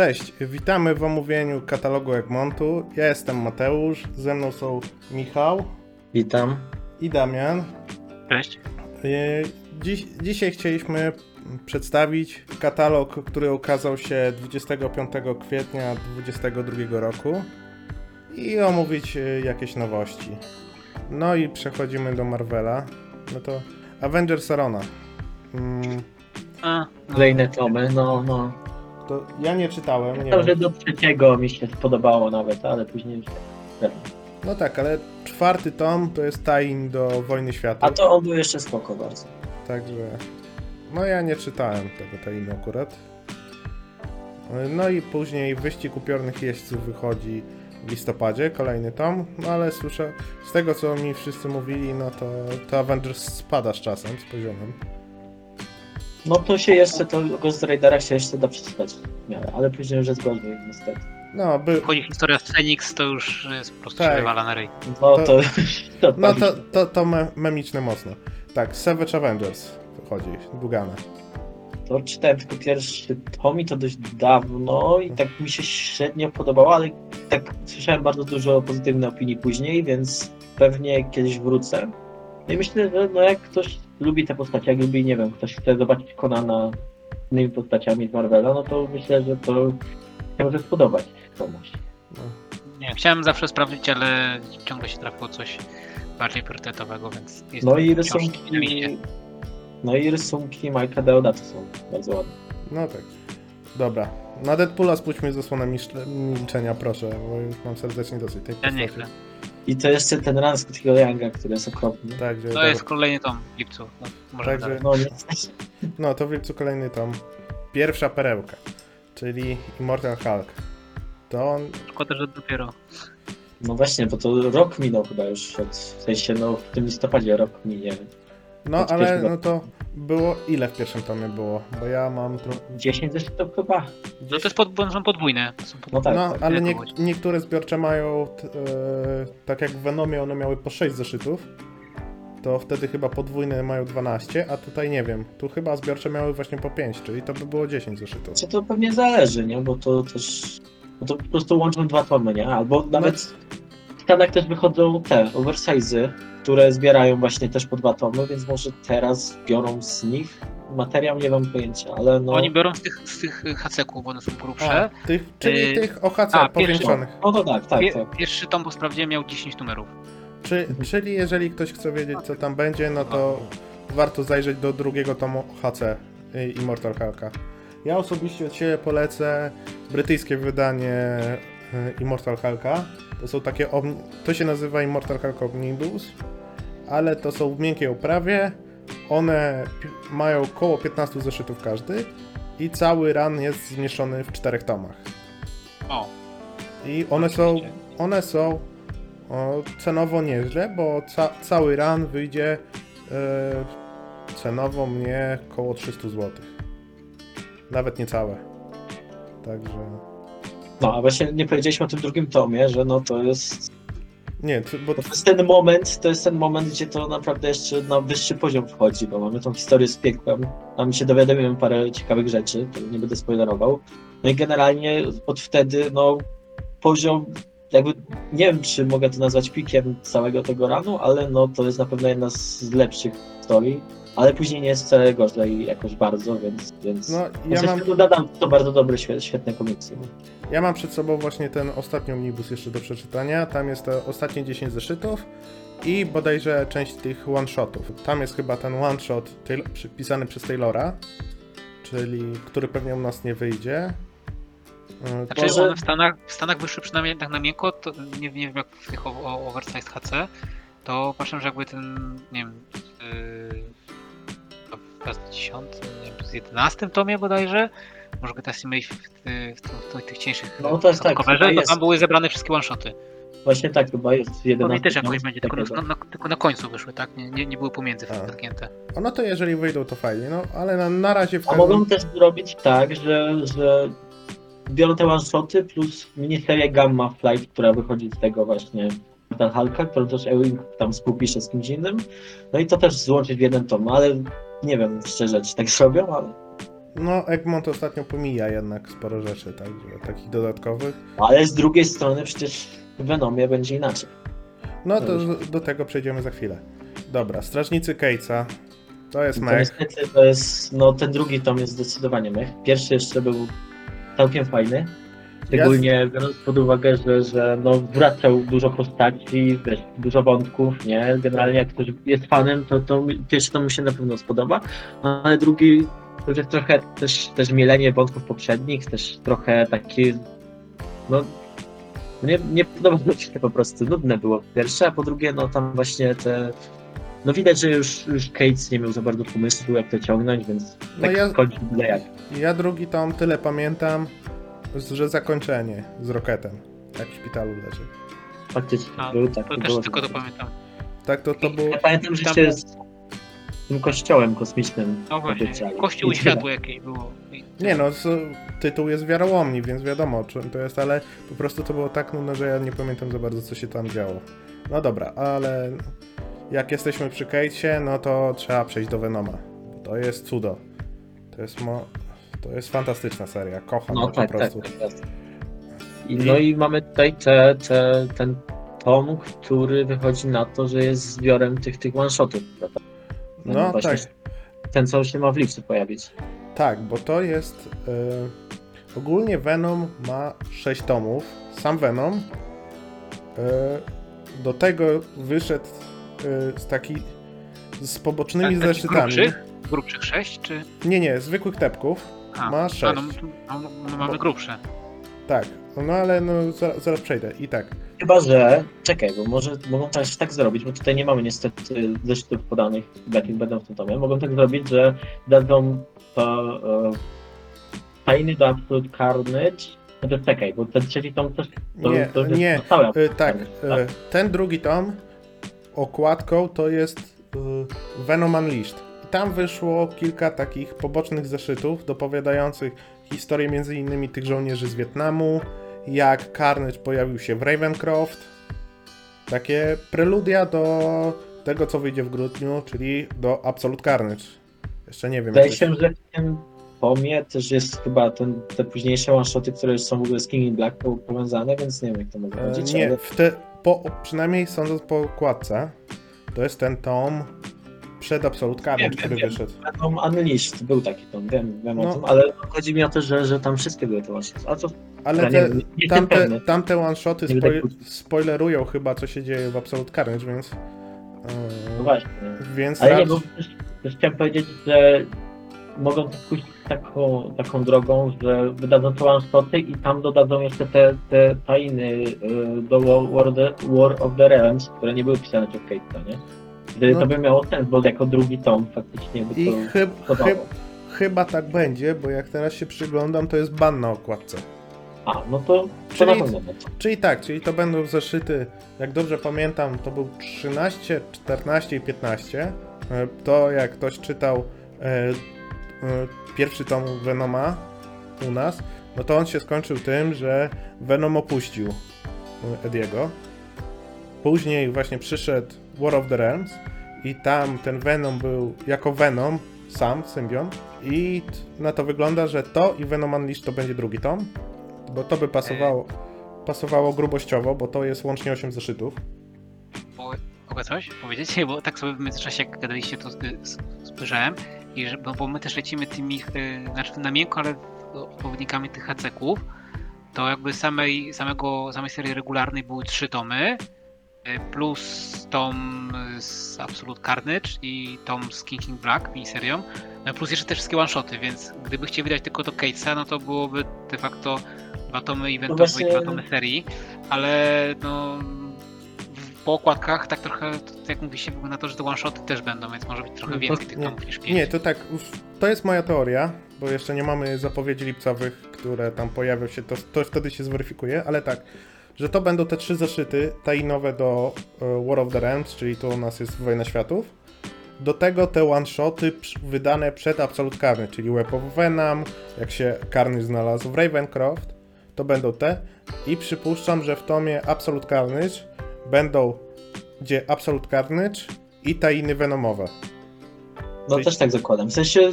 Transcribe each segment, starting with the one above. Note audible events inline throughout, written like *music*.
Cześć, witamy w omówieniu katalogu Egmontu. Ja jestem Mateusz, ze mną są Michał Witam. i Damian. Cześć. Dziś, dzisiaj chcieliśmy przedstawić katalog, który ukazał się 25 kwietnia 2022 roku i omówić e, jakieś nowości. No i przechodzimy do Marvela. No to Avengers Arona. Mm, A, Kolejne tomy, no, no. To ja nie czytałem, nie To, że wiem. do trzeciego mi się spodobało nawet, ale później już tak. No tak, ale czwarty tom to jest tie do Wojny Światów. A to on był jeszcze spoko bardzo. Także. No ja nie czytałem tego tainu akurat. No i później Wyścig Upiornych Jeźdźców wychodzi w listopadzie, kolejny tom, no ale słyszę, z tego co mi wszyscy mówili, no to, to Avengers spada z czasem, z poziomem. No to się jeszcze, to Ghost Raidera się jeszcze da przeczytać w miarę, ale później już jest gorzej niestety. No, by, chodzi historia z Phoenix, to już jest po prostu Tak. wywala na ryj. No To- to... *laughs* to, no to, to, to me, memiczne mocno. Tak, Savage Avengers wychodzi, Dugana. To czytałem tylko pierwszy tom i to dość dawno i tak mi się średnio podobało, ale tak słyszałem bardzo dużo pozytywnych opinii później, więc pewnie kiedyś wrócę. No I myślę, że no jak ktoś lubi te postacie, jak lubi, nie wiem, ktoś chce zobaczyć Conana z innymi postaciami z Marvela, no to myślę, że to się może spodobać komuś. No. Nie chciałem zawsze sprawdzić, ale ciągle się trafiło coś bardziej priorytetowego, więc jest No i rysunki, no i rysunki Majka Deodata są bardzo ładne. No tak. Dobra. Na Deadpoola spójrzmy zasłonę misz- milczenia, proszę, bo już mam serdecznie dosyć tej Ja nie postaci. chcę. I to jeszcze ten run z Scottiego Younga, który jest okropny. Także, To dobra. jest kolejny tom w lipcu. No, może Także-. No nie, No to w lipcu kolejny tom. Pierwsza perełka, czyli Immortal Hulk. To on, Szkoda, że dopiero. No właśnie, bo to rok minął chyba już od, w sensie no w tym listopadzie rok minie. no ale no to było, ile w pierwszym tomie było? Bo ja mam tro... 10 zresztą chyba. No to jest pod, bo są podwójne. To są No podwójne. tak, No, tak. ale nie, niektóre zbiorcze mają, t, e, tak jak w Venomie one miały po 6 zeszytów, to wtedy chyba podwójne mają 12, a tutaj nie wiem, tu chyba zbiorcze miały właśnie po 5, czyli to by było 10 zeszytów. Czy to pewnie zależy, nie? Bo to też. Bo to po prostu łączą dwa tomy, nie? Albo nawet w Stanach też wychodzą te oversize'y, które zbierają właśnie też po dwa tomy, więc może teraz biorą z nich materiał, nie mam pojęcia, ale no. Oni biorą z tych, z tych haceków, bo one są A, grubsze. tych, czyli Y, tych OHC a, pierwszy- powiększonych. No to tak, tak, Pie, tak. pierwszy tom po sprawdzie miał 10 numerów. Czy, czyli jeżeli ktoś chce wiedzieć, co tam będzie, no to warto zajrzeć do drugiego tomu HC y, Immortal Hulka. Ja osobiście od siebie polecę brytyjskie wydanie y, Immortal Hulka. To są takie, to się nazywa Immortal Hulk Omnibus, ale to są w miękkiej oprawie. One mają około 15 zeszytów każdy i cały run jest zmieszczony w czterech tomach. O, I one są, one są o, cenowo nieźle, bo ca, cały run wyjdzie e, cenowo mnie około 300 zł. Nawet niecałe. Także. No, a właśnie nie powiedzieliśmy o tym drugim tomie, że no to jest Nie, to- bo To jest ten moment, to jest ten moment, gdzie to naprawdę jeszcze na wyższy poziom wchodzi, bo mamy tą historię z piekłem, tam się dowiadujemy parę ciekawych rzeczy, to nie będę spoilerował. No i generalnie od wtedy, no, poziom, jakby, nie wiem, czy mogę to nazwać pikiem całego tego ranu, ale no, to jest na pewno jedna z lepszych historii, ale później nie jest wcale gorzej jakoś bardzo, więc, więc... no, Ja mam, mam... Dodam, to bardzo dobre, świe- świetne komiksy. ja mam przed sobą właśnie ten ostatni omnibus jeszcze do przeczytania. Tam jest te ostatnie 10 zeszytów i bodajże część tych one-shotów. Tam jest chyba ten one-shot Taylor- przypisany przez Taylora, czyli który pewnie u nas nie wyjdzie. E, Znaczy Może- one w Stanach, w Stanach wyszły przynajmniej tak na miękko, to nie, nie wiem jak w tych o, o oversize HC, to patrzę, że jakby ten, nie wiem, yy, z 10, nie wiem, z 11 tomie bodajże, może go teraz mieli w, w, w, w, w tych cieńszych No to jest tak, coverze, to jest. tam były zebrane wszystkie one-shoty. Właśnie tak chyba jest Pewnie 11. też jakoś no, będzie, tylko na, na, tylko na końcu wyszły, tak? Nie, nie, nie były pomiędzy A. wtargnięte. O, no to jeżeli wyjdą, to fajnie, no ale na, na razie w A mogą też zrobić tak, że, że biorą te one-shoty plus miniserię Gamma Flight, która wychodzi z tego właśnie Metal Hulka, którą też Ewing tam współpisze z kimś innym. No i to też złączyć w jeden tom, ale nie wiem szczerze, czy tak zrobią, ale no Egmont ostatnio pomija jednak sporo rzeczy, tak, takich dodatkowych. Ale z drugiej strony przecież w Venomie będzie inaczej. No to z- do tego przejdziemy za chwilę. Dobra, Strażnicy Cage'a. To jest To mech. niestety to jest, no ten drugi tom jest zdecydowanie mech. Pierwszy jeszcze był całkiem fajny. Szczególnie biorąc pod uwagę, że, że no, wracał dużo postaci, wiesz, dużo wątków, nie? Generalnie jak ktoś jest fanem, to, to pierwszy to mu się na pewno spodoba, ale drugi to jest trochę też, też mielenie wątków poprzednich, też trochę taki, no nie, nie podobało mi się po prostu, nudne było pierwsze, a po drugie, no tam właśnie te, no widać, że już, już Cates nie miał za bardzo pomysłu, jak to ciągnąć, więc No tak ja- skończył byle jak. Ja drugi tom tyle pamiętam, że zakończenie z Rocketem. Jak w szpitalu leży. Faktycznie A, był tak. To też było tylko to tak. pamiętam. Tak, to, to było... Ja pamiętam, że się z tym kościołem kosmicznym No właśnie, obiecali. kościół I światło jakieś było. I- Nie no, tytuł jest wiarołomni, więc wiadomo o czym to jest, ale po prostu to było tak nudne, że ja nie pamiętam za bardzo co się tam działo. No dobra, ale jak jesteśmy przy Cage'ie, no to trzeba przejść do Venoma. To jest cudo. To jest mo... To jest fantastyczna seria, kocham No tak, po tak, prostu. tak. jest. I, no i mamy tutaj te, te, ten tom, który wychodzi na to, że jest zbiorem tych, tych one-shotów. No właśnie tak, Ten, co się ma w lipcu pojawić. tak, bo to jest... y, ogólnie Venom ma 6 tomów. Sam Venom y, do tego wyszedł y, z taki z pobocznymi takich zeszytami. grubszych? Grubszych 6 czy. Nie, nie, zwykłych tepków. A, Ma a sześć. no, no, no, mamy grubsze. Tak, no ale no zaraz, zaraz przejdę. I tak. Chyba, że. Czekaj, bo może mogą też tak zrobić, bo tutaj nie mamy niestety zeszytów podanych, jakich będą w tym tomie. Mogą tak zrobić, że dadzą to e, tajny do Absolute Carnage. No to czekaj, bo ten trzeci tom też to, Nie, to jest nie. Y, tak, y, ten drugi tom okładką to jest Venom Unleashed. Tam wyszło kilka takich pobocznych zeszytów dopowiadających historię między innymi tych żołnierzy z Wietnamu, jak Carnage pojawił się w Ravencroft. Takie preludia do tego, co wyjdzie w grudniu, czyli do Absolute Carnage. Jeszcze nie wiem. Wydaje się, że w tym pomie też jest chyba ten, te późniejsze one-shoty, które są w ogóle z King in Black po- powiązane, więc nie wiem jak to może E, chodzić, Nie, ale w te, po, przynajmniej sądząc po okładce, to jest ten tom przed Absolute Carnage, Wiem, który wiem, wyszedł. Venom Unleashed był taki tom, wiem, wiem No. o tym, ale chodzi mi o to, że, że tam wszystkie były te one A co Ale nie te, nie tamte, tamte one-shoty Nie spoilerują chyba, co się dzieje w Absolute Carnage, więc... no e, właśnie. więc Ale nie, rac- bo też, też chciałem powiedzieć, że mogą pójść taką, taką drogą, że wydadzą te one-shoty i tam dodadzą jeszcze te, te tajny y, do War, of the- War of the Realms, które nie były pisane przez Kate'a, nie? Gdy No. to by miało sens, bo jako drugi tom faktycznie by to I chyb, podało. chyb, chyba tak będzie, bo jak teraz się przyglądam, to jest ban na okładce. A, no to, to Czyli-. Czyli tak, czyli to będą zeszyty, jak dobrze pamiętam, to był 13, 14 i 15. E, To jak ktoś czytał e, e, pierwszy tom Venoma u nas, no to on się skończył tym, że Venom opuścił e, Ediego. Później właśnie przyszedł War of the Realms i tam ten Venom był jako Venom, sam, symbion. I na to wygląda, że to i Venom Unleashed to będzie drugi tom, bo to by pasowało, pasowało grubościowo, bo to jest łącznie 8 zeszytów. Mogę coś powiedzieć? Bo tak sobie w międzyczasie, jak gadaliście, to spojrzałem. I że, bo, bo my też lecimy tymi, y, znaczy na miękko, ale odpowiednikami tych haceków. To jakby samej, samego, samej serii regularnej były trzy tomy. Y, Plus tom z Absolute Carnage i tom z King King Black, miniserią. No plus jeszcze te wszystkie one-shoty, więc gdyby chcieli wydać tylko do Catesa, no to byłoby de facto dwa tomy eventowe właśnie- i dwa tomy serii. Ale no po okładkach tak trochę, to, jak mówi się, na to, że te one-shoty też będą, więc może być trochę No to więcej tych nie- tomów niż pięć. Nie, to tak, to jest moja teoria, bo jeszcze nie mamy zapowiedzi lipcowych, które tam pojawią się, to, to wtedy się zweryfikuje, ale tak, że to będą te trzy zeszyty tajnowe do e, War of the Realms, czyli tu u nas jest Wojna Światów. Do tego te one-shoty wydane przed Absolute Carnage, czyli Web of Venom, jak się Carnage znalazł w Ravencroft, to będą te. I przypuszczam, że w tomie Absolute Carnage będą gdzie Absolute Carnage i tajny Venomowe. No Czyli- też tak zakładam. W sensie,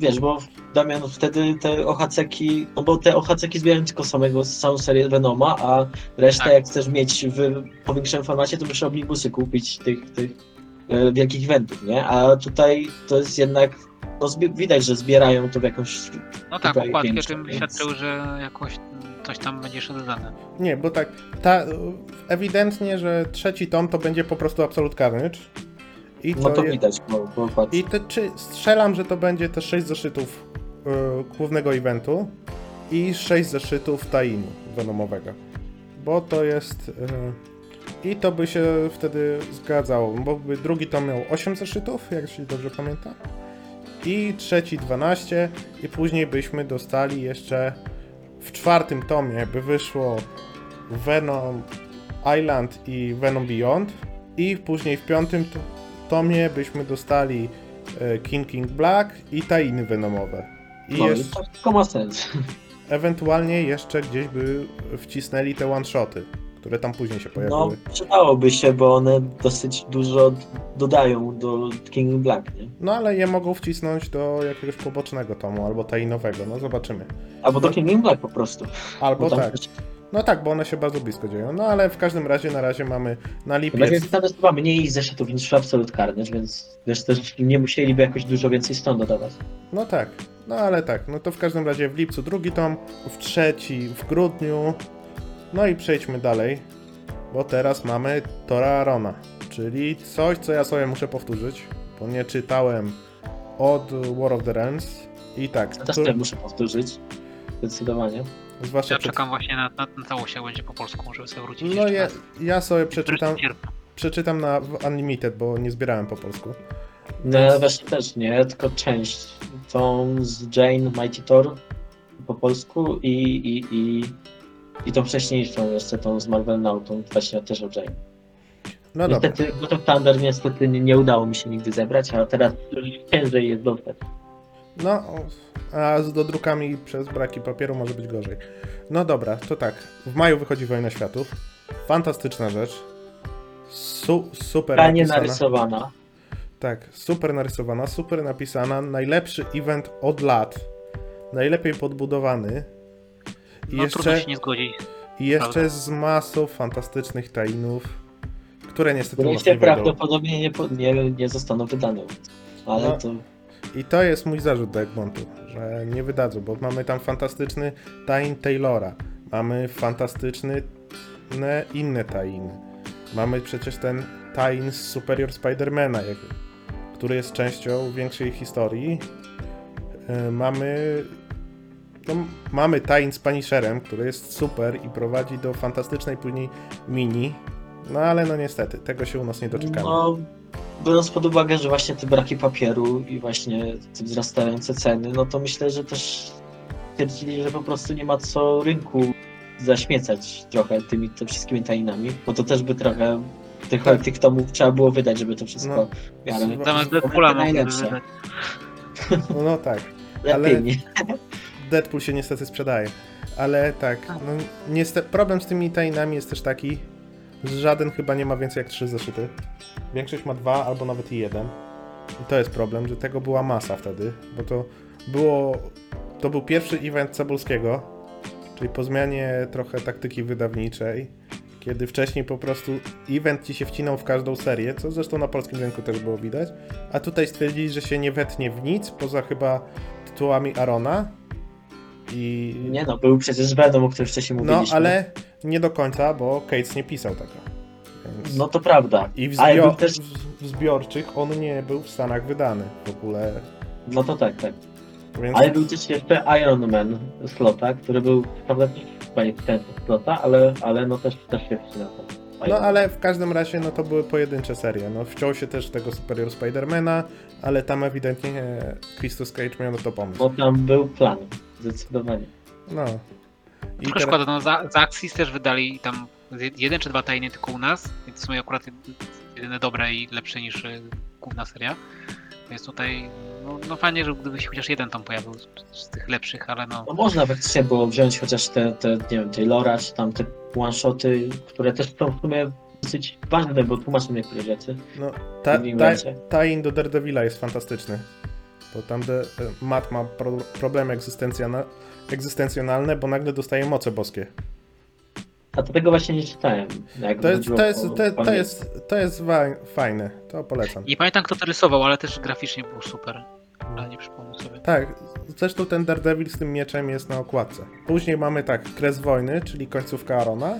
wiesz, bo Damian, wtedy te OHC-ki, no bo te OHC-ki zbierają tylko samego, samą serię Venoma, a resztę Tak. jak chcesz mieć w powiększonym formacie, to musisz omnibusy kupić tych, tych e, wielkich eventów, nie? A tutaj to jest jednak, no zbi- widać, że zbierają to w jakąś... No tak, pięć, tym świadczyły, że jakoś coś tam będzie jeszcze dodane. Nie, bo tak, ta, ewidentnie, że trzeci tom to będzie po prostu Absolute Carnage. I No to je- widać po okładce. I te, czy strzelam, że to będzie te 6 zeszytów głównego eventu i 6 zeszytów tainu venomowego. Bo to jest. y, I to by się wtedy zgadzało, bo drugi tom miał 8 zeszytów, jak się dobrze pamiętam. I trzeci 12, i później byśmy dostali jeszcze w czwartym tomie by wyszło Venom Island i Venom Beyond. I później w piątym to- tomie byśmy dostali e, King King Black i tainy Venomowe. I No, jeszcze, to wszystko ma sens. ewentualnie jeszcze gdzieś by wcisnęli te one-shoty, które tam później się No, pojawiły. przydałoby się, bo one dosyć dużo dodają do King Black, nie? No ale je mogą wcisnąć do jakiegoś pobocznego tomu albo tainowego, no zobaczymy. Albo do No. King Black po prostu. Albo tak. No tak, bo one się bardzo blisko dzieją. No ale w każdym razie na razie mamy na Tak lipiec. więc tam jest chyba mniej zeszytów niż Absolute Carnage, więc wiesz, też nie musieliby jakoś dużo więcej stron dodawać. No tak, no ale tak, no to w każdym razie w lipcu drugi tom, w trzeci w grudniu. No i przejdźmy dalej, bo teraz mamy Tora Arona, czyli coś, co ja sobie muszę powtórzyć, bo nie czytałem od War of the Realms. I tak, też to muszę powtórzyć. Zdecydowanie. Zwłaszcza Ja przed... czekam właśnie na, na, na całość, jak będzie po polsku, żeby sobie wrócić No ja, ja sobie przeczytam, przeczytam na Unlimited, bo nie zbierałem po polsku. No ja właśnie też nie, tylko część. Tą z Jane Mighty Thor po polsku i, i, i, i tą wcześniejszą jeszcze, tą z Marvel Now, tą właśnie też o Jane. No dobra. niestety, bo to Thunder niestety nie, nie udało mi się nigdy zebrać, a teraz już ciężej jest dostać. No, a z dodrukami przez braki papieru może być gorzej. No dobra, to tak. W maju wychodzi Wojna Światów. Fantastyczna rzecz. Su super Fajnie napisana. narysowana. Tak, super narysowana, super napisana. Najlepszy event od lat. Najlepiej podbudowany. I No trudno jeszcze, się nie zgodzić. i jeszcze prawda. z masą fantastycznych tainów, które niestety Które się nie prawdopodobnie nie, nie, nie zostaną wydane. Ale No. to I to jest mój zarzut do Egmontu, że nie wydadzą, bo mamy tam fantastyczny tain Taylora, mamy fantastyczny ne- inne tainy. Mamy przecież ten tain z Superior Spidermana, który jest częścią większej historii. E, mamy no, mamy tain z Punisherem, który jest super i prowadzi do fantastycznej później mini. No ale no niestety, tego się u nas nie doczekamy. No, biorąc pod uwagę, że właśnie te braki papieru i właśnie te wzrastające ceny, no to myślę, że też stwierdzili, że po prostu nie ma co rynku zaśmiecać trochę tymi te wszystkimi tainami, bo to też by trochę tych, Tak. tych tomów trzeba było wydać, żeby to wszystko No. w miarę Zamiast Deadpoola najlepsze. No, no tak. *laughs* ale-? Deadpool się niestety sprzedaje. Ale tak, no, niestety, problem z tymi tainami jest też taki, żaden chyba nie ma więcej jak trzy zeszyty. Większość ma dwa albo nawet i jeden. I to jest problem, że tego była masa wtedy, bo to było. To był pierwszy event Cebulskiego, czyli po zmianie trochę taktyki wydawniczej, kiedy wcześniej po prostu event ci się wcinał w każdą serię, co zresztą na polskim rynku też było widać, a tutaj stwierdzili, że się nie wetnie w nic, poza chyba tytułami Arona. I... Nie no, był przecież Venom, o którym wcześniej No, mówiliśmy. ale nie do końca, bo Cates nie pisał tego. Więc... No to prawda. I w, zbio... był też... w- w zbiorczych on nie był w Stanach wydany w ogóle. No to tak, tak. Więc... Ale był też jeszcze Iron Man slota, który był, prawda, nie ten slota, ale, ale no też, też się tam. No ale w każdym razie no to były pojedyncze serie. No wciął się też tego Superior Spidermana, ale tam ewidentnie Christus Cage miał na to pomysł. Bo tam był plan, zdecydowanie. No. I Trochę szkoda, no za, za Axis też wydali tam jeden czy dwa tajny tylko u nas, więc w sumie akurat jedyne dobre i lepsze niż y, główna seria. Więc tutaj, no, no fajnie, że gdyby się chociaż jeden tam pojawił z, z tych lepszych, ale no, No można faktycznie było wziąć chociaż te, te nie wiem, Taylora, czy tam te one-shoty, które też są w sumie dosyć ważne, bo tłumaczą niektóre rzeczy. No, ta, ta, tie-in do Daredevila jest fantastyczny. Bo tam de, e, Matt ma pro, problemy egzystencjona- egzystencjonalne, bo nagle dostaje moce boskie. A to tego właśnie nie czytałem. Jak To jest, to jest, to, to pamięć. jest, to jest fajne, to polecam. Nie pamiętam kto to rysował, ale też graficznie był super. Ale nie przypomnę sobie. Tak, zresztą ten Daredevil z tym mieczem jest na okładce. Później mamy tak, Kres Wojny, czyli końcówka Arona.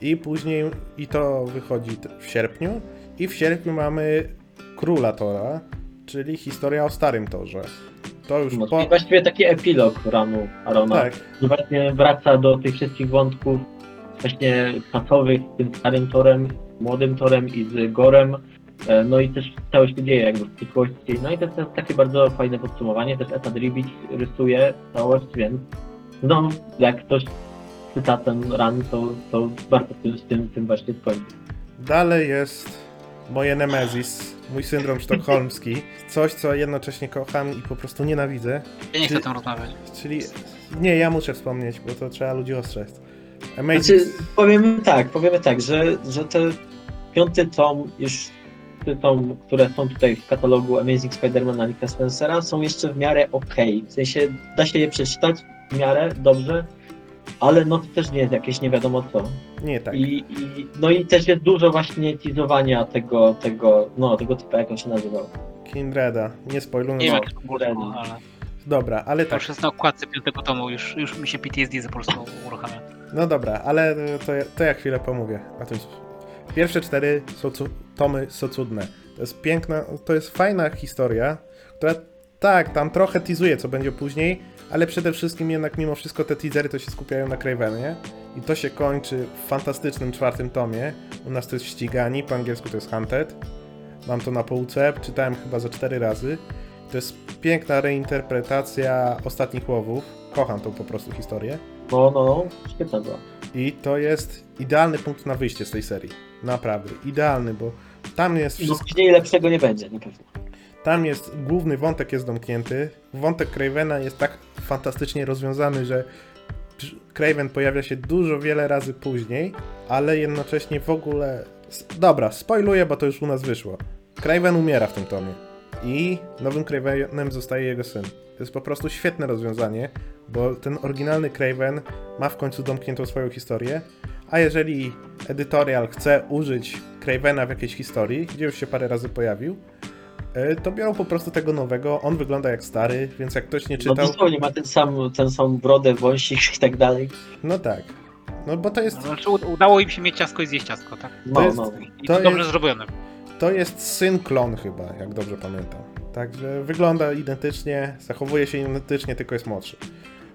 I później, i to wychodzi w sierpniu. I w sierpniu mamy Króla Tora, czyli historia o Starym Torze. To już No, po... czyli właściwie taki epilog ranu Arona. Tak, że właśnie wraca do tych wszystkich wątków właśnie czasowych z tym starym torem, młodym torem i z Gorem. E, No i też cały się dzieje jakby w przyszłości. No i to jest takie bardzo fajne podsumowanie. Też Eta Dribic rysuje całość, więc no jak ktoś czyta ten run, to, to warto z tym, tym właśnie skończyć. dalej jest moje Nemesis, mój syndrom sztokholmski. Coś, co jednocześnie kocham i po prostu nienawidzę. Ja nie chcę o tym rozmawiać. Czyli... Nie, ja muszę wspomnieć, bo to trzeba ludzi ostrzec. Amazing... Znaczy, powiemy tak, powiemy tak, że, że te piąty tom, już te tom, które są tutaj w katalogu Amazing Spider-Man Nicka Spencera, są jeszcze w miarę okej. W sensie da się je przeczytać w miarę dobrze, ale no to też nie jest jakieś nie wiadomo co. Nie tak. I, i, no i też jest dużo właśnie teasowania tego, tego, no tego typu, jak on się nazywał. Kindreda, nie spoilując. Nie wiem No, jak to było, ale Dobra, ale to tak. już jest na okładce piątego tomu, już, już mi się PTSD po prostu uruchamia. No dobra, ale to, ja- to ja chwilę pomówię. A to jest... Pierwsze cztery są cu... tomy są cudne. To jest piękna, to jest fajna historia, która tak, tam trochę teasuje, co będzie później, ale przede wszystkim jednak mimo wszystko te teasery to się skupiają na Cravenie i to się kończy w fantastycznym czwartym tomie. U nas to jest Ścigani, po angielsku to jest Hunted. Mam to na półce, czytałem chyba za cztery razy. To jest piękna reinterpretacja Ostatnich Łowów. Kocham tą po prostu historię. No, no, no, świetna była. I to jest idealny punkt na wyjście z tej serii. Naprawdę, idealny, bo tam jest wszystko. później lepszego nie będzie, na pewno. Tam jest główny wątek jest domknięty. Wątek Cravena jest tak fantastycznie rozwiązany, że Craven pojawia się dużo wiele razy później, ale jednocześnie w ogóle. Dobra, spoiluję, bo to już u nas wyszło. Craven umiera w tym tomie. I nowym Cravenem zostaje jego syn. To jest po prostu świetne rozwiązanie, bo ten oryginalny Craven ma w końcu domkniętą swoją historię. A jeżeli edytorial chce użyć Cravena w jakiejś historii, gdzie już się parę razy pojawił, to biorą po prostu tego nowego. On wygląda jak stary, więc jak ktoś nie No czytał. dosłownie ma ten sam, ten sam brodę, wąsik i tak dalej. No tak. No bo to jest, Znaczy u- udało im się mieć ciastko i zjeść ciastko, tak? No, jest- no. I To to, dobrze jest- zrobione. to jest syn klon chyba, jak dobrze pamiętam. Także wygląda identycznie, zachowuje się identycznie, tylko jest młodszy.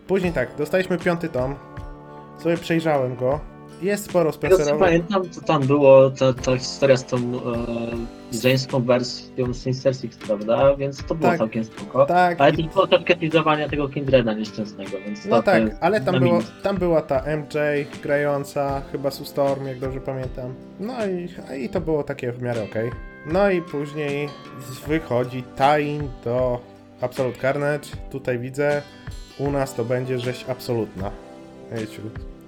Później tak, dostaliśmy piąty tom. Sobie przejrzałem go. Jest sporo co Spencerowych. pamiętam, to tam było ta, ta historia z tą e, wersją Sinister Six, prawda? Więc to było Tak. całkiem spoko. Tak, Ale to było troszkę teasowania tego Kindreda nieszczęsnego, więc no tak, ale tam, było, tam była ta MJ grająca, chyba Sue Storm, jak dobrze pamiętam. No i, i to było takie w miarę okej. No i później wychodzi Tain do Absolute Carnage. Tutaj widzę, u nas to będzie rzeź absolutna. Wiecie,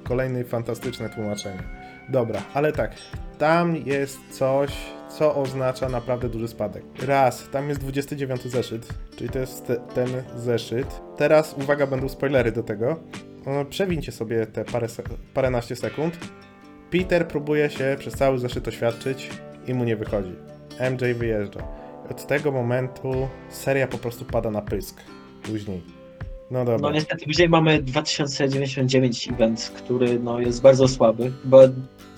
kolejne fantastyczne tłumaczenie. Dobra, ale tak, tam jest coś, co oznacza naprawdę duży spadek. Raz, tam jest 29 zeszyt, czyli to jest te, ten zeszyt. Teraz, uwaga, będą spoilery do tego. No, Przewincie sobie te parę, paręnaście sekund. Peter próbuje się przez cały zeszyt oświadczyć i mu nie wychodzi. MJ wyjeżdża. Od tego momentu seria po prostu pada na pysk. Później. No dobra. No niestety później mamy 2099 event, który no, jest bardzo słaby, bo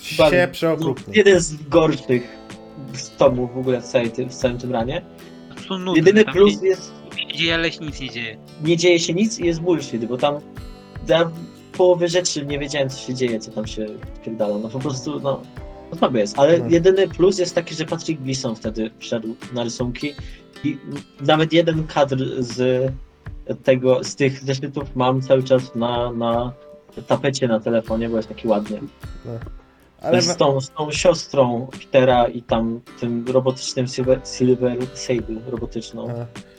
chyba się przeokrutnie. jeden z gorszych z tomów w ogóle w, całej tym, w całym tym ranie. Jedyny plus się- jest, się dzieje, ale się nic nie dzieje. nie dzieje się nic i jest bullshit, bo tam dla połowy rzeczy nie wiedziałem co się dzieje, co tam się pierdala. No po prostu, no, no słaby jest. Ale No. jedyny plus jest taki, że Patrick Gleason wtedy wszedł na rysunki i nawet jeden kadr z tego, z tych zeszytów mam cały czas na, na tapecie na telefonie, bo jest taki ładny. Ale z, tą, z tą siostrą Petera i tam tym robotycznym Silver, Silver Sable robotyczną.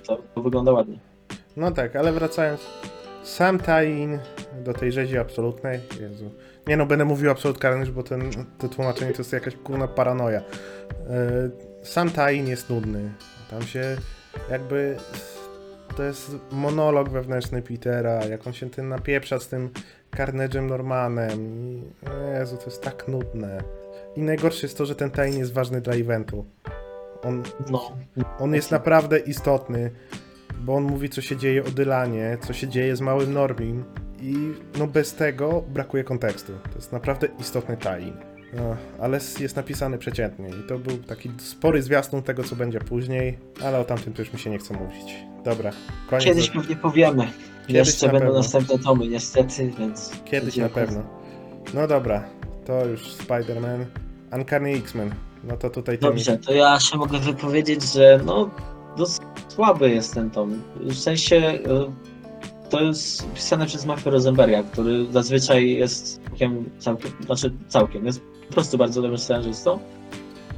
To, to wygląda ładnie. No tak, ale wracając. Sam tie-in do tej rzezi absolutnej. Jezu. Nie no, będę mówił absolut bo ten, to tłumaczenie to jest jakaś kurna paranoja. Yy, Sam tie-in jest nudny. Tam się jakby to jest monolog wewnętrzny Petera, jak on się tym napieprza z tym Carnage'em Normanem. Jezu, to jest tak nudne. I najgorsze jest to, że ten tajn jest ważny dla eventu. On, No, on jest naprawdę istotny, bo on mówi, co się dzieje o Dylanie, co się dzieje z małym Normim i no bez tego brakuje kontekstu. To jest naprawdę istotny tajn. No, ale jest napisany przeciętnie i to był taki spory zwiastun tego, co będzie później, ale o tamtym to już mi się nie chce mówić. Dobra, koniec. kiedyś pewnie powiemy. Kiedyś Jeszcze na będą pewno. następne tomy, niestety, więc... Kiedyś na pewno. No dobra, to już Spider-Man. Uncanny X-Men. No to tutaj Dobrze, to ja się mogę wypowiedzieć, że no dosyć słaby jest ten tom. W sensie y, to jest pisane przez Mafia Rosenberga, który zazwyczaj jest całkiem, całkiem znaczy całkiem, jest po prostu bardzo dobrym scenarzystą.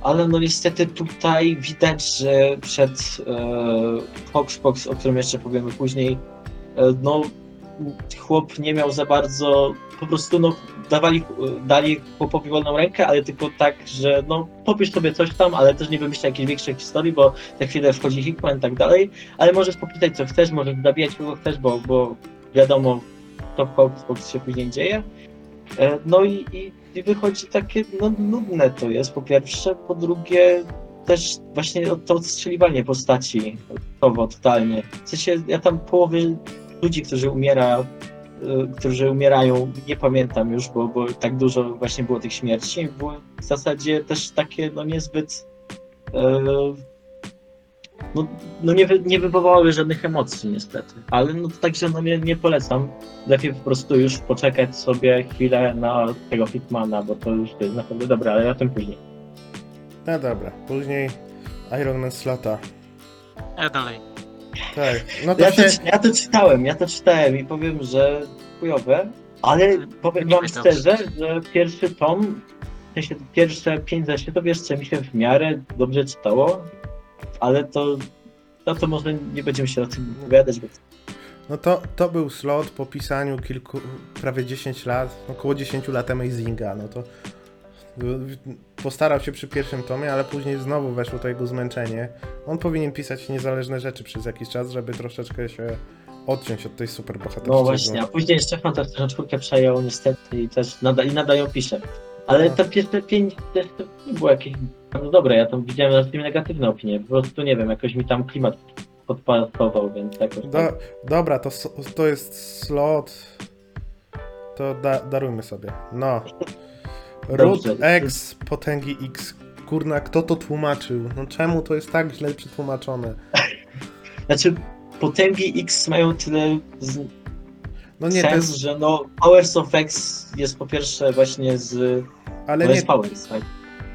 Ale no niestety tutaj widać, że przed e, Foxbox, o którym jeszcze powiemy później, e, no chłop nie miał za bardzo, po prostu no dawali, dali chłopowi wolną rękę, ale tylko tak, że no popisz sobie coś tam, ale też nie wymyślaj jakiejś większej historii, bo za chwilę wchodzi Hickman i tak dalej, ale możesz popisać co chcesz, możesz zabijać kogo chcesz, bo, bo wiadomo, to w Foxbox się później dzieje. E, No i, i, i wychodzi takie no, nudne to jest po pierwsze, po drugie też właśnie to odstrzeliwanie postaci to totalnie. W sensie ja tam połowy ludzi, którzy umiera, y, którzy umierają, nie pamiętam już, bo, bo tak dużo właśnie było tych śmierci. Było w zasadzie też takie no niezbyt e, no, no nie, wy, nie wywołały żadnych emocji niestety. Ale no to także no nie, nie polecam. Lepiej po prostu już poczekać sobie chwilę na tego Hitmana, bo to już jest naprawdę dobre, ale o tym później. No dobra, później Iron Man Slota. A dalej. Tak, no to Ja to, się... ja to czytałem, ja to czytałem i powiem, że chujowe, ale powiem Nie wam szczerze, że pierwszy tom, w sensie pierwsze pięć zeszytów jeszcze mi się w miarę dobrze czytało, ale to, no to może nie będziemy się o tym opowiadać, bo No to, to był slot po pisaniu kilku, prawie 10 lat, około 10 lat Amazinga, no to postarał się przy pierwszym tomie, ale później znowu weszło to jego zmęczenie. On powinien pisać niezależne rzeczy przez jakiś czas, żeby troszeczkę się odciąć od tej superbohaterszczyzny. no właśnie, a później jeszcze Fantastyczną czwórkę przejął niestety i też nada, i nadal ją pisze. Ale No. te pierwsze pięć też to nie było jakieś bardzo dobre, ja tam widziałem raczej negatywne opinie, po prostu nie wiem, jakoś mi tam klimat podpasował, więc jakoś Do, tak. dobra, to, to jest slot. To da, darujmy sobie. No. Root Dobrze. X potęgi X. Kurna, kto to tłumaczył? No czemu to jest tak źle przetłumaczone? *laughs* Znaczy, potęgi X mają tyle z... No nie, sens, jest, że no Powers of X jest po pierwsze właśnie z... ale no nie, jest Powers, tak?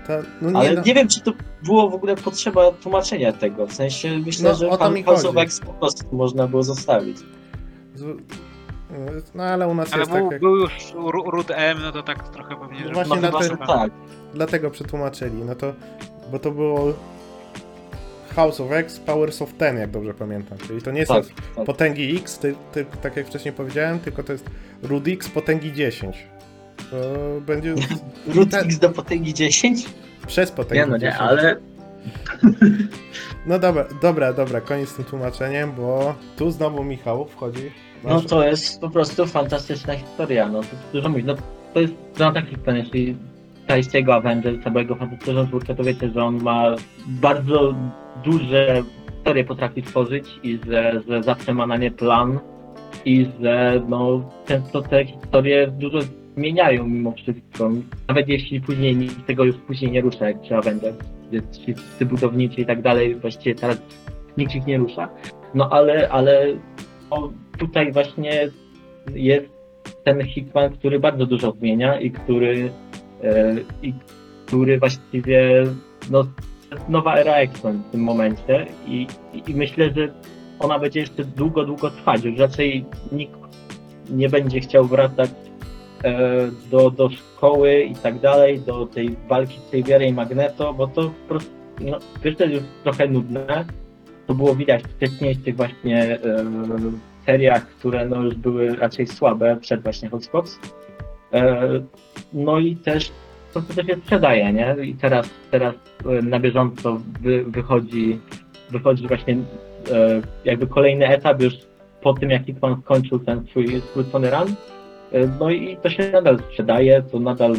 to, no nie, Ale no, nie wiem, czy to było w ogóle potrzeba tłumaczenia tego, w sensie myślę, No, że House of. X po prostu można było zostawić. z- no ale u nas Ale jest był, tak, jak, był już Ru- Root M, no to tak trochę pewnie, że... Właśnie no na chyba, te- że tak. dlatego przetłumaczyli, no to, bo to było House of X, Powers of Ten, jak dobrze pamiętam, czyli to nie jest Tak, tak. potęgi X, ty, ty, tak jak wcześniej powiedziałem, tylko to jest Root X potęgi 10. To będzie *laughs* Root X do potęgi 10? przez potęgi Nie no, nie, 10. ale No dobra, dobra, dobra, koniec z tym tłumaczeniem, bo tu znowu Michał wchodzi. No to jest po prostu fantastyczna historia, no to dużo mówić, no to jest no taki plan, jeśli czytaliście jego Avengers, całego fantastyczną czwórkę, to wiecie, że on ma bardzo duże historie potrafi tworzyć i że, że zawsze ma na nie plan i że no często te historie dużo zmieniają mimo wszystko. Nawet jeśli później nikt tego już później nie rusza, jak przy Avengers, gdzie wszyscy budowniczy i tak dalej, właściwie teraz nikt ich nie rusza. No ale, ale tutaj właśnie jest ten Hickman, który bardzo dużo zmienia i który e, i który właściwie no, jest nowa era X-Men w tym momencie i, i, myślę, że ona będzie jeszcze długo, długo trwać. Już raczej nikt nie będzie chciał wracać e, do, do szkoły i tak dalej, do tej walki z Xavierem i Magneto, bo to po prostu no, to już trochę nudne. To było widać w wcześniejszych właśnie e, seriach, które no, już były raczej słabe przed właśnie Hotspots. E, no i też to się sprzedaje, nie? I teraz, teraz e, na bieżąco wy, wychodzi, wychodzi właśnie jakby kolejny etap już po tym, jak Hickman skończył ten swój skrócony run. No i to się nadal sprzedaje, to nadal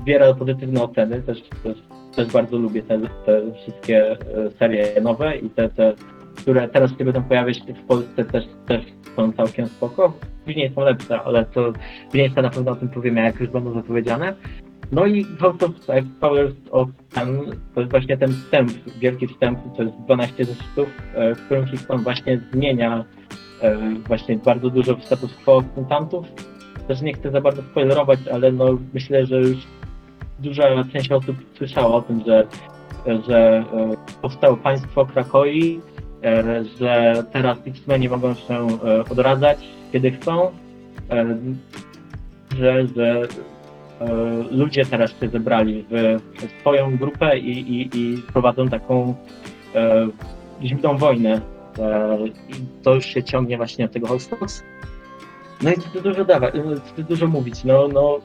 zbiera pozytywne oceny, też, też, też bardzo lubię te, te wszystkie e, serie nowe i te, te, które teraz się będą pojawiać w Polsce też, też są całkiem spoko. Później są lepsze, ale to później na pewno o tym powiemy, jak już będą zapowiedziane. No i House of Powers of Ten to jest właśnie ten wstęp, wielki wstęp, to jest 12 zeszytów, e, w którym Hickman właśnie zmienia e, właśnie bardzo dużo w status quo mutantów. Też nie chcę za bardzo spoilerować, ale no myślę, że już duża część osób słyszała o tym, że, że e, powstało państwo Krakoi, e, że teraz X-Meni mogą się e, odradzać, kiedy chcą, że, że ludzie teraz się zebrali w swoją grupę i, i, i prowadzą taką zimną wojnę. I to już się ciągnie właśnie od tego Hogwarts. No i co tu dużo dawać, co tu dużo mówić. No, no,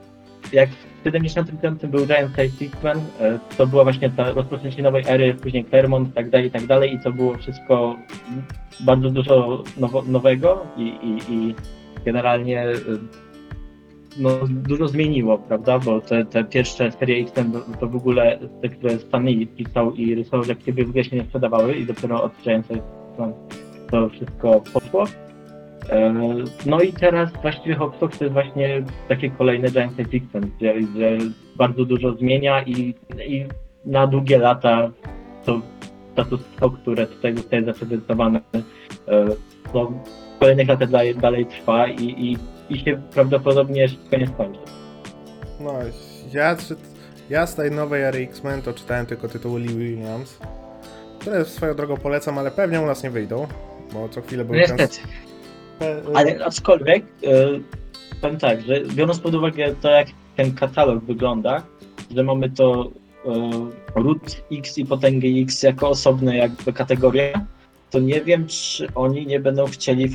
jak 75 był Giant Size X-Men, e, to była właśnie ta rozpoczęcie nowej ery, później Claremont tak dalej, i tak dalej i to było wszystko bardzo dużo nowo, nowego i, i, i generalnie e, no, dużo zmieniło, prawda? Bo te, te pierwsze serie X-Men to- w ogóle te, które Stan Lee pisał i rysował, że kiedy w ogóle się nie sprzedawały i dopiero od Giant to wszystko poszło. E, No i teraz właściwie Hot Fox to jest właśnie takie kolejne Giant Size X-Men, gdzie, gdzie bardzo dużo zmienia i, i na długie lata to status quo, które tutaj zostaje zaprezentowane, e, no, w kolejnych latach dalej, dalej trwa i, i, i się prawdopodobnie szybko nie skończy. No, ja, ja z tej nowej ery X-Men to czytałem tylko tytuły Lee Williams, które swoją drogą polecam, ale pewnie u nas nie wyjdą, bo co chwilę były Niestety. pe- Ale aczkolwiek, e, powiem tak, że biorąc pod uwagę to, jak ten katalog wygląda, że mamy to e, root X i potęgę X jako osobne jakby kategorie, to nie wiem, czy oni nie będą chcieli,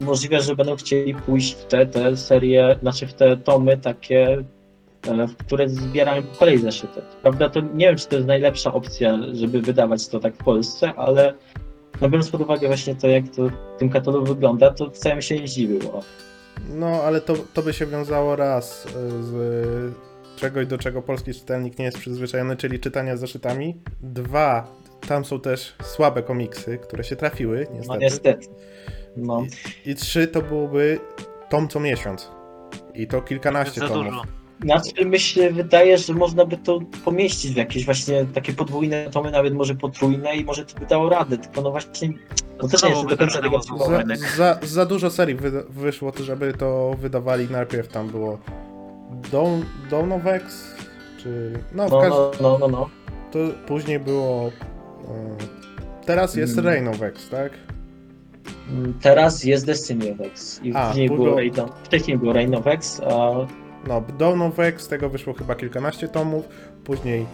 możliwe, że będą chcieli pójść w te, te serie, znaczy w te tomy takie, e, w które zbierają po kolei zeszyty. Prawda, to nie wiem, czy to jest najlepsza opcja, żeby wydawać to tak w Polsce, ale no biorąc pod uwagę właśnie to, jak to w tym katalogu wygląda, to wcale mi się nie zdziwiło. No, ale to, to by się wiązało raz y, z czegoś, do czego polski czytelnik nie jest przyzwyczajony, czyli czytania z zeszytami. Dwa, tam są też słabe komiksy, które się trafiły, No niestety. niestety. No. I trzy, to byłoby tom co miesiąc. I to kilkanaście tomów. dużo. Znaczy mi się wydaje, że można by to pomieścić w jakieś właśnie takie podwójne tomy, nawet może potrójne i może to by dało radę, tylko no właśnie no też nie jest do końca tego Za, za, za dużo serii wy, wyszło, to żeby to wydawali najpierw tam było Dawn, Dawn of X, czy... No, w No, każdym... no, no, no, no. To później było... y, teraz jest Mm. Reign of X, tak? Mm, Teraz jest Destiny of X i A, wcześniej było- of, wcześniej było Rain of X, a No, Dawn of X, z tego wyszło chyba kilkanaście tomów, później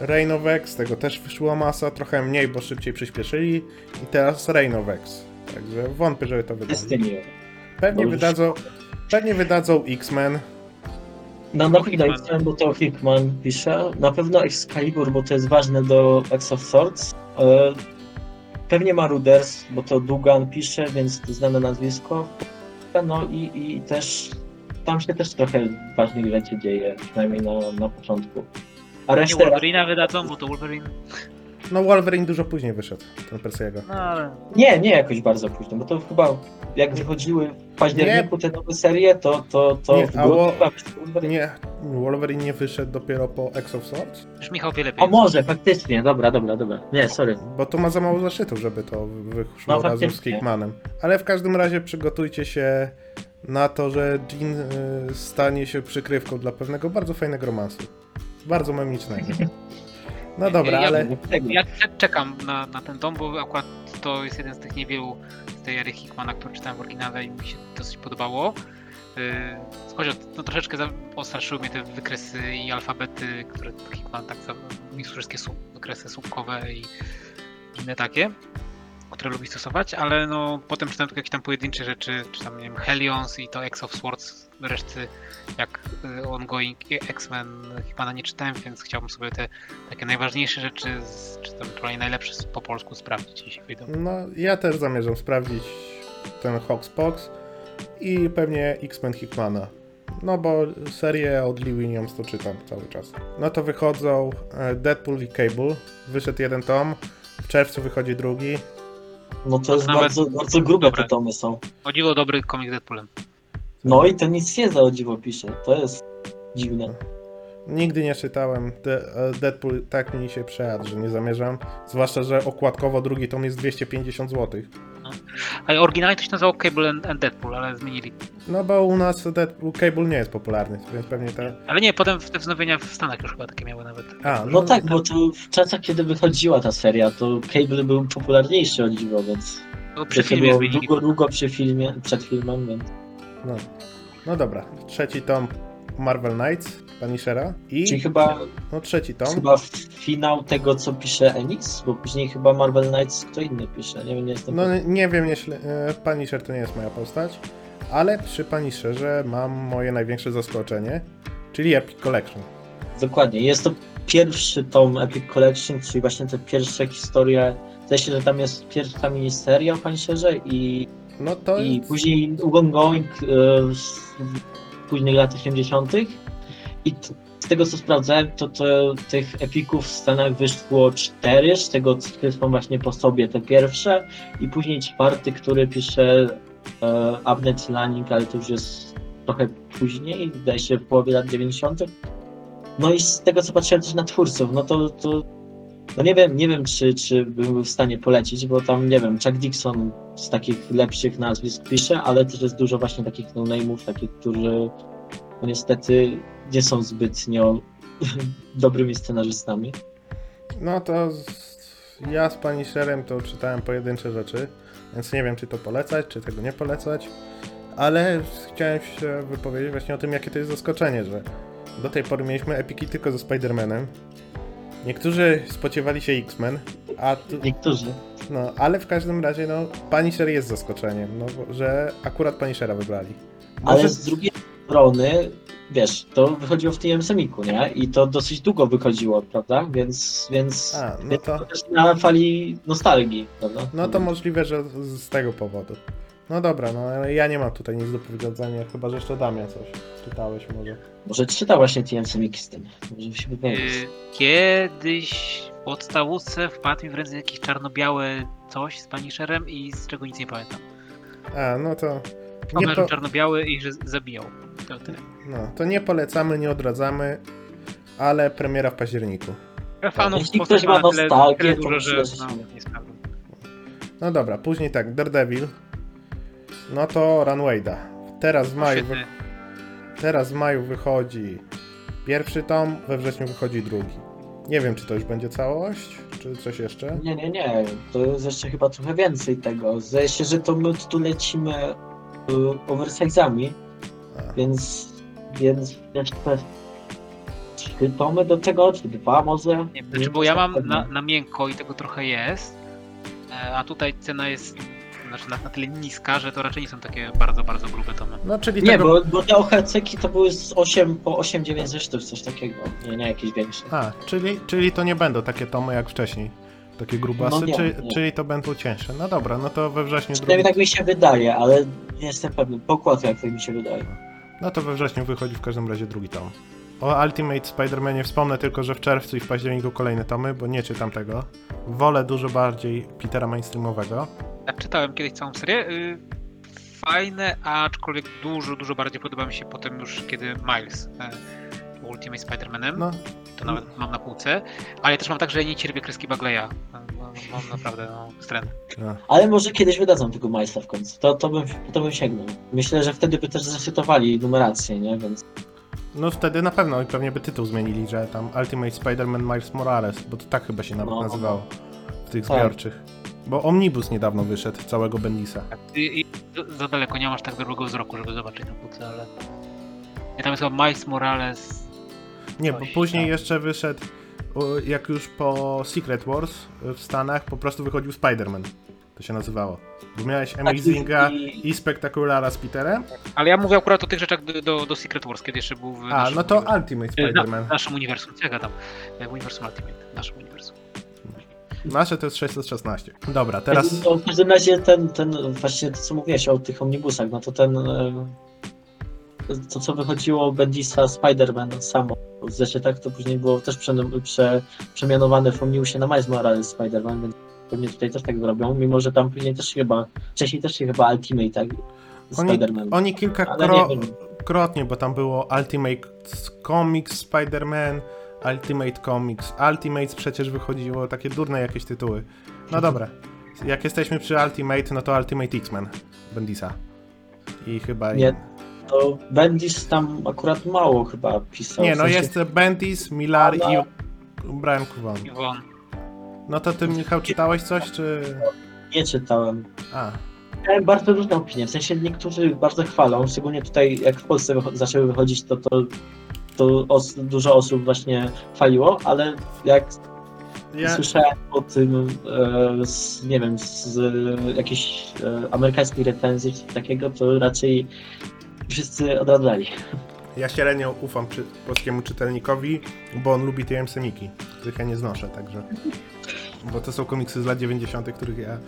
e, Reign of X, z tego też wyszła masa, trochę mniej, bo szybciej przyspieszyli i teraz Reign of X. Także wątpię, żeby to wydali. Pewnie wydadzą, pewnie wydadzą X-Men, No na pewno. X-Men, bo to Hickman pisze. Na pewno Excalibur, bo to jest ważne do X of Swords. E, Pewnie Marauders, bo to Dugan pisze, więc to znane nazwisko. No i, i też tam się też trochę ważnych rzeczy dzieje, przynajmniej na, na początku. A Nie resztę Wolverina wydadzą, bo to Wolverine. no Wolverine dużo później wyszedł, ten Persiego. No ale. nie, nie jakoś bardzo późno, bo to chyba jak wychodziły w październiku te nowe serie, to, to, to Nie, w wo- Wolverine. Nie, Wolverine nie wyszedł dopiero po X of Swords, Już Michał wie A może, faktycznie, dobra, dobra, dobra. Nie, sorry. bo to ma za mało zaszytów, żeby to wyszło No, razem z. Kickmanem. Ale w każdym razie przygotujcie się na to, że Jean y, stanie się przykrywką dla pewnego bardzo fajnego romansu. Bardzo memicznego. No dobra, Ja- ale Ja cze- czekam na, na ten tom, bo akurat to jest jeden z tych niewielu z tej ery Hickmana, który czytałem w oryginale i mi się dosyć podobało. Yy, Choć no, troszeczkę postraszyły mnie te wykresy i alfabety, które Hickman tak za- mi wszystkie słup, wykresy słupkowe i inne takie. Które lubi stosować, ale no potem czytam tylko jakieś tam pojedyncze rzeczy, czy tam nie wiem, Helions i to X of Swords, reszty jak y, ongoing X-Men Hickmana nie czytałem, więc chciałbym sobie te takie najważniejsze rzeczy, czy tam ewentualnie najlepsze po polsku sprawdzić, jeśli wyjdą. No, ja też zamierzam sprawdzić ten Hawkspox i pewnie X-Men Hickmana. No bo serię od Lee Williams to czytam cały czas. No to wychodzą e, Deadpool i Cable. Wyszedł jeden tom, w czerwcu wychodzi drugi. No to jest Nawet- bardzo, bardzo grube Dobra. te tomy są. O dziwo dobry komik z Deadpoolem. No i to nic nie za o dziwo pisze. To jest dziwne. Nigdy nie czytałem. De- e, Deadpool tak mi się przejadł, że nie zamierzam. Zwłaszcza, że okładkowo drugi tom jest 250 zł. Ale oryginalnie to się nazywało Cable and, and Deadpool, ale zmienili. No bo u nas Deadpool Cable nie jest popularny, więc pewnie te... Ale nie, potem te wznowienia w Stanach już chyba takie miały nawet. A, No tak, bo to w czasach, kiedy wychodziła ta seria, to Cable był popularniejszy o dziwo, więc No, przy to filmie zmienili. długo, długo przy filmie, przed filmem, więc No. no dobra, trzeci tom Marvel Knights, Punishera i Czyli chyba, no trzeci tom. chyba finał tego, co pisze Enix, bo później chyba Marvel Knights kto inny pisze, nie wiem, nie jestem No pewien. nie wiem, jeśli e, Punisher to nie jest moja postać, ale przy Punisherze mam moje największe zaskoczenie, czyli Epic Collection. Dokładnie, jest to pierwszy tom Epic Collection, czyli właśnie te pierwsze historie, zdaje się, że tam jest pierwsza miniseria o Punisherze i No to I później ongoing e, z w późnych lat 80. I z tego co sprawdzałem, to, to tych epików w Stanach wyszło cztery, z tego trzy są właśnie po sobie te pierwsze i później czwarty, który pisze e, Abnet Lanning, ale to już jest trochę później, wydaje się w połowie lat 90. No i z tego co patrzyłem też na twórców, no to, to no nie wiem, nie wiem czy, czy był w stanie polecić, bo tam nie wiem, Chuck Dixon z takich lepszych nazwisk pisze, ale też jest dużo właśnie takich no-name'ów, takich, którzy no niestety nie są *laughs* zbytnio dobrymi scenarzystami. No to z... ja z Punisherem to czytałem pojedyncze rzeczy, więc nie wiem, czy to polecać, czy tego nie polecać, ale chciałem się wypowiedzieć właśnie o tym, jakie to jest zaskoczenie, że do tej pory mieliśmy epiki tylko ze Spider-Manem. Niektórzy spodziewali się X-Men, a tu, Niektórzy. no, ale w każdym razie, no, Punisher jest zaskoczeniem, no, że akurat Punishera wybrali. Ale Może- z drugiej strony, wiesz, to wychodziło w tym semiku, nie? I to dosyć długo wychodziło, prawda? Więc, więc, A, no więc to, też na fali nostalgii, prawda? no to możliwe, że z z tego powodu. No dobra, no ale ja nie mam tutaj nic do powiedzenia, chyba że jeszcze Damian coś czytałeś może. Może czyta właśnie TM Semiki z tym. Może się wypowiedzieć. Y, Kiedyś w podstawówce wpadł mi w ręce jakieś czarno-białe coś z Punisherem i z czego nic nie pamiętam. A, no to Kamerą po, czarno-biały i że zabijał. To tyle. no, to nie polecamy, nie odradzamy, ale premiera w październiku. Ja fanów Jeśli ktoś ma nostalgię, to dużo, że no. No dobra, później tak, Daredevil. No to Runwayda. Teraz w maju, wy, teraz w maju wychodzi pierwszy tom, we wrześniu wychodzi drugi. Nie wiem, czy to już będzie całość, czy coś jeszcze. Nie, nie, nie. To jest jeszcze chyba trochę więcej tego. Zdaje się, że to my tu lecimy oversize'ami, A. więc, więc jeszcze trzy tomy do tego, czy dwa może. Nie, Nie znaczy, bo ja mam na, pewny. na miękko i tego trochę jest, e, a tutaj cena jest znaczy na, na tyle niska, że to raczej nie są takie bardzo, bardzo grube tomy. No, czyli Nie, tego... bo, bo te OHC-ki to były z 8 po 8-9 zresztą, coś takiego. Nie, nie jakieś większe. A, czyli, czyli to nie będą takie tomy jak wcześniej. Takie grubasy, No nie, czy, nie. czyli to będą cięższe. No dobra, no to we wrześniu drugi. Przynajmniej tak mi się wydaje, ale nie jestem pewny. Pokład jak tak mi się wydaje. No to we wrześniu wychodzi w każdym razie drugi tom. O Ultimate Spider-Manie wspomnę tylko, że w czerwcu i w październiku kolejne tomy, bo nie czytam tego. Wolę dużo bardziej Petera mainstreamowego. Tak, czytałem kiedyś całą serię. Y, fajne, aczkolwiek dużo, dużo bardziej podoba mi się potem już, kiedy Miles e, Ultimate Spider-Manem. No, To nawet mam na półce. Ale ja też mam tak, że ja nie cierpię kreski Bagleya. No, no, Mam naprawdę no, wstręt. no. Ale może kiedyś wydadzą tego Majsa w końcu. To, to, bym, to bym sięgnął. Myślę, że wtedy by też zresetowali numerację, nie? Więc no wtedy na pewno i pewnie by tytuł zmienili, że tam Ultimate Spider-Man Miles Morales, bo to tak chyba się nawet No. nazywało w tych Tak. zbiorczych. Bo Omnibus niedawno wyszedł, całego Bendisa. I, i za- za daleko, nie masz tak dobrego wzroku, żeby zobaczyć na półce, ale... I tam jest chyba Miles Morales. Nie, bo później tam. jeszcze wyszedł, jak już po Secret Wars w Stanach, po prostu wychodził Spider-Man. to się nazywało. Bo miałeś Amazinga i- i Spectaculara z Peterem, Ale ja mówię akurat o tych rzeczach do, do, do Secret Wars, kiedy jeszcze był w a naszym no to uniwersum. Ultimate Spider-Man. Na, w naszym uniwersum, co ja gadam? E, Uniwersum Ultimate, w naszym uniwersum. Nasze to jest 616. Dobra, teraz... No, w każdym razie ten, ten, właśnie to co mówiłeś o tych omnibusach, no to ten, e, to co wychodziło Bendisa Spider-Man samo w zeszytach, to później było też prze, prze, przemianowane w omnibusie na Miles Morales Spider-Man, więc pewnie tutaj też tak zrobią, mimo że tam później też chyba, wcześniej też się chyba Ultimate tak, Oni, Spider-Man. oni kilkakrotnie, bo tam było Ultimate Comics Spider-Man, Ultimate Comics, Ultimates przecież wychodziło, takie durne jakieś tytuły. No dobra, jak jesteśmy przy Ultimate, no to Ultimate X-Men Bendisa. I chyba... Nie, To Bendis tam akurat mało chyba pisał. Nie, w no sensie- jest Bendis, Millar i Brian Kuwan. No to ty, Michał, czytałeś coś, czy... Nie czytałem. A, Miałem bardzo różne opinie, w sensie niektórzy bardzo chwalą, szczególnie tutaj jak w Polsce wycho- zaczęły wychodzić, to, to, to os- dużo osób właśnie chwaliło, ale jak ja... słyszałem o tym e, z, nie wiem, z e, jakiejś e, amerykańskiej recenzji czy takiego, to raczej wszyscy odradzali. Ja średnio ufam czy, polskiemu czytelnikowi, bo on lubi te Semiki, których ja nie znoszę, także... Bo to są komiksy z lat 90., których ja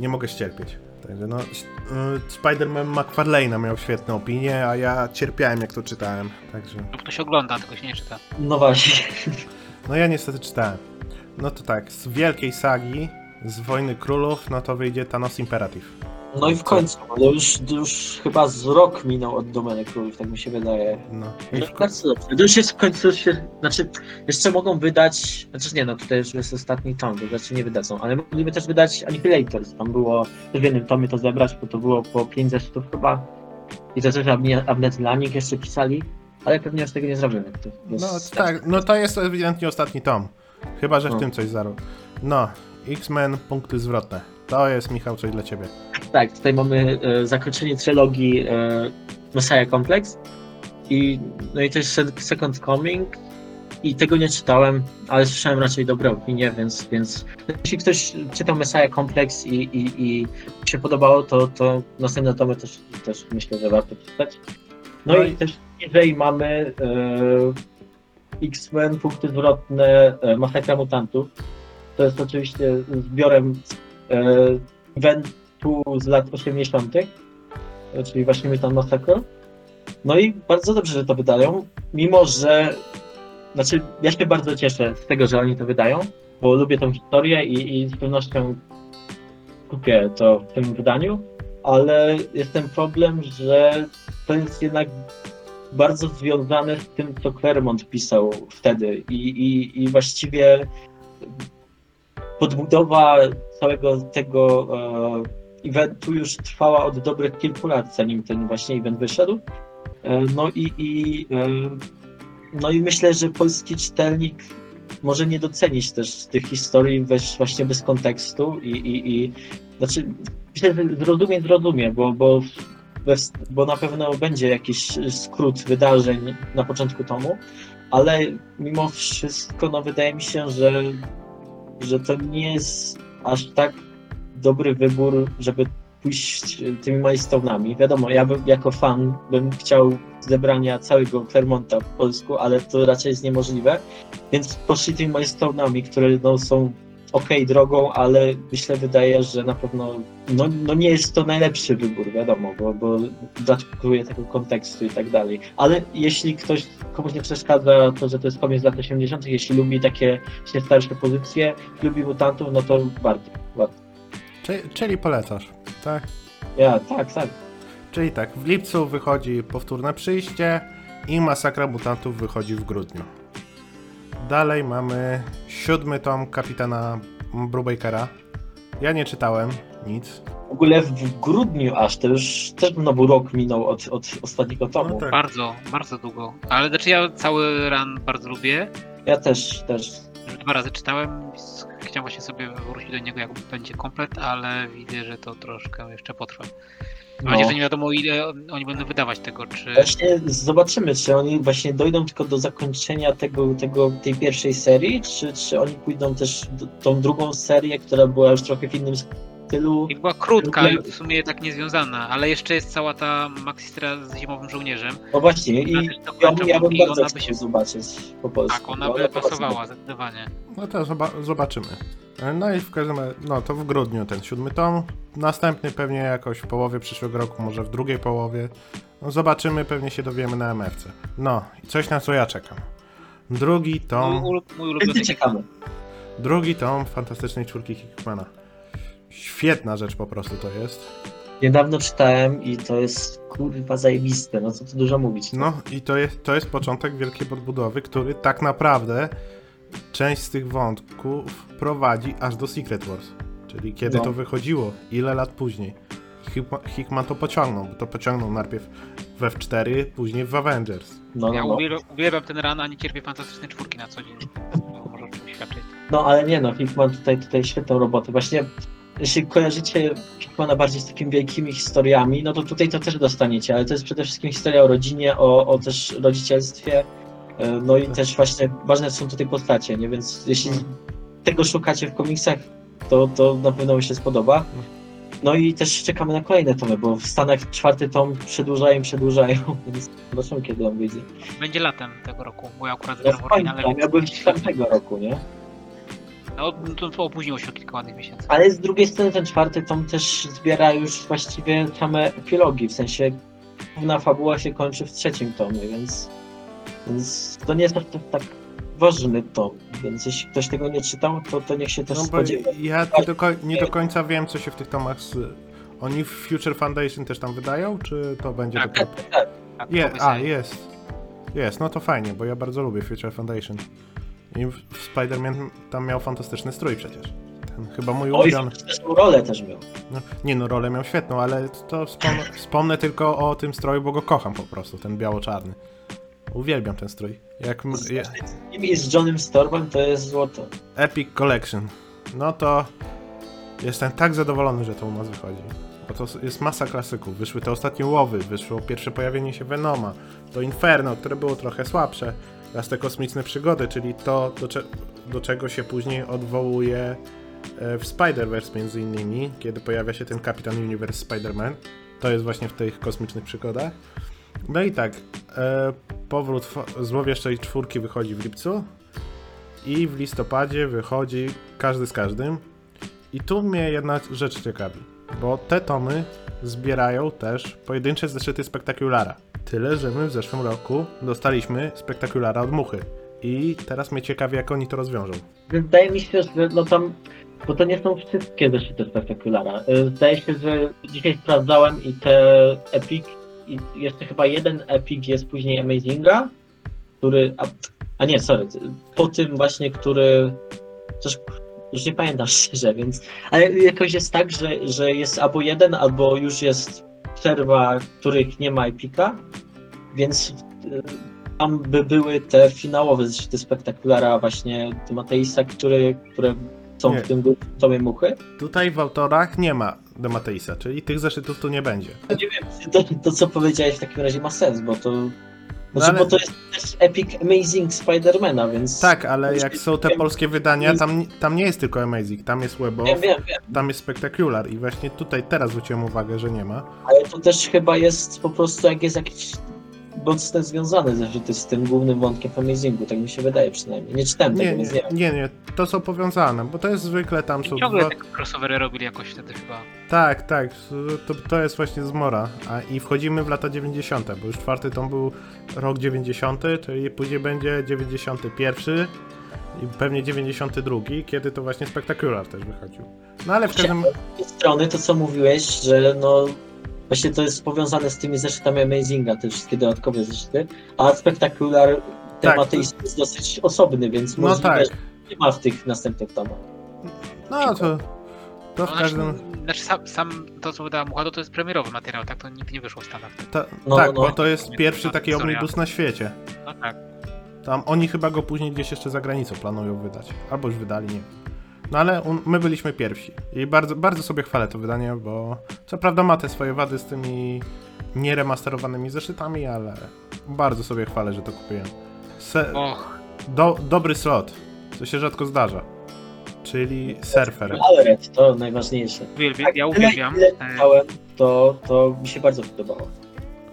nie mogę ścierpieć. Także no, y, Spider-Man McFarlane'a miał świetne opinie, a ja cierpiałem jak to czytałem, także... No ktoś ogląda, tylko się nie czyta. No właśnie. No ja niestety czytałem. No to tak, z wielkiej sagi, z Wojny Królów, no to wyjdzie Thanos Imperative. No i w końcu, ale już, już chyba z rok minął od Domeny Królów, tak mi się wydaje. No, i No w, i bardzo dobrze. To już jest w końcu się, znaczy jeszcze mogą wydać, znaczy nie no, tutaj już jest ostatni tom, to znaczy nie wydadzą, ale mogliby też wydać Annihilators, tam było, też w jednym tomie to zebrać, bo to było po 5 zeszytów chyba i to też Abne- Abnet Lanik jeszcze pisali, ale pewnie już tego nie zrobimy. To no jest- tak, no to jest ewidentnie ostatni tom. Chyba, że w No. tym coś zarób. No, X-Men, punkty zwrotne. To jest, Michał, coś dla ciebie. Tak, tutaj mamy e, zakończenie trylogii e, Messiah Complex i no i to jest se- Second Coming i tego nie czytałem, ale słyszałem raczej dobre opinie, więc, więc jeśli ktoś czytał Messiah Complex i, i, i się podobało, to, to następne tomy też, też myślę, że warto czytać. No, No i, i- też niżej mamy e, X-Men, punkty zwrotne, e, Masakra Mutantów. To jest oczywiście zbiorem eventu z lat 80., e, czyli właśnie Mutant Massacre. No i bardzo dobrze, że to wydają, mimo że, znaczy ja się bardzo cieszę z tego, że oni to wydają, bo lubię tą historię i, i z pewnością kupię to w tym wydaniu, ale jest ten problem, że to jest jednak bardzo związane z tym, co Claremont pisał wtedy i, i, i właściwie podbudowa całego tego e, eventu już trwała od dobrych kilku lat, zanim ten właśnie event wyszedł. E, no i, i e, no i myślę, że polski czytelnik może nie docenić też tych historii właśnie bez kontekstu i, i, i znaczy myślę, że zrozumie, zrozumie, bo, bo, bo na pewno będzie jakiś skrót wydarzeń na początku tomu, ale mimo wszystko no wydaje mi się, że że to nie jest aż tak dobry wybór, żeby pójść tymi milestone'ami. Wiadomo, ja bym, jako fan bym chciał zebrania całego Clermonta w polsku, ale to raczej jest niemożliwe, więc poszli tymi milestone'ami, które no, są ok drogą, ale myślę, wydaje, że na pewno no, no nie jest to najlepszy wybór, wiadomo, bo, bo brakuje tego kontekstu i tak dalej. Ale jeśli ktoś, komuś nie przeszkadza to, że to jest komiks z lat 80., jeśli lubi takie się starsze pozycje, lubi mutantów, no to warto, warto. Czyli, czyli polecasz, tak? Ja, tak, tak. Czyli tak, w lipcu wychodzi powtórne przyjście i Masakra Mutantów wychodzi w grudniu. Dalej mamy siódmy tom Kapitana Brubakera. Ja nie czytałem nic. W ogóle w grudniu aż, to już też znowu rok minął od, od ostatniego tomu. No tak. Bardzo, bardzo długo. Ale znaczy ja cały ran bardzo lubię. Ja też, też. Już dwa razy czytałem. Chciałem właśnie sobie wrócić do niego, jak będzie komplet, ale widzę, że to troszkę jeszcze potrwa. Mam No. nadzieję, że nie wiadomo, ile oni będą wydawać tego, czy. Właśnie zobaczymy, czy oni właśnie dojdą tylko do zakończenia tego, tego, tej pierwszej serii, czy, czy oni pójdą też do, tą drugą serię, która była już trochę w innym tylu... I była krótka, Tylu w sumie tak niezwiązana, ale jeszcze jest cała ta Maxistra z zimowym żołnierzem. No właśnie, i Ona też ja, ja bym i bardzo ona by chciał się zobaczyć po polsku. Tak, ona No, by zobaczymy. pasowała zdecydowanie. No to zoba- zobaczymy. No i w każdym razie, no to w grudniu ten siódmy tom. Następny pewnie jakoś w połowie przyszłego roku, może w drugiej połowie. No zobaczymy, pewnie się dowiemy na MFC. No i coś na co ja czekam. Drugi Mój, tom, ulu- mój ulubiony drugi tom Fantastycznej Czwórki Hickmana. Świetna rzecz po prostu to jest. Niedawno czytałem i to jest kurwa zajebiste, no co tu dużo mówić. No i to jest, to jest początek wielkiej podbudowy, który tak naprawdę część z tych wątków prowadzi aż do Secret Wars. Czyli kiedy No. to wychodziło, ile lat później. Hickman, to pociągnął, bo to pociągnął najpierw w F4, później w Avengers. No, Ja no, no. uwielbiam, ten ran, a nie cierpię fantastycznej czwórki na co dzień. To może o czymś świadczyć. no ale nie no, Hickman tutaj, tutaj świetną robotę. Właśnie jeśli kojarzycie Hickmana bardziej z takimi wielkimi historiami, no to tutaj to też dostaniecie, ale to jest przede wszystkim historia o rodzinie, o, o też rodzicielstwie, e, no i też właśnie ważne są tutaj postacie, nie? Więc jeśli tego szukacie w komiksach, to, to na pewno mi się spodoba. No i też czekamy na kolejne tomy, bo w Stanach czwarty tom przedłużają, przedłużają, *laughs* więc zobaczymy kiedy on wyjdzie. Będzie latem tego roku, bo ja akurat No w oryginale, miał być czwartego roku, nie? No to, to opóźniło się o kilka ładnych miesięcy. Ale z drugiej strony ten czwarty tom też zbiera już właściwie same epilogi, w sensie główna fabuła się kończy w trzecim tomie, więc, więc to nie jest tak, tak ważny tom, więc jeśli ktoś tego nie czytał, to, to niech się też No spodziewa. ja nie do, nie do końca wiem, co się w tych tomach... Z... Oni w Future Foundation też tam wydają, czy to będzie Tak. dopiero... Tak, Je, pomysł a, jest. Jest, no to fajnie, bo ja bardzo lubię Future Foundation. I Spider-Man tam miał fantastyczny strój przecież. Ten chyba mój Oj, ulubiony. zresztą rolę też miał. No, nie no, rolę miał świetną, ale to wspomnę, *laughs* wspomnę tylko o tym stroju, bo go kocham po prostu, ten biało-czarny. Uwielbiam ten strój. Jak je, Z nim i z Johnem Stormem to jest złoto. Epic Collection. No to jestem tak zadowolony, że to u nas wychodzi. Bo to jest masa klasyków. Wyszły te ostatnie łowy, wyszło pierwsze pojawienie się Venoma, to Inferno, które było trochę słabsze. Teraz te kosmiczne przygody, czyli to, do, cze- do czego się później odwołuje e, w Spider-Verse między innymi, kiedy pojawia się ten Kapitan Universe Spider-Man. To jest właśnie w tych kosmicznych przygodach. No i tak, e, powrót złowieszczej czwórki wychodzi w lipcu i w listopadzie wychodzi każdy z każdym. I tu mnie jedna rzecz ciekawi, bo te tomy zbierają też pojedyncze zeszyty Spektakulara. Tyle, że my w zeszłym roku dostaliśmy Spektakulara od Muchy. I teraz mnie ciekawi, jak oni to rozwiążą. Wydaje mi się, że no tam, bo to nie są wszystkie zeszyty spektakulara. Y, Zdaje się, że dzisiaj sprawdzałem i te Epic, i jeszcze chyba jeden Epic jest później Amazinga, który, a, a nie, sorry, po tym właśnie, który, już nie pamiętam szczerze, więc, ale jakoś jest tak, że, że jest albo jeden, albo już jest przerwa, których nie ma Epica, więc y, tam by były te finałowe zeszyty spektakulara właśnie Mateisa, które, które są Nie. w tym tomie muchy. Tutaj w autorach nie ma Demateisa, czyli tych zeszytów tu nie będzie. No nie wiem, to, to co powiedziałeś w takim razie ma sens, bo to, znaczy, ale- bo to jest też Epic Amazing Spidermana, więc... Tak, ale jak są te polskie wydania, tam, tam nie jest tylko Amazing, tam jest Webow, Wiem, wiem, wiem, tam jest Spectacular i właśnie tutaj teraz zwróciłem uwagę, że nie ma. ale to też chyba jest po prostu jak jest jakiś mocno związane zeszyty z tym głównym wątkiem w Amazingu, tak mi się wydaje przynajmniej. Nie czytałem tego, Nie, więc nie, nie wiem. nie, nie, to są powiązane, bo to jest zwykle tam są Ciągle dwa... te crossovery robili jakoś wtedy chyba. Tak, tak, to, to jest właśnie zmora. A, I wchodzimy w lata 90., bo już czwarty tom był rok 90., czyli później będzie 91 i pewnie 92, kiedy to właśnie Spectacular też wychodził. No ale w każdym... Z strony to co mówiłeś, że no właśnie to jest powiązane z tymi zeszytami Amazinga, te wszystkie dodatkowe zeszyty, a Spectacular Tak, temat to- jest dosyć osobny, więc No możliwe, tak. że nie ma w tych następnych tomach. No to... To w No, każdym... znaczy, znaczy sam, sam to co wydała Mucha, to, to jest premierowy materiał, tak? To nigdy nie wyszło w Stanach. Ta, No, tak, no, bo no. to jest pierwszy taki omnibus na świecie. No tak. Tam oni chyba go później gdzieś jeszcze za granicą planują wydać. Albo już wydali, nie wiem. No ale un- my byliśmy pierwsi. I bardzo, bardzo sobie chwalę to wydanie, bo co prawda ma te swoje wady z tymi nieremasterowanymi zeszytami, ale bardzo sobie chwalę, że to kupiłem. Se- Och, do, dobry slot, co się rzadko zdarza. czyli surfer. Alred, to najważniejsze. Uwielbiam, Tak, ja tyle, uwielbiam. ile E, czytałem, to, to mi się bardzo podobało.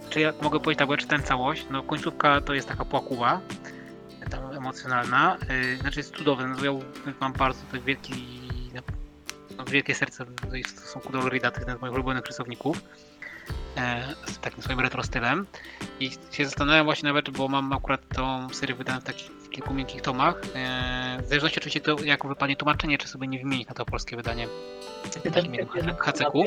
Czy ja mogę powiedzieć tak, bo ja czytałem całość, no końcówka to jest taka płakuwa, tam emocjonalna, yy, znaczy jest cudowne, no ja mam bardzo tak wielki, no, no, wielkie serce w stosunku do Rida, to jest jeden z moich ulubionych rysowników, e, z takim swoim retro stylem. I się zastanawiam właśnie nawet, bo mam akurat tą serię wydaną w takich w kilku miękkich tomach, e, w zależności oczywiście to jak wypadnie tłumaczenie, czy sobie nie wymienić na to polskie wydanie. W takim HCQ.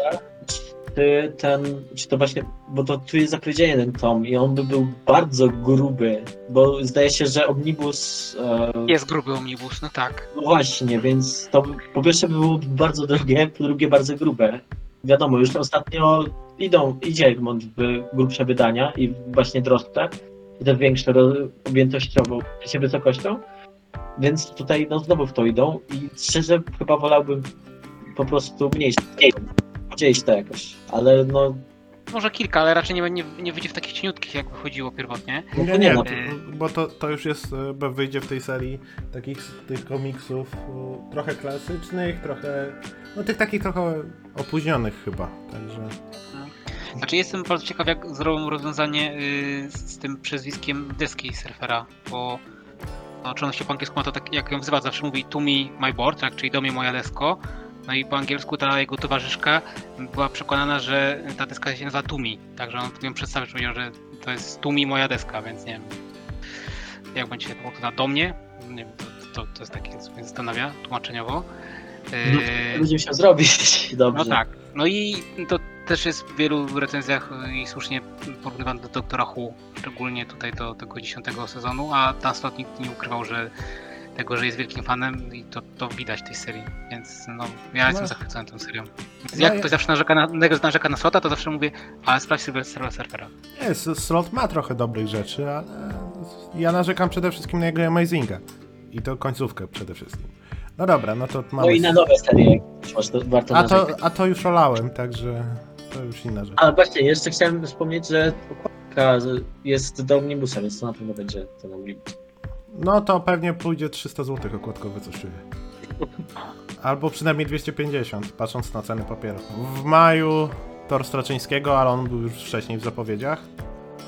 Czy ten, czy to właśnie, bo to tu jest zapowiedziany ten tom i on by był bardzo gruby, bo zdaje się, że Omnibus, e, Jest gruby omnibus, no tak. no właśnie, więc to po pierwsze by było bardzo drogie, po drugie bardzo grube. Wiadomo, już ostatnio idą, idzie Egmont w grubsze wydania i właśnie droższe, i te większe objętościowo, sensie wysokością, więc tutaj no znowu w to idą i szczerze chyba wolałbym po prostu mniejsze, gdzieś to jakoś, ale no Może kilka, ale raczej nie, nie, nie wyjdzie w takich cieniutkich, jak wychodziło pierwotnie. No Nie, to nie, nie, no. to- bo to, to już jest, e, bo wyjdzie w tej serii takich tych komiksów e, trochę klasycznych, trochę, no tych takich trochę opóźnionych chyba, także... Znaczy jestem bardzo ciekaw, jak zrobią rozwiązanie y, z, z tym przezwiskiem deski surfera, bo no, czy on się po angielsku ma to tak, jak ją wzywa, zawsze mówi to me my board, tak, czyli do mnie moja desko. No i po angielsku ta jego towarzyszka była przekonana, że ta deska się nazywa Tumi, także on ją przedstawił, powiedział, że to jest Tumi moja deska, więc nie wiem, jak będzie się to do mnie, nie wiem, to, to, to jest takie, co mnie zastanawia tłumaczeniowo. No, Y, będzie musiał zrobić *laughs* dobrze. no tak. No i to też jest w wielu recenzjach i słusznie porównywane do Doktora Who, szczególnie tutaj do tego dziesiątego sezonu, a Dan Slott nikt nie ukrywał, że tego, że jest wielkim fanem i to, to widać w tej serii, więc no, ja jestem No. zachwycony tą serią. Więc No jak ja- ktoś zawsze narzeka na, narzeka na Slota, to zawsze mówię, ale sprawdź Sylwestra Surfera. Nie, Slot ma trochę dobrych rzeczy, ale ja narzekam przede wszystkim na jego Amazinga. I to końcówkę przede wszystkim. No dobra, no to mamy... No i na nowe serie, warto a, to, a to już olałem, także to już inna rzecz. Ale właśnie, jeszcze chciałem wspomnieć, że okładka jest do Omnibusa, więc to na pewno będzie ten Omnibus. No to pewnie pójdzie 300 zł okładkowe, coś czuję. Albo przynajmniej 250, patrząc na ceny papieru. W maju Tor Straczyńskiego, ale on był już wcześniej w zapowiedziach.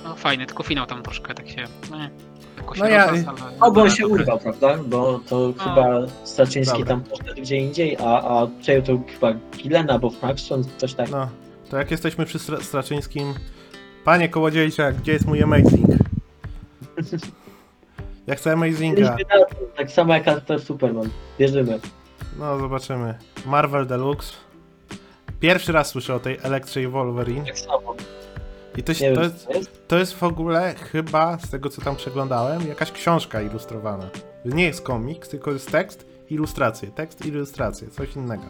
No fajny, tylko finał tam troszkę tak się... No, nie, jakoś No ja- rozlazł, ale- się urwał, prawda? Bo to No. chyba Straczyński Dobra. tam poszedł gdzie indziej, a, a przejął to chyba Gilena albo Fraction, coś tak. No, to jak jesteśmy przy Stra- Straczyńskim... Panie Kołodziejczak, gdzie jest mój Amazing? *laughs* Ja chcę Amazinga. Tak samo jak Alter Superman. Wierzymy. No, zobaczymy. Marvel Deluxe. Pierwszy raz słyszę o tej Elektrze i Wolverine. Tak samo. I to, się, to, wiem, jest, to jest w ogóle chyba, z tego co tam przeglądałem, jakaś książka ilustrowana. Nie jest komiks, tylko jest tekst, ilustracje. Tekst, ilustracje, coś innego.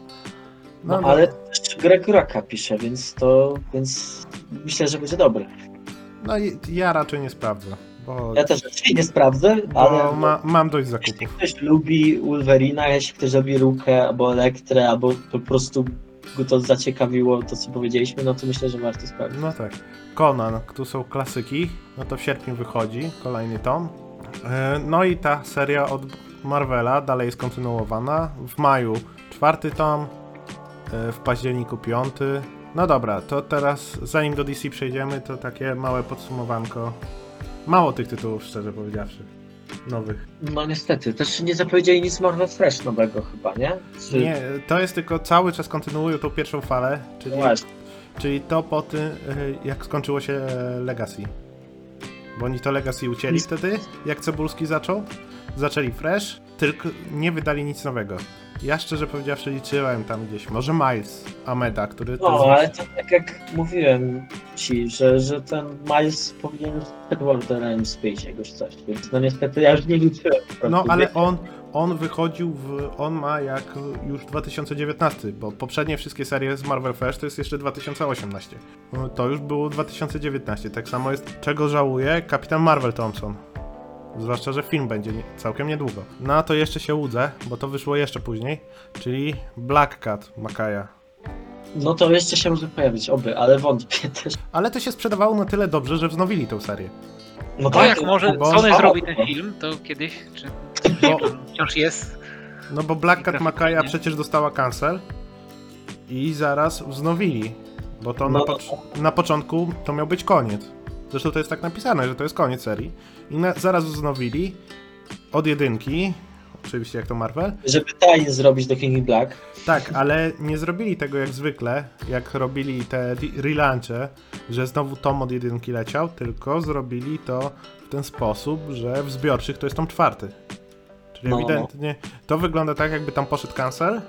No, ale też Greg Rocka pisze, więc to, więc myślę, że będzie dobry. No i ja raczej nie sprawdzę, bo, Ja też nie sprawdzę, ale ma, mam dość jeśli zakupów. ktoś lubi Wolverina, jeśli ktoś lubi Rukę albo Elektrę, albo po prostu go to zaciekawiło, to co powiedzieliśmy, no to myślę, że warto sprawdzić. No tak. Conan, tu są klasyki, no to w sierpniu wychodzi kolejny tom. E, No i ta seria od Marvela dalej jest kontynuowana. W maju czwarty tom, e, w październiku piąty. No dobra, to teraz zanim do DC przejdziemy, to takie małe podsumowanko. Mało tych tytułów, szczerze powiedziawszy. Nowych. No niestety, też nie zapowiedzieli nic Marvel Fresh nowego chyba, nie? Czy... Nie, to jest tylko cały czas kontynuują tą pierwszą falę, czyli właśnie. Czyli to po tym, y, jak skończyło się Legacy. Bo oni to Legacy ucięli wtedy, jak Cebulski zaczął. Zaczęli fresh, tylko nie wydali nic nowego. Ja szczerze powiedziawszy liczyłem tam gdzieś, może Miles Ameda, który No, to ale to tak jak mówiłem ci, że, że ten Miles powinien przed Worderem Space jakoś coś, więc no niestety ja już nie liczyłem. po prostu. No ale on, on wychodził w. On ma jak już 2019, bo poprzednie wszystkie serie z Marvel Fest to jest jeszcze 2018. No, To już było 2019. Tak samo jest, czego żałuję, Kapitan Marvel Thompson. Zwłaszcza, że film będzie nie, całkiem niedługo. No a to jeszcze się łudzę, bo to wyszło jeszcze później, czyli Black Cat Makaja. No to jeszcze się może pojawić, oby, ale wątpię *laughs* też. Ale to się sprzedawało na tyle dobrze, że wznowili tą serię. No To jak może bo- Sony zrobi ten film, to kiedyś, czy Bo, *laughs* wciąż jest, No bo Black Cat nie? przecież dostała cancel i zaraz wznowili, bo to na, No, pocz- na początku to miał być koniec. Zresztą to jest tak napisane, że to jest koniec serii. I na, zaraz wznowili od jedynki, oczywiście jak to Marvel. Żeby tajnie zrobić do King in Black. Tak, ale nie zrobili tego jak zwykle, jak robili te re- relaunche, że znowu tom od jedynki leciał, tylko zrobili to w ten sposób, że w zbiorczych to jest tom czwarty. Czyli No, no, no. ewidentnie to wygląda tak, jakby tam poszedł cancel,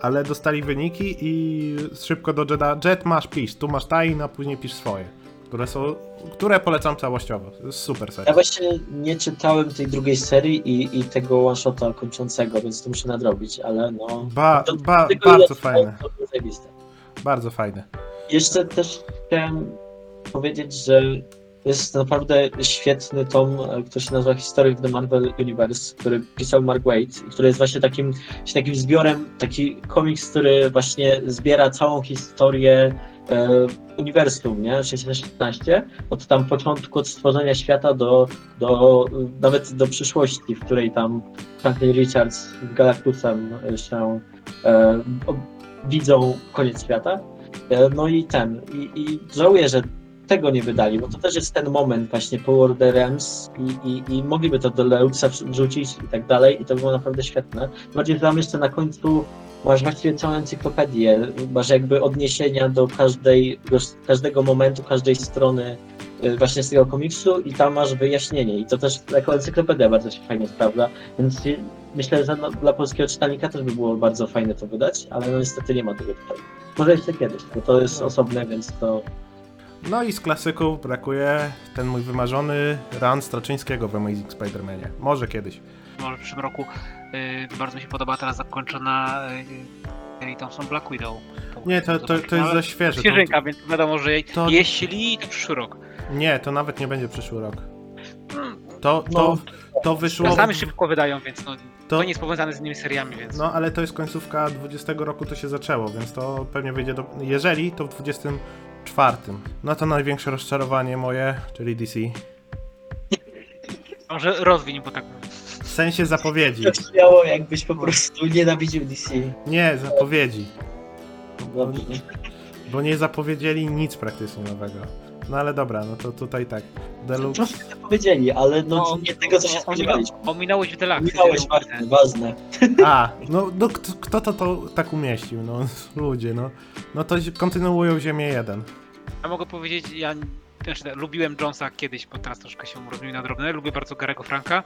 ale dostali wyniki i szybko do Jeda, Jet masz pisz, tu masz tajne, a później pisz swoje, które są, które polecam całościowo. To jest super Ja seria. właśnie nie czytałem tej drugiej serii i, i tego one-shota kończącego, więc to muszę nadrobić, ale no... Ba, to- ba, bardzo fajne, bardzo fajne. Jeszcze też chciałem powiedzieć, że jest naprawdę świetny tom, e, który się nazywa History of the Marvel Universe, który pisał Mark Waid, i który jest właśnie takim, takim zbiorem, taki komiks, który właśnie zbiera całą historię uniwersum, nie? 616, od tam początku, od stworzenia świata do, do nawet do przyszłości, w której tam Franklin Richards z Galactusem się e, widzą koniec świata. E, No i ten, i, i żałuję, że tego nie wydali, bo to też jest ten moment właśnie po Order Realms i, i, i mogliby to do Leuxa wrzucić i tak dalej i to było naprawdę świetne. Bardziej, tam jeszcze na końcu masz właściwie całą encyklopedię, masz jakby odniesienia do każdej, każdego momentu, każdej strony y, właśnie z tego komiksu i tam masz wyjaśnienie i to też jako encyklopedia bardzo się fajnie sprawdza, więc myślę, że dla polskiego czytelnika też by było bardzo fajne to wydać, ale no niestety nie ma tego tutaj. Może jeszcze kiedyś, bo to jest osobne, więc to No i z klasyków brakuje ten mój wymarzony run Straczyńskiego w Amazing Spider-Manie. Może kiedyś. Może w przyszłym roku y, bardzo mi się podoba teraz zakończona y, y, Thompson Black Widow. Nie, to, to, to jest za świeże. Świeżynka, więc wiadomo, że to- jeśli to przyszły rok. To, nie, to nawet nie będzie przyszły rok. Hmm, To, to, to wyszło... Czasami szybko wydają, więc no, to, To, nie jest powiązane z innymi seriami, więc no, ale to jest końcówka 20 roku, to się zaczęło, więc to pewnie wyjdzie do... Jeżeli, to w 24. No to największe rozczarowanie moje, czyli DC. może rozwiń, bo tak W sensie zapowiedzi. to brzmiało jakbyś po prostu nienawidził DC. Nie, zapowiedzi. Dobrze. Bo nie zapowiedzieli nic praktycznie nowego. No ale dobra, no to tutaj tak. Deluxe. Troszkę to powiedzieli, ale no, nie tego, co się o- spodziewaliśmy. Ominąłeś w Deluxe. Minąłeś, wiadomo, ważne, ważne. *laughs* A, no, no kto, kto to, to tak umieścił? No *laughs* ludzie, no. No to kontynuują Ziemię 1. Ja mogę powiedzieć, ja znaczy, lubiłem Jonesa kiedyś, bo teraz troszkę się rozumiem na drobne. Lubię bardzo Garego Franka.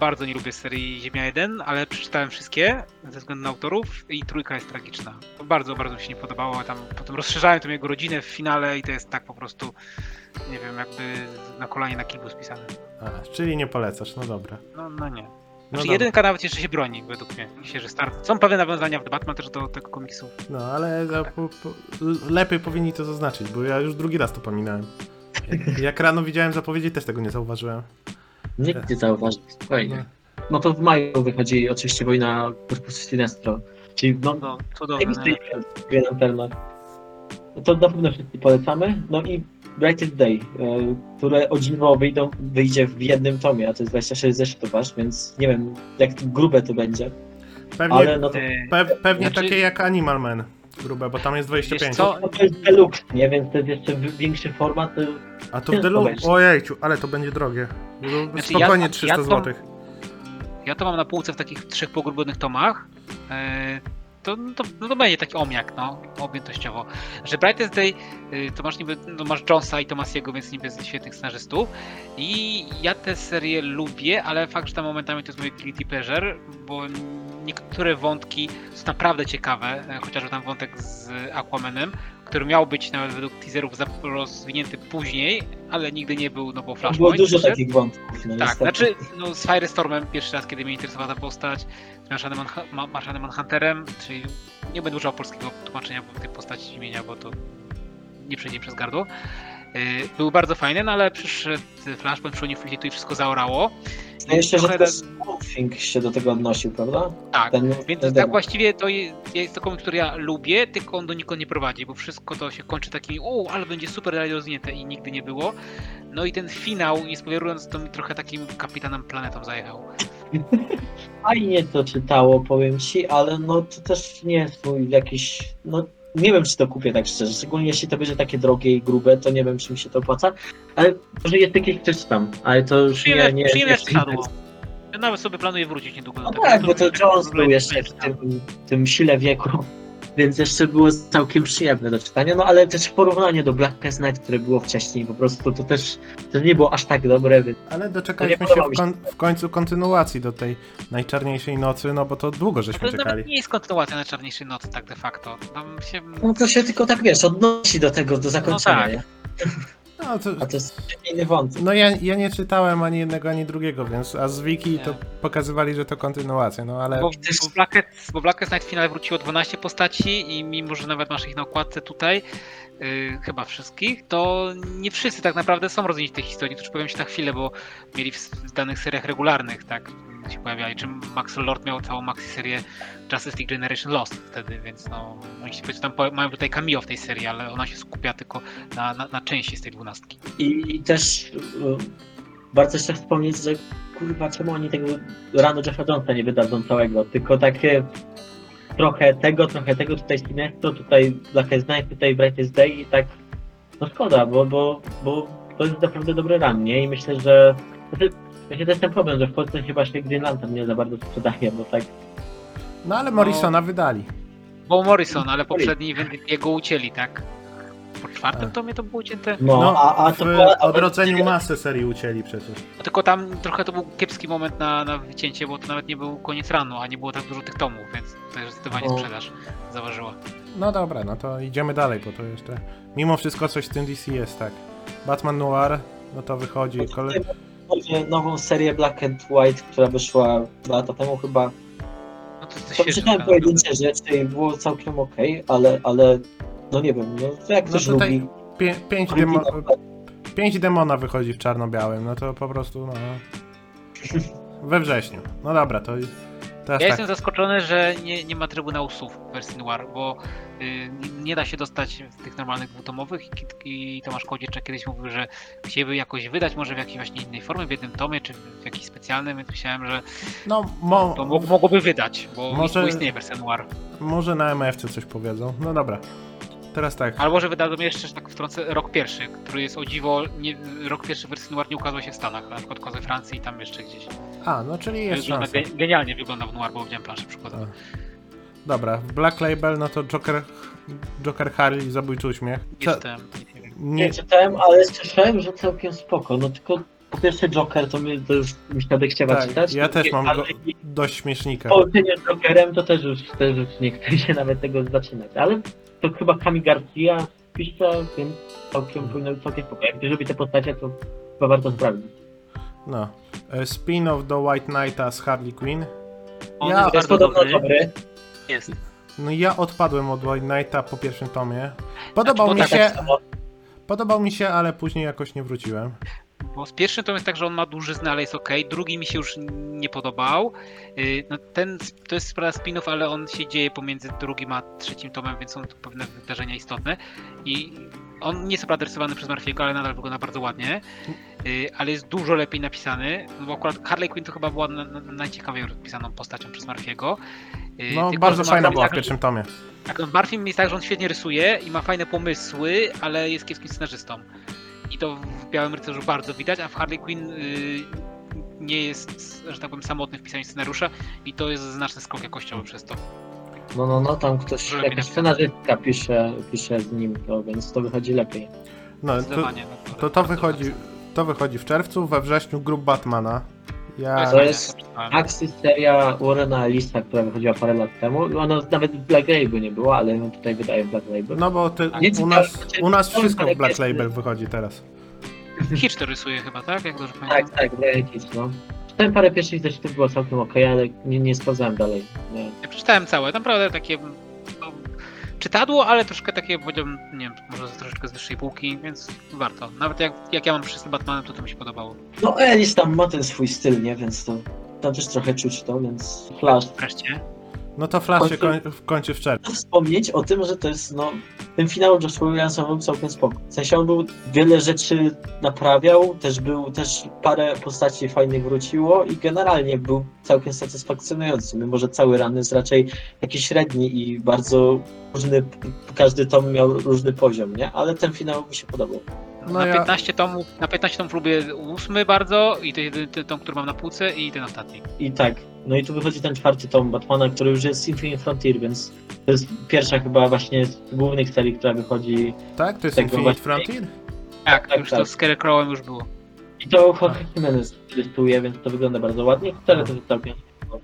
Bardzo nie lubię serii Ziemia 1, ale przeczytałem wszystkie ze względu na autorów i trójka jest tragiczna. Bardzo, bardzo mi się nie podobało. Tam potem rozszerzałem tą jego rodzinę w finale i to jest tak po prostu, nie wiem, jakby na kolanie na kilku spisane. A, czyli nie polecasz, no dobra. No, no nie. No Znaczy dobra. jedynka nawet jeszcze się broni, według mnie. Myślę, że start. Są pewne nawiązania w Batman też do tego komiksu. No, ale za, po, po, lepiej powinni to zaznaczyć, bo ja już drugi raz to pominąłem. *laughs* Jak rano widziałem zapowiedzi, też tego nie zauważyłem. Nikt nie zauważył, spokojnie. No to w maju wychodzi oczywiście wojna Corpus Sinestro, czyli no, No, cudowne. No to na pewno wszyscy polecamy. No i Brightest Day, e, które o dziwo wyjdą, wyjdzie w jednym tomie, a to jest 26 zeszytów aż, więc nie wiem jak grube to będzie, Pewnie, ale no to, E, pe, pewnie Znaczy- takie jak Animal Man. Grube, bo tam jest 25. Wiesz co? no to jest deluxe, nie? Więc to jest jeszcze większy format. to- A to w Deluxe. będzie. Ojejciu, ale to będzie drogie. No, Znaczy, Spokojnie ja- 300 ja to- zł. Ja to mam na półce w takich trzech pogrubonych tomach. E, to, no to, no to będzie taki omjak, no, objętościowo. Że Brightest Day, y, to masz niby, no masz Jonesa i Tomasiego, więc niby z świetnych scenarzystów. I ja tę serię lubię, ale fakt, że tam momentami to jest moje guilty pleasure, bo niektóre wątki są naprawdę ciekawe, e, chociażby tam wątek z Aquamanem, który miał być nawet według teaserów rozwinięty później, ale nigdy nie był, no bo Było Flashpoint dużo wyszedł. takich wątków. No, Tak, znaczy no, z Firestormem pierwszy raz, kiedy mnie interesowała ta postać, z Marshanem Manhunterem, czyli nie będę używał polskiego tłumaczenia tej postaci imienia, bo to nie przejdzie przez gardło. Yy, Był bardzo fajny, no ale przyszedł Flashpoint, przyszło Infinity i wszystko zaorało. Zdaje się, że Trochę Swamp się do tego odnosił, prawda? Tak, Ten, Więc ten tak właściwie to je- jest to komiks, który ja lubię, tylko on do nikąd nie prowadzi, bo wszystko to się kończy takimi, o, ale będzie super dalej rozwinięte i nigdy nie było. No i ten finał, nie spoilerując, to mi trochę takim kapitanem planetą zajechał. *laughs* Fajnie to czytało, powiem ci, ale no to też nie jest mój jakiś, no nie wiem czy to kupię tak szczerze, szczególnie jeśli to będzie takie drogie i grube, to nie wiem czy mi się to opłaca, ale może jest jakieś coś tam, ale to już nie, Przyjemne, nie, przyjemne nie czytadło. Ja nawet sobie planuję wrócić niedługo No tego. tak, bo to Jones był jeszcze w tym, tym sile wieku, więc jeszcze było całkiem przyjemne do czytania, no ale też w porównaniu do Blackest Night, które było wcześniej, po prostu to też to nie było aż tak dobre, więc Ale doczekaliśmy No się w, kon- w końcu kontynuacji do tej najczarniejszej nocy, no bo to długo żeśmy To czekali. nie jest kontynuacja na Czarniejszej Nocy, tak de facto. Tam się... no to się tylko tak wiesz, odnosi do tego, do zakończenia, tak. No, to, a to jest inny wątek. no ja, ja nie czytałem ani jednego, ani drugiego, więc a z Wiki to pokazywali, że to kontynuacja, no ale... Bo, bo, Blackest, bo Blackest Night w finale wróciło 12 postaci i mimo, że nawet masz ich na okładce tutaj, yy, chyba wszystkich, to nie wszyscy tak naprawdę są rodzeni tej historii, którzy pojawią się na chwilę, bo mieli w, w danych seriach regularnych, tak, się pojawiali, czym Max Lord miał całą maxi serię Justice League Generation Lost wtedy, więc no, oni się tam mają tutaj cameo w tej serii, ale ona się skupia tylko na, na, na części z tej dwunastki. I, I też y, warto jeszcze wspomnieć, że kurwa, czemu oni tego rano Jeffa Jonesa nie wydadzą całego, tylko takie trochę tego, trochę tego, tutaj Sinestro, tutaj Blackest Night, tutaj Brightest Day i tak no szkoda, bo, bo, bo to jest naprawdę dobry run, nie? I myślę, że znaczy, właśnie to jest ten problem, że w Polsce chyba się Green Lantern nie za bardzo sprzedaje, bo tak No ale Morrisona wydali. Bo Morrison, ale poprzedni jego ucięli, tak? Po czwartym tomie to było ucięte? no, No, a, a w to była, odrodzeniu masy serii ucięli przecież. No tylko tam trochę to był kiepski moment na, na wycięcie, bo to nawet nie był koniec ranu, a nie było tak dużo tych tomów, więc to już zdecydowanie O. sprzedaż zaważyła. No dobra, no to idziemy dalej, bo to jeszcze... Mimo wszystko coś w tym DC jest, tak. Batman Noir, no to wychodzi kole... Chodzi o nową serię Black and White, która wyszła dwa lata temu chyba. No to To świeży czytałem tak pojedyncze rzeczy i było całkiem okej, ale, ale no nie wiem, no to jak No ktoś tutaj lubi. Pię pięć, demo pięć demona wychodzi w czarno-białym, no to po prostu, no... *laughs* We wrześniu. No dobra, to teraz Ja tak. jestem zaskoczony, że nie, nie ma Trybunału Słów w wersji Noir, bo nie da się dostać w tych normalnych dwutomowych i, Tomasz Kołodziejczak kiedyś mówił, że chcieliby jakoś wydać, może w jakiejś właśnie innej formie, w jednym tomie, czy w jakiejś specjalnym, więc myślałem, że No, mo to mog- mogłoby wydać, bo, Może- istnieje wersja Noir. może na MFC coś powiedzą. No dobra. Teraz tak. Albo że wydadzą jeszcze, że tak wtrącę, rok pierwszy, który jest o dziwo, nie, rok pierwszy wersji Noir nie ukazał się w Stanach, na przykład ukazał Francji i tam jeszcze gdzieś. A, no czyli jest szansa. genialnie wygląda w Noir, bo widziałem planszę przykładowe. Dobra, Black Label, no to Joker, Joker Harley i Zabójczy Uśmiech. Nie Co- nie czytałem, ale słyszałem, że całkiem spoko. No tylko po pierwsze Joker to, mi, to już mi się chciała Tak, czytać. ja też mam go- dość śmiesznika. Połączenie z Jokerem to też już, też już nie chce się nawet tego zaczynać. Ale to chyba Kami Garcia pisze, więc całkiem powinno być całkiem spoko. Jak lubi te postacie, to chyba warto sprawdzić. No. E, Spin-off do White Knighta z Harley Quinn. On Ja- jest To jest bardzo podobno dobry. dobry. Jest. No ja odpadłem od White Knighta po pierwszym tomie. Podobał Znaczy, mi się, Tak samo. podobał mi się, ale później jakoś nie wróciłem. Bo z pierwszym to jest tak, że on ma dłużyznę, ale jest ok. Drugi mi się już nie podobał. Yy, No ten to jest sprawa spinów, ale on się dzieje pomiędzy drugim a trzecim tomem, więc są tu pewne wydarzenia istotne. I on nie jest prawda rysowany przez Marfiego, ale nadal wygląda bardzo ładnie. Yy, Ale jest dużo lepiej napisany. No bo akurat Harley Quinn to chyba była na, na, najciekawiej rozpisaną postacią przez Marfiego. Yy, No, tylko, bardzo fajna tam była w tak, pierwszym tomie. tak, no Barfim jest tak, że on świetnie rysuje i ma fajne pomysły, ale jest kiepskim scenarzystą. I to w Białym Rycerzu bardzo widać, a w Harley Quinn y, nie jest, że tak powiem, samotny w pisaniu scenariusza i to jest znaczny skok jakościowy przez to. No, no, no, tam ktoś, Lepiej jakaś scenarzystka pisze, pisze z nim, to, więc to wychodzi lepiej. No, to, Zdecydowanie. no to, to wychodzi, to wychodzi w czerwcu, we wrześniu grup Batmana. To Ja, jest, To jest. Axis seria Warrena Lisa, która wychodziła parę lat temu. Ona nawet w Black Label nie była, ale ją tutaj wydaje w Black Label. no bo ty, Nie u, nas, u nas wszystko w Black Label wychodzi teraz. Hitch to rysuje chyba, tak? Jak dobrze pamiętam. Tak, tak, Brian Hitch, no. Czytałem parę pierwszych zeszytów, było całkiem okej, ale nie, nie sprawdzałem dalej. Nie. Ja przeczytałem całe, naprawdę takie no, czytadło, ale troszkę takie, powiedziałbym, nie wiem, może troszeczkę z wyższej półki, więc warto. Nawet jak, jak ja mam wszyscy Batmanem, to to mi się podobało. No Elis tam ma ten swój styl, nie? Więc to tam też trochę czuć to, więc Flash. Wreszcie. No to Flash się Kończy- koń, kończy w czerwcu. wspomnieć o tym, że to jest, no, ten finał Joshua Williamsa był całkiem spoko. W sensie on był, wiele rzeczy naprawiał, też był, też parę postaci fajnych wróciło i generalnie był całkiem satysfakcjonujący, mimo że cały run jest raczej taki średni i bardzo różny, każdy tom miał różny poziom, nie? Ale ten finał mi się podobał. No na, ja- 15 tomów, na 15 tomów lubię ósmy bardzo i to jedyny ten tom, który mam na półce i ten ostatni. I tak, no i tu wychodzi ten czwarty tom Batmana, który już jest Infinite Frontier, więc to jest pierwsza chyba właśnie z głównych serii, która wychodzi Tak? To jest Infinite właśnie- Frontier? Tak, Tak, już tak. to z Scarecrowem już było. I to Jorge Jimenez rysuje, więc to wygląda bardzo ładnie. Wcale to jest całkiem.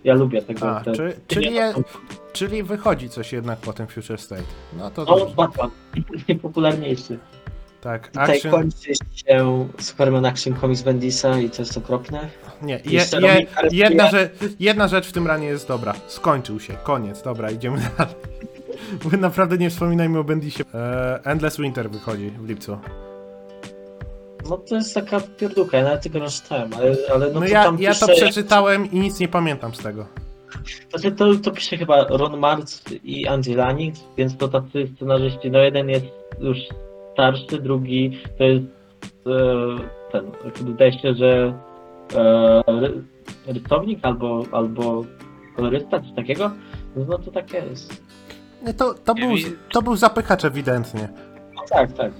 Ja lubię tego. A, te- czy, czyli, je, czyli wychodzi coś jednak po tym Future State. No to No, dobrze. Batman. *laughs* Najpopularniejszy. Tak, I tutaj action... kończy się Superman Action Comics Bendisa i to jest okropne. Nie, je, je, jedna, rzecz, jedna rzecz w tym ranie jest dobra. Skończył się, koniec, dobra, idziemy *laughs* dalej. Bo naprawdę nie wspominajmy o Bendisie. E, Endless Winter wychodzi w lipcu. No to jest taka pierdółka, ja nawet tego nie czytałem, ale, ale no, No to ja, tam ja to pisze, przeczytałem i nic nie pamiętam z tego. Znaczy to, to pisze chyba Ron Martz i Andrzej Lanik, więc to tacy scenarzyści, no jeden jest już starszy, drugi to jest e, ten, wydaje się, że e, ry- rysownik albo, albo kolorysta, coś takiego, no to takie jest. Nie, to, to, Nie był, wiem. to był zapychacz ewidentnie. No tak, tak.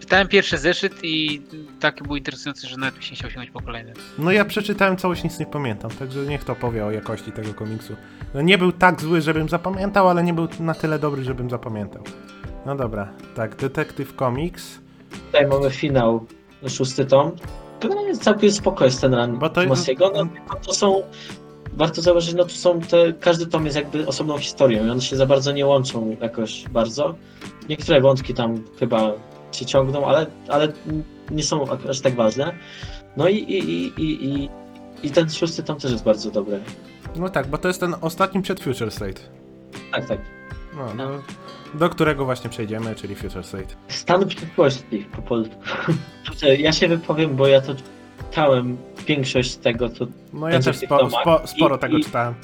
Czytałem pierwszy zeszyt i taki był interesujący, że nawet mi się nie chciał sięgnąć po kolejny. No ja przeczytałem całość, nic nie pamiętam, także niech to powie o jakości tego komiksu. No nie był tak zły, żebym zapamiętał, ale nie był na tyle dobry, żebym zapamiętał. No dobra, tak, Detective Comics. Tutaj mamy finał, szósty tom. Całkiem spoko jest ten run Bo to- Mosiego, no to są, warto zauważyć, no to są te, każdy tom jest jakby osobną historią i one się za bardzo nie łączą jakoś bardzo. Niektóre wątki tam chyba się ciągną, ale, ale nie są aż tak ważne. No i, i, i, i, i, i ten szósty tom też jest bardzo dobry. No tak, bo to jest ten ostatni przed Future State. Tak, tak. No, do, do którego właśnie przejdziemy, czyli Future State. Stan przyszłości po polsku. *laughs* Znaczy, ja się wypowiem, bo ja to czytałem większość tego, co No ja Będzie też tych spo, spo, sporo i- tego i- czytałem.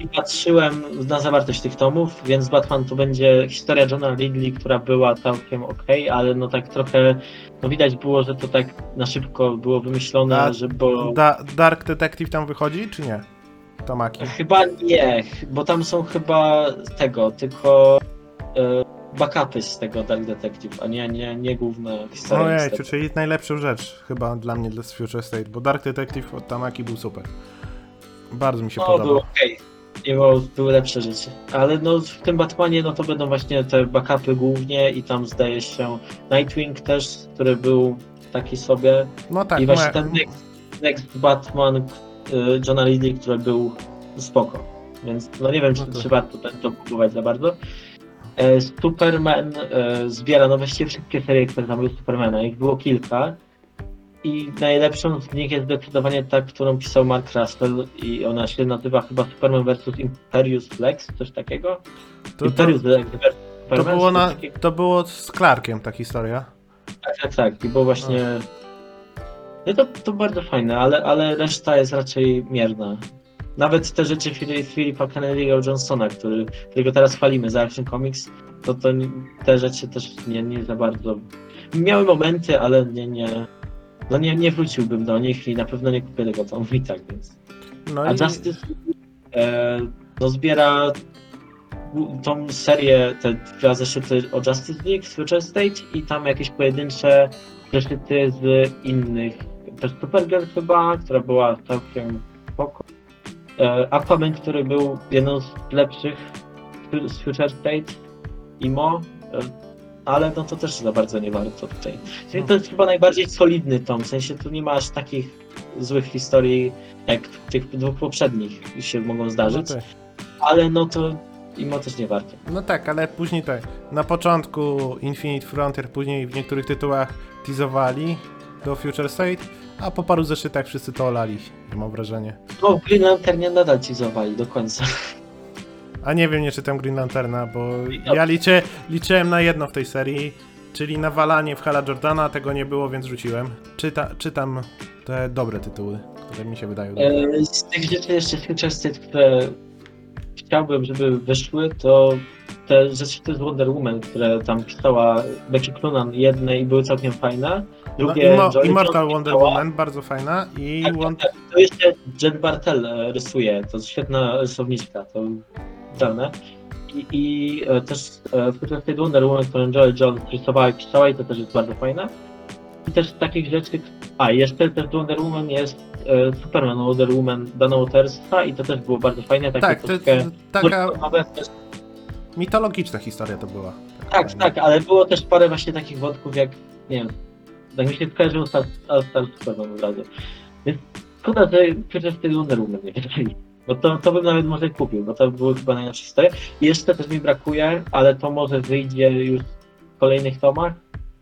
I patrzyłem na zawartość tych tomów, więc Batman to będzie historia Johna Ridley, która była całkiem okej, ale no tak trochę, no widać było, że to tak na szybko było wymyślone, A że bo... Da, Dark Detective tam wychodzi, czy nie? Tomaki. Chyba nie, bo tam są chyba tego, tylko e, backupy z tego Dark Detective, a nie, nie, nie główna historia. Ojej, niestety. czyli najlepszą rzecz chyba dla mnie dla Future State, bo Dark Detective od Tamaki był super. Bardzo mi się No, podobał. było okej. Nie było, były lepsze rzeczy. Ale no w tym Batmanie no to będą właśnie te backupy głównie i tam zdaje się Nightwing też, który był taki sobie. No tak, I właśnie me- ten next, next Batman Johna Ridley, który był spoko. Więc no nie wiem, czy, No to- czy warto ten to kupować za bardzo. E, Superman e, zbiera, no właściwie wszystkie serie, które tam były Supermana, ich było kilka. I najlepszą z nich jest zdecydowanie ta, którą pisał Mark Russell i ona się nazywa chyba Superman vs. Imperius Lex, coś takiego. to, to, Imperius Lex vs. to, Superman, było na, to było z Clarkiem ta historia. Tak, tak, tak. I było właśnie. No to, to bardzo fajne, ale, ale reszta jest raczej mierna. Nawet te rzeczy Fili- Philipa Kennedy'ego Johnsona, który, którego teraz chwalimy za Action Comics, to, to nie- te rzeczy też nie, nie za bardzo. Miały momenty, ale nie, nie. No nie, nie wróciłbym do nich i na pewno nie kupię tego tomu i tak, więc. No A i Justice e, no zbiera tą serię, te dwa zeszyty o Justice League, Future State i tam jakieś pojedyncze zeszyty z innych. Też Supergirl chyba, która była całkiem spoko. E, Aquaman, który był jedną z lepszych z Future State, Imo, e, ale no to też za bardzo nie warto tutaj. Czyli to jest chyba najbardziej solidny tom, w sensie tu nie ma aż takich złych historii jak w tych dwóch poprzednich się mogą no, zdarzyć, tak. ale no to Imo też nie warto. no tak, ale później tak. Na początku Infinite Frontier, później w niektórych tytułach teasowali do Future State, a po paru zeszytach wszyscy to olali, mam wrażenie. No w Green Lanternie nadal ci zawali do końca. A nie wiem, nie czytam Green Lanterna, bo No. ja liczę, liczyłem na jedno w tej serii, czyli nawalanie w Hala Jordana, tego nie było, więc rzuciłem. Czyta, czytam te dobre tytuły, które mi się wydają. dobre. E, Z tych rzeczy jeszcze Future State, które chciałbym, żeby wyszły, to te rzeczy to jest Wonder Woman, które tam pisała Becky Clunan jedne i były całkiem fajne. No, Drugie Immo- Joy Immortal Wonder. Woman, bardzo fajna. I Tak, tak, tak. To jeszcze Jet Bartel e, rysuje, to jest świetna rysowniczka, to pełne. I, i e, też e, Wonder Woman, którą Joy Jones rysowała i pisała i to też jest bardzo fajne. I też takich rzeczy, a jeszcze też Wonder Woman jest e, Superman Wonder Woman Dana Watersa i to też było bardzo fajne, takie tak, to jest troszkę taka mitologiczna historia to była. Tak, fajna. tak, ale było też parę właśnie takich wątków, jak nie wiem, tak mi się skojarzyło Star, Star, Star Superman od razu. Więc szkoda, że przecież tej Woman nie wydali. Bo to, to bym nawet może kupił, bo to były chyba najlepsze historie. Jeszcze też mi brakuje, ale to może wyjdzie już w kolejnych tomach,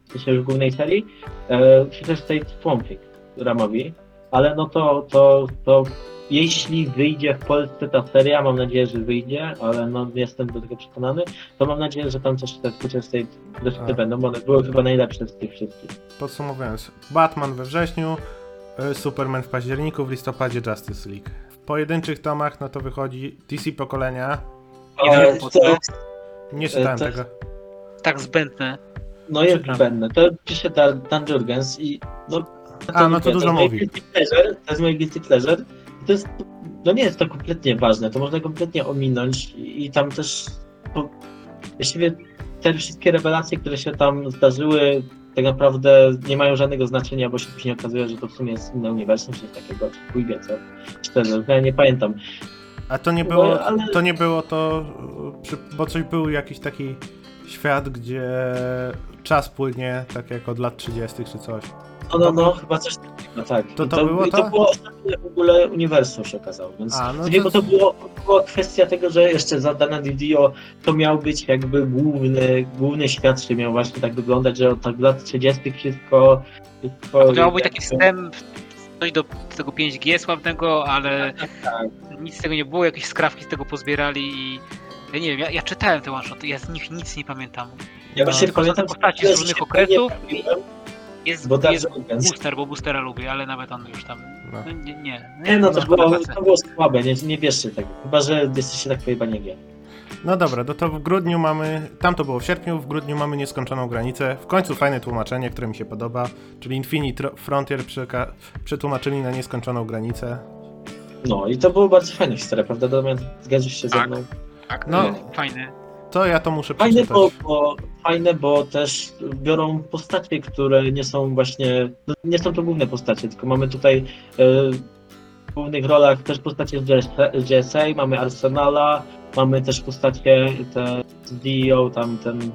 w już w głównej serii, e, przecież tej Swamp Thing ramowi, ale no to, to, to jeśli wyjdzie w Polsce ta seria, mam nadzieję, że wyjdzie, ale no nie jestem do tego przekonany, to mam nadzieję, że tam też te Future State rzeczy A. będą, bo one były chyba najlepsze z tych wszystkich. Podsumowując, Batman we wrześniu, y, Superman w październiku, w listopadzie Justice League. W pojedynczych tomach no to wychodzi DC pokolenia. Nie E, wiem to, Nie czytałem to- tego. Tak zbędne. no jest Przepraszam. zbędne. To pisze Dan, Dan Jurgens i no... A, no to dużo mówi. To jest moje guilty pleasure. To jest, no nie jest to kompletnie ważne, to można kompletnie ominąć i, i tam też po, właściwie te wszystkie rewelacje, które się tam zdarzyły, tak naprawdę nie mają żadnego znaczenia, bo się później okazuje, że to w sumie jest inne uniwersum, czy coś takiego, czy chuj wie co. Czy to, ja nie pamiętam. A to nie było, No, ale- to nie było to, bo coś był jakiś taki świat, gdzie czas płynie, tak jak od lat 30. czy coś. No, no, no, chyba coś takiego, tak. To- I to było i to? to było ostatnie w ogóle uniwersum się okazało, więc A, no nie, to- bo to było, była kwestia tego, że jeszcze za Dana Didio to miał być jakby główny, główny świat się miał właśnie tak wyglądać, że od tak lat 30 wszystko... wszystko To miał być taki jakby- wstęp no i do tego 5G sławnego, ale tak. nic z tego nie było, jakieś skrawki z tego pozbierali i ja nie wiem, ja, ja czytałem te one-shoty, ja z nich nic nie pamiętam. Ja No. właśnie Tylko pamiętam, postaci z różnych okresów nie i- Jest, Bo jest booster, bo boostera lubię, ale nawet on już tam, No. no nie, nie. Nie no, to było, to było słabe, nie, nie bierzcie tego. Chyba, że jesteście tak pojebani jak ja. No dobra, no to w grudniu mamy, tam to było w sierpniu, w grudniu mamy nieskończoną granicę. W końcu fajne tłumaczenie, które mi się podoba, czyli Infinite Ro- Frontier przeka- przetłumaczyli na nieskończoną granicę. No i to było bardzo fajna historia, prawda Damian? Zgadzasz się ze Tak. mną? Tak, No. no. fajny. To ja to muszę Fajne przeczytać. bo, bo, fajne, bo też biorą postacie, które nie są właśnie, no nie są to główne postacie, tylko mamy tutaj e, w głównych rolach też postacie z GSA, z GSA, mamy Arsenala, mamy też postacie te z DEO, tam ten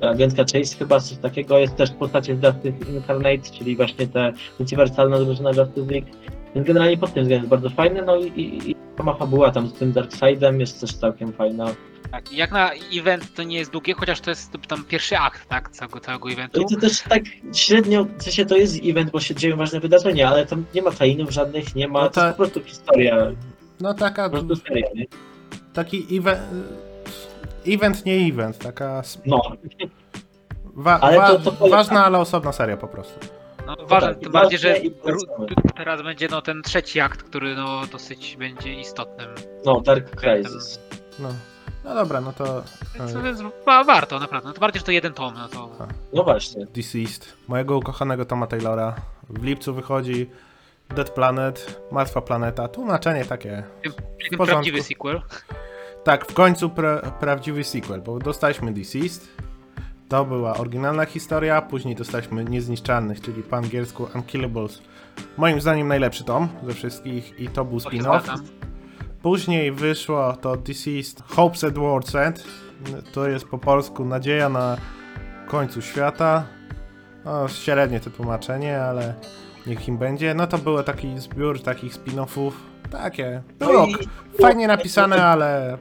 agentka Chase chyba, coś takiego, jest też postacie z Justice Incarnate, czyli właśnie te multiwersalna drużyna Justice League, więc generalnie pod tym względem bardzo fajne, no i, i, i sama fabuła tam z tym Darkseidem jest też całkiem fajna. Tak. Jak na event to nie jest długie, chociaż to jest tam pierwszy akt, tak, całego, całego eventu. No I to też tak średnio, w sensie to jest event, bo się dzieją ważne wydarzenia, ale tam nie ma tajnów żadnych, nie ma, No to jest ta- po prostu historia, No taka, po prostu seria, nie? taki event, event nie event, taka No, wa- Ale wa- to- to ważna, ale osobna seria po prostu. No ważne, tak, tym ważne bardziej, że teraz będzie no, ten trzeci akt, który no, dosyć będzie istotnym. no, Dark Crisis. No, no dobra, no to Więc, e, więc wa- warto, naprawdę. No, to bardziej, że to jeden tom, no to No właśnie. Deceased, mojego ukochanego Toma Taylora. W lipcu wychodzi Dead Planet, Martwa Planeta, tłumaczenie takie. porządku. prawdziwy sequel. Tak, w końcu pra- prawdziwy sequel, bo dostaliśmy Deceased, to była oryginalna historia, później dostaliśmy Niezniszczalnych, czyli po angielsku Unkillables. Moim zdaniem najlepszy tom ze wszystkich i to był To się spin-off. zgadzam. Później wyszło to Deceased Hopes at World's End. To jest po polsku Nadzieja na końcu świata. No, średnie to tłumaczenie, ale niech im będzie. No to był taki zbiór takich spin-offów. Takie. No i fajnie napisane, ale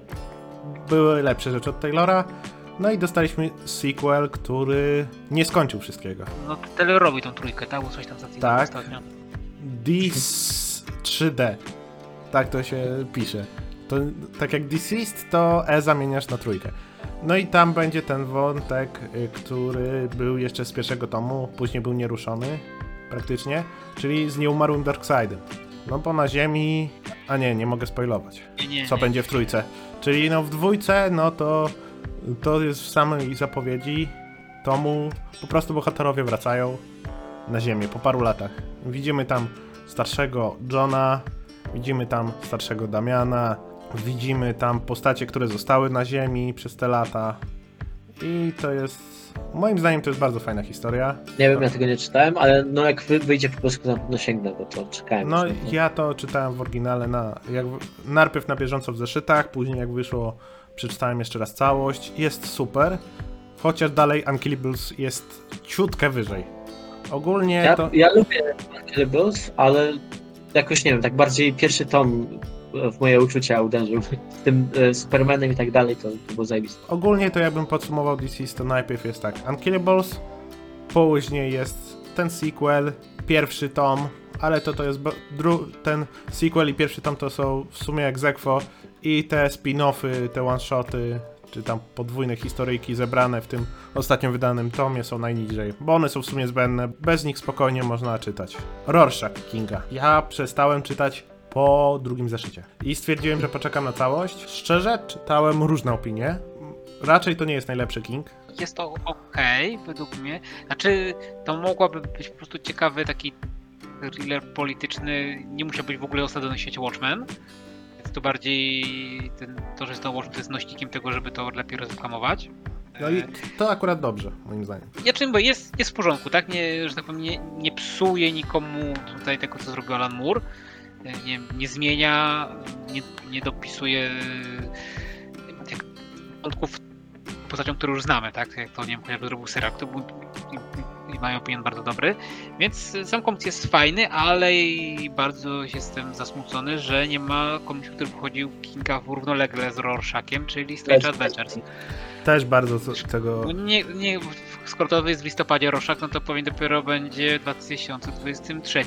były lepsze rzeczy od Taylora. No i dostaliśmy sequel, który nie skończył wszystkiego. No Taylor robi tą trójkę, tak? Bo coś tam zacytował Tak. ostatnio. Dis 3D. Tak to się pisze. To, tak jak Deceased, to E zamieniasz na trójkę. No i tam będzie ten wątek, y, który był jeszcze z pierwszego tomu, później był nieruszony praktycznie, czyli z nieumarłym Darkseidem. No bo na ziemi... A nie, nie mogę spoilować. Nie, Co nie. będzie w trójce. Czyli no w dwójce, no to... To jest w samej zapowiedzi tomu. Po prostu bohaterowie wracają na ziemię po paru latach. Widzimy tam starszego Johna, widzimy tam starszego Damiana, widzimy tam postacie, które zostały na ziemi przez te lata. I to jest... Moim zdaniem to jest bardzo fajna historia. Nie wiem, ja tego nie czytałem, ale no jak wy, wyjdzie po polsku, na pewno sięgnę, bo to czekałem. No już ja to czytałem w oryginale na, jak, najpierw na bieżąco w zeszytach, później jak wyszło przeczytałem jeszcze raz całość. Jest super, chociaż dalej Unkillables jest ciutkę wyżej. Ogólnie Ja, to... ja lubię Incredibles, ale jakoś nie wiem, tak bardziej pierwszy tom w moje uczucia uderzył. Z *laughs* tym e, Supermanem i tak dalej, to, to było zajebiste. Ogólnie to jakbym podsumował DC, to najpierw jest tak Unkillables, później jest ten sequel, pierwszy tom, ale to to jest ten sequel i pierwszy tom to są w sumie egzekwo i te spin-offy, te one-shoty, czy tam podwójne historyjki zebrane w tym ostatnio wydanym tomie są najniżej, bo one są w sumie zbędne, bez nich spokojnie można czytać. Rorschach Kinga. Ja przestałem czytać po drugim zeszycie i stwierdziłem, że poczekam na całość. Szczerze, czytałem różne opinie. Raczej to nie jest najlepszy King. Jest to ok, według mnie. Znaczy, to mogłaby być po prostu ciekawy taki thriller polityczny. Nie musiał być w ogóle osadzony na świecie Watchmen. To bardziej ten, to, że jest to jest nośnikiem tego, żeby to lepiej rozreklamować. No i to akurat dobrze, moim zdaniem. Ja czym, bo jest, jest w porządku, tak? Nie, że tak powiem, nie, nie psuje nikomu tutaj tego, co zrobił Alan Moore. Nie, nie zmienia, nie, nie dopisuje jak, wątków postaciom, które już znamy, tak? Jak to, nie wiem, chociażby zrobił Syrak, to był i, mają opinion bardzo dobry. Więc sam komiks jest fajny, ale i bardzo jestem zasmucony, że nie ma komiksu, który wychodził Kinga w równolegle z Rorschakiem, czyli Strange Adventures. Też bardzo tego... Nie, nie, skoro to jest w listopadzie Roszak, no to pewnie dopiero będzie w 2023.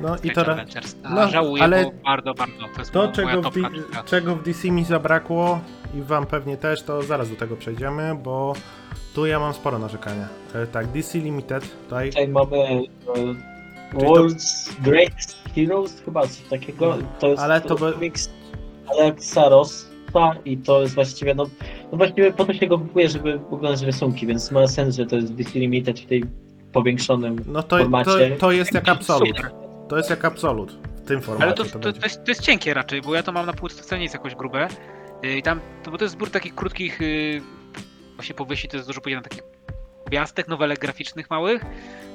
No i to... Adventures. A no, żałuję, ale bo bardzo, bardzo. To jest To, moja czego w, D- czego w DC mi zabrakło i wam pewnie też, to zaraz do tego przejdziemy, bo tu ja mam sporo narzekania. E, tak, DC Limited, tutaj Tutaj mamy e, to- World's Greatest Heroes, chyba coś takiego. To jest Ale to by- komiks Alexa Rossa i to jest właściwie, no, no właściwie po to się go kupuje, żeby oglądać rysunki, więc ma sens, że to jest DC Limited w tej powiększonym no to, to, formacie. to jest jak absolut. Super. To jest jak absolut w tym formacie. Ale to, to to, będzie. jest, to jest cienkie raczej, bo ja to mam na półce, to wcale nie jest jakoś grube. Yy, I tam, to, bo to jest zbiór takich krótkich, yy, właśnie powieści, to jest dużo powiedziane takich gwiazdek, nowelek graficznych małych.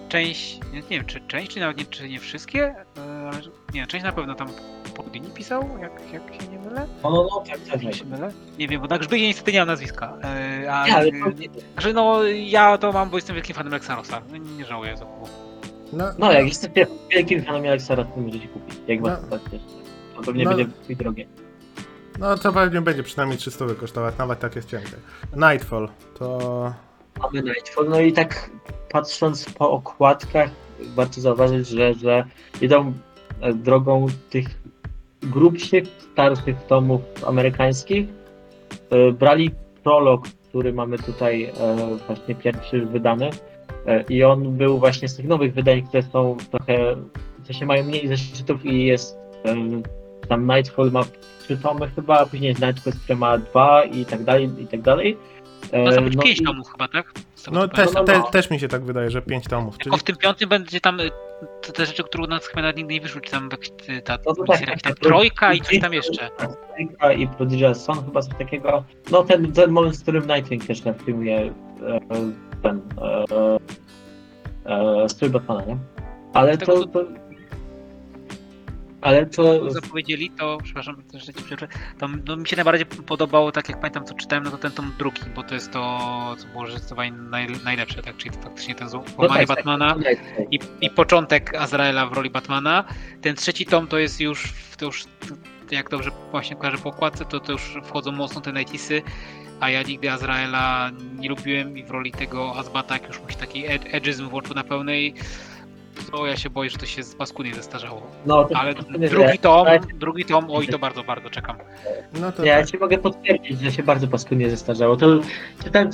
Część, nie, nie wiem czy część, czy nawet nie, czy nie wszystkie, yy, ale nie, część na pewno tam Podini pisał, jak, jak się nie mylę. No, no, no, tak, tak, Jak tak. się mylę? Nie wiem, bo na Grzbiegie niestety nie mam nazwiska. Yy, a, Nie, ale to, Także no, ja to mam, bo jestem wielkim fanem Lexarosa. No, nie żałuję zakupu. No, no, jak jesteście wielkim fanem Alexa to możecie kupić, jak No. was no. To pewnie No. będzie drogie. No to pewnie będzie przynajmniej 300 kosztować, nawet tak jest cienkie. Nightfall, to... Mamy Nightfall, no i tak patrząc po okładkach, warto zauważyć, że, że idą e, drogą tych grubszych, starszych tomów amerykańskich. E, Brali prolog, który mamy tutaj e, właśnie pierwszy wydany i on był właśnie z tych nowych wydań, które są trochę, w sensie mają mniej zeszytów i jest tam Nightfall ma trzy tomy chyba, a później jest Nightfall, który ma dwa i tak dalej, i tak dalej. E, No to być no 5 i- tomów chyba, tak? No też, no, te, no. też mi się tak wydaje, że 5 tomów, czyli... Tylko w tym piątym będzie tam y, te, te rzeczy, które u nas chyba nigdy nie wyszły, czy tam jak, y, ta No to tak, seria, tak, ta tak. trojka i coś tam jeszcze. Trojka i Prodigal Son chyba coś takiego. No ten, ten moment, w którym Nightwing też filmuje e, ten e, e, strój Batmana, nie? Ale Tego, to, to ale to Zapowiedzieli to, przepraszam, też że ci przerwę, to no, mi się najbardziej podobało, tak jak pamiętam co czytałem, no to ten tom drugi, bo to jest to, co było zdecydowanie naj, najlepsze, tak, czyli faktycznie ten no złamanie tak, Batmana. tak, Nightwing. i, i początek Azraela w roli Batmana. Ten trzeci tom to jest już, to już jak dobrze właśnie kojarzę po okładce, to, to już wchodzą mocno te Nightisy, a ja nigdy Azraela nie lubiłem i w roli tego Azbata, jak już musi taki ed- edgyzm w oczu na pełnej, to ja się boję, że to się paskudnie zestarzało. No, to Ale nie, drugi tom, drugi tom, oj to bardzo, bardzo czekam. No to Nie, ja tak. ci mogę potwierdzić, że się bardzo paskudnie zestarzało. To czytałem,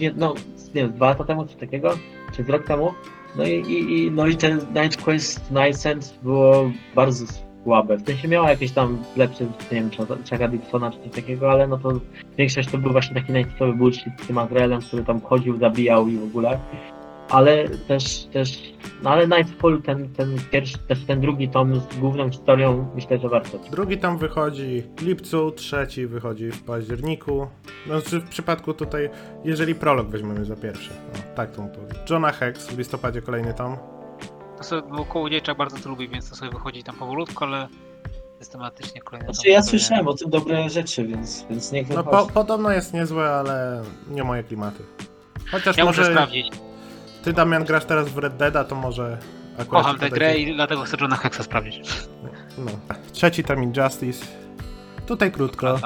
nie- no, nie wiem, dwa lata temu, czy takiego, czy z rok temu. No i, i, i, no i ten Night Quest, Night Sense było bardzo słabe. W sensie miała jakieś tam lepsze, nie wiem, czy Chucka Dixona czy coś takiego, ale no to większość to był właśnie taki najtypowy bullshit z tym Azraelem, który tam chodził, zabijał i w ogóle. Ale też, też, no ale Nightfall, ten, ten pierwszy, też ten drugi tom z główną historią, myślę, że warto. Drugi tam wychodzi w lipcu, trzeci wychodzi w październiku. No, czy w przypadku tutaj, jeżeli prolog weźmiemy za pierwszy. No, tak to mówię. Johna Hex w listopadzie kolejny tom. To sobie, kołodziejczak bardzo to lubi, więc to sobie wychodzi tam powolutku, ale systematycznie kolejne Znaczy ja słyszałem o tym dobre rzeczy, więc, więc niech No po, podobno jest niezłe, ale nie moje klimaty. Chociaż Ja muszę może sprawdzić. Ty Damian grasz teraz w Red Deada, to może akurat Kocham tę grę i dlatego chcę Johna Hexa sprawdzić. No. Trzeci tam Injustice. Tutaj krótko.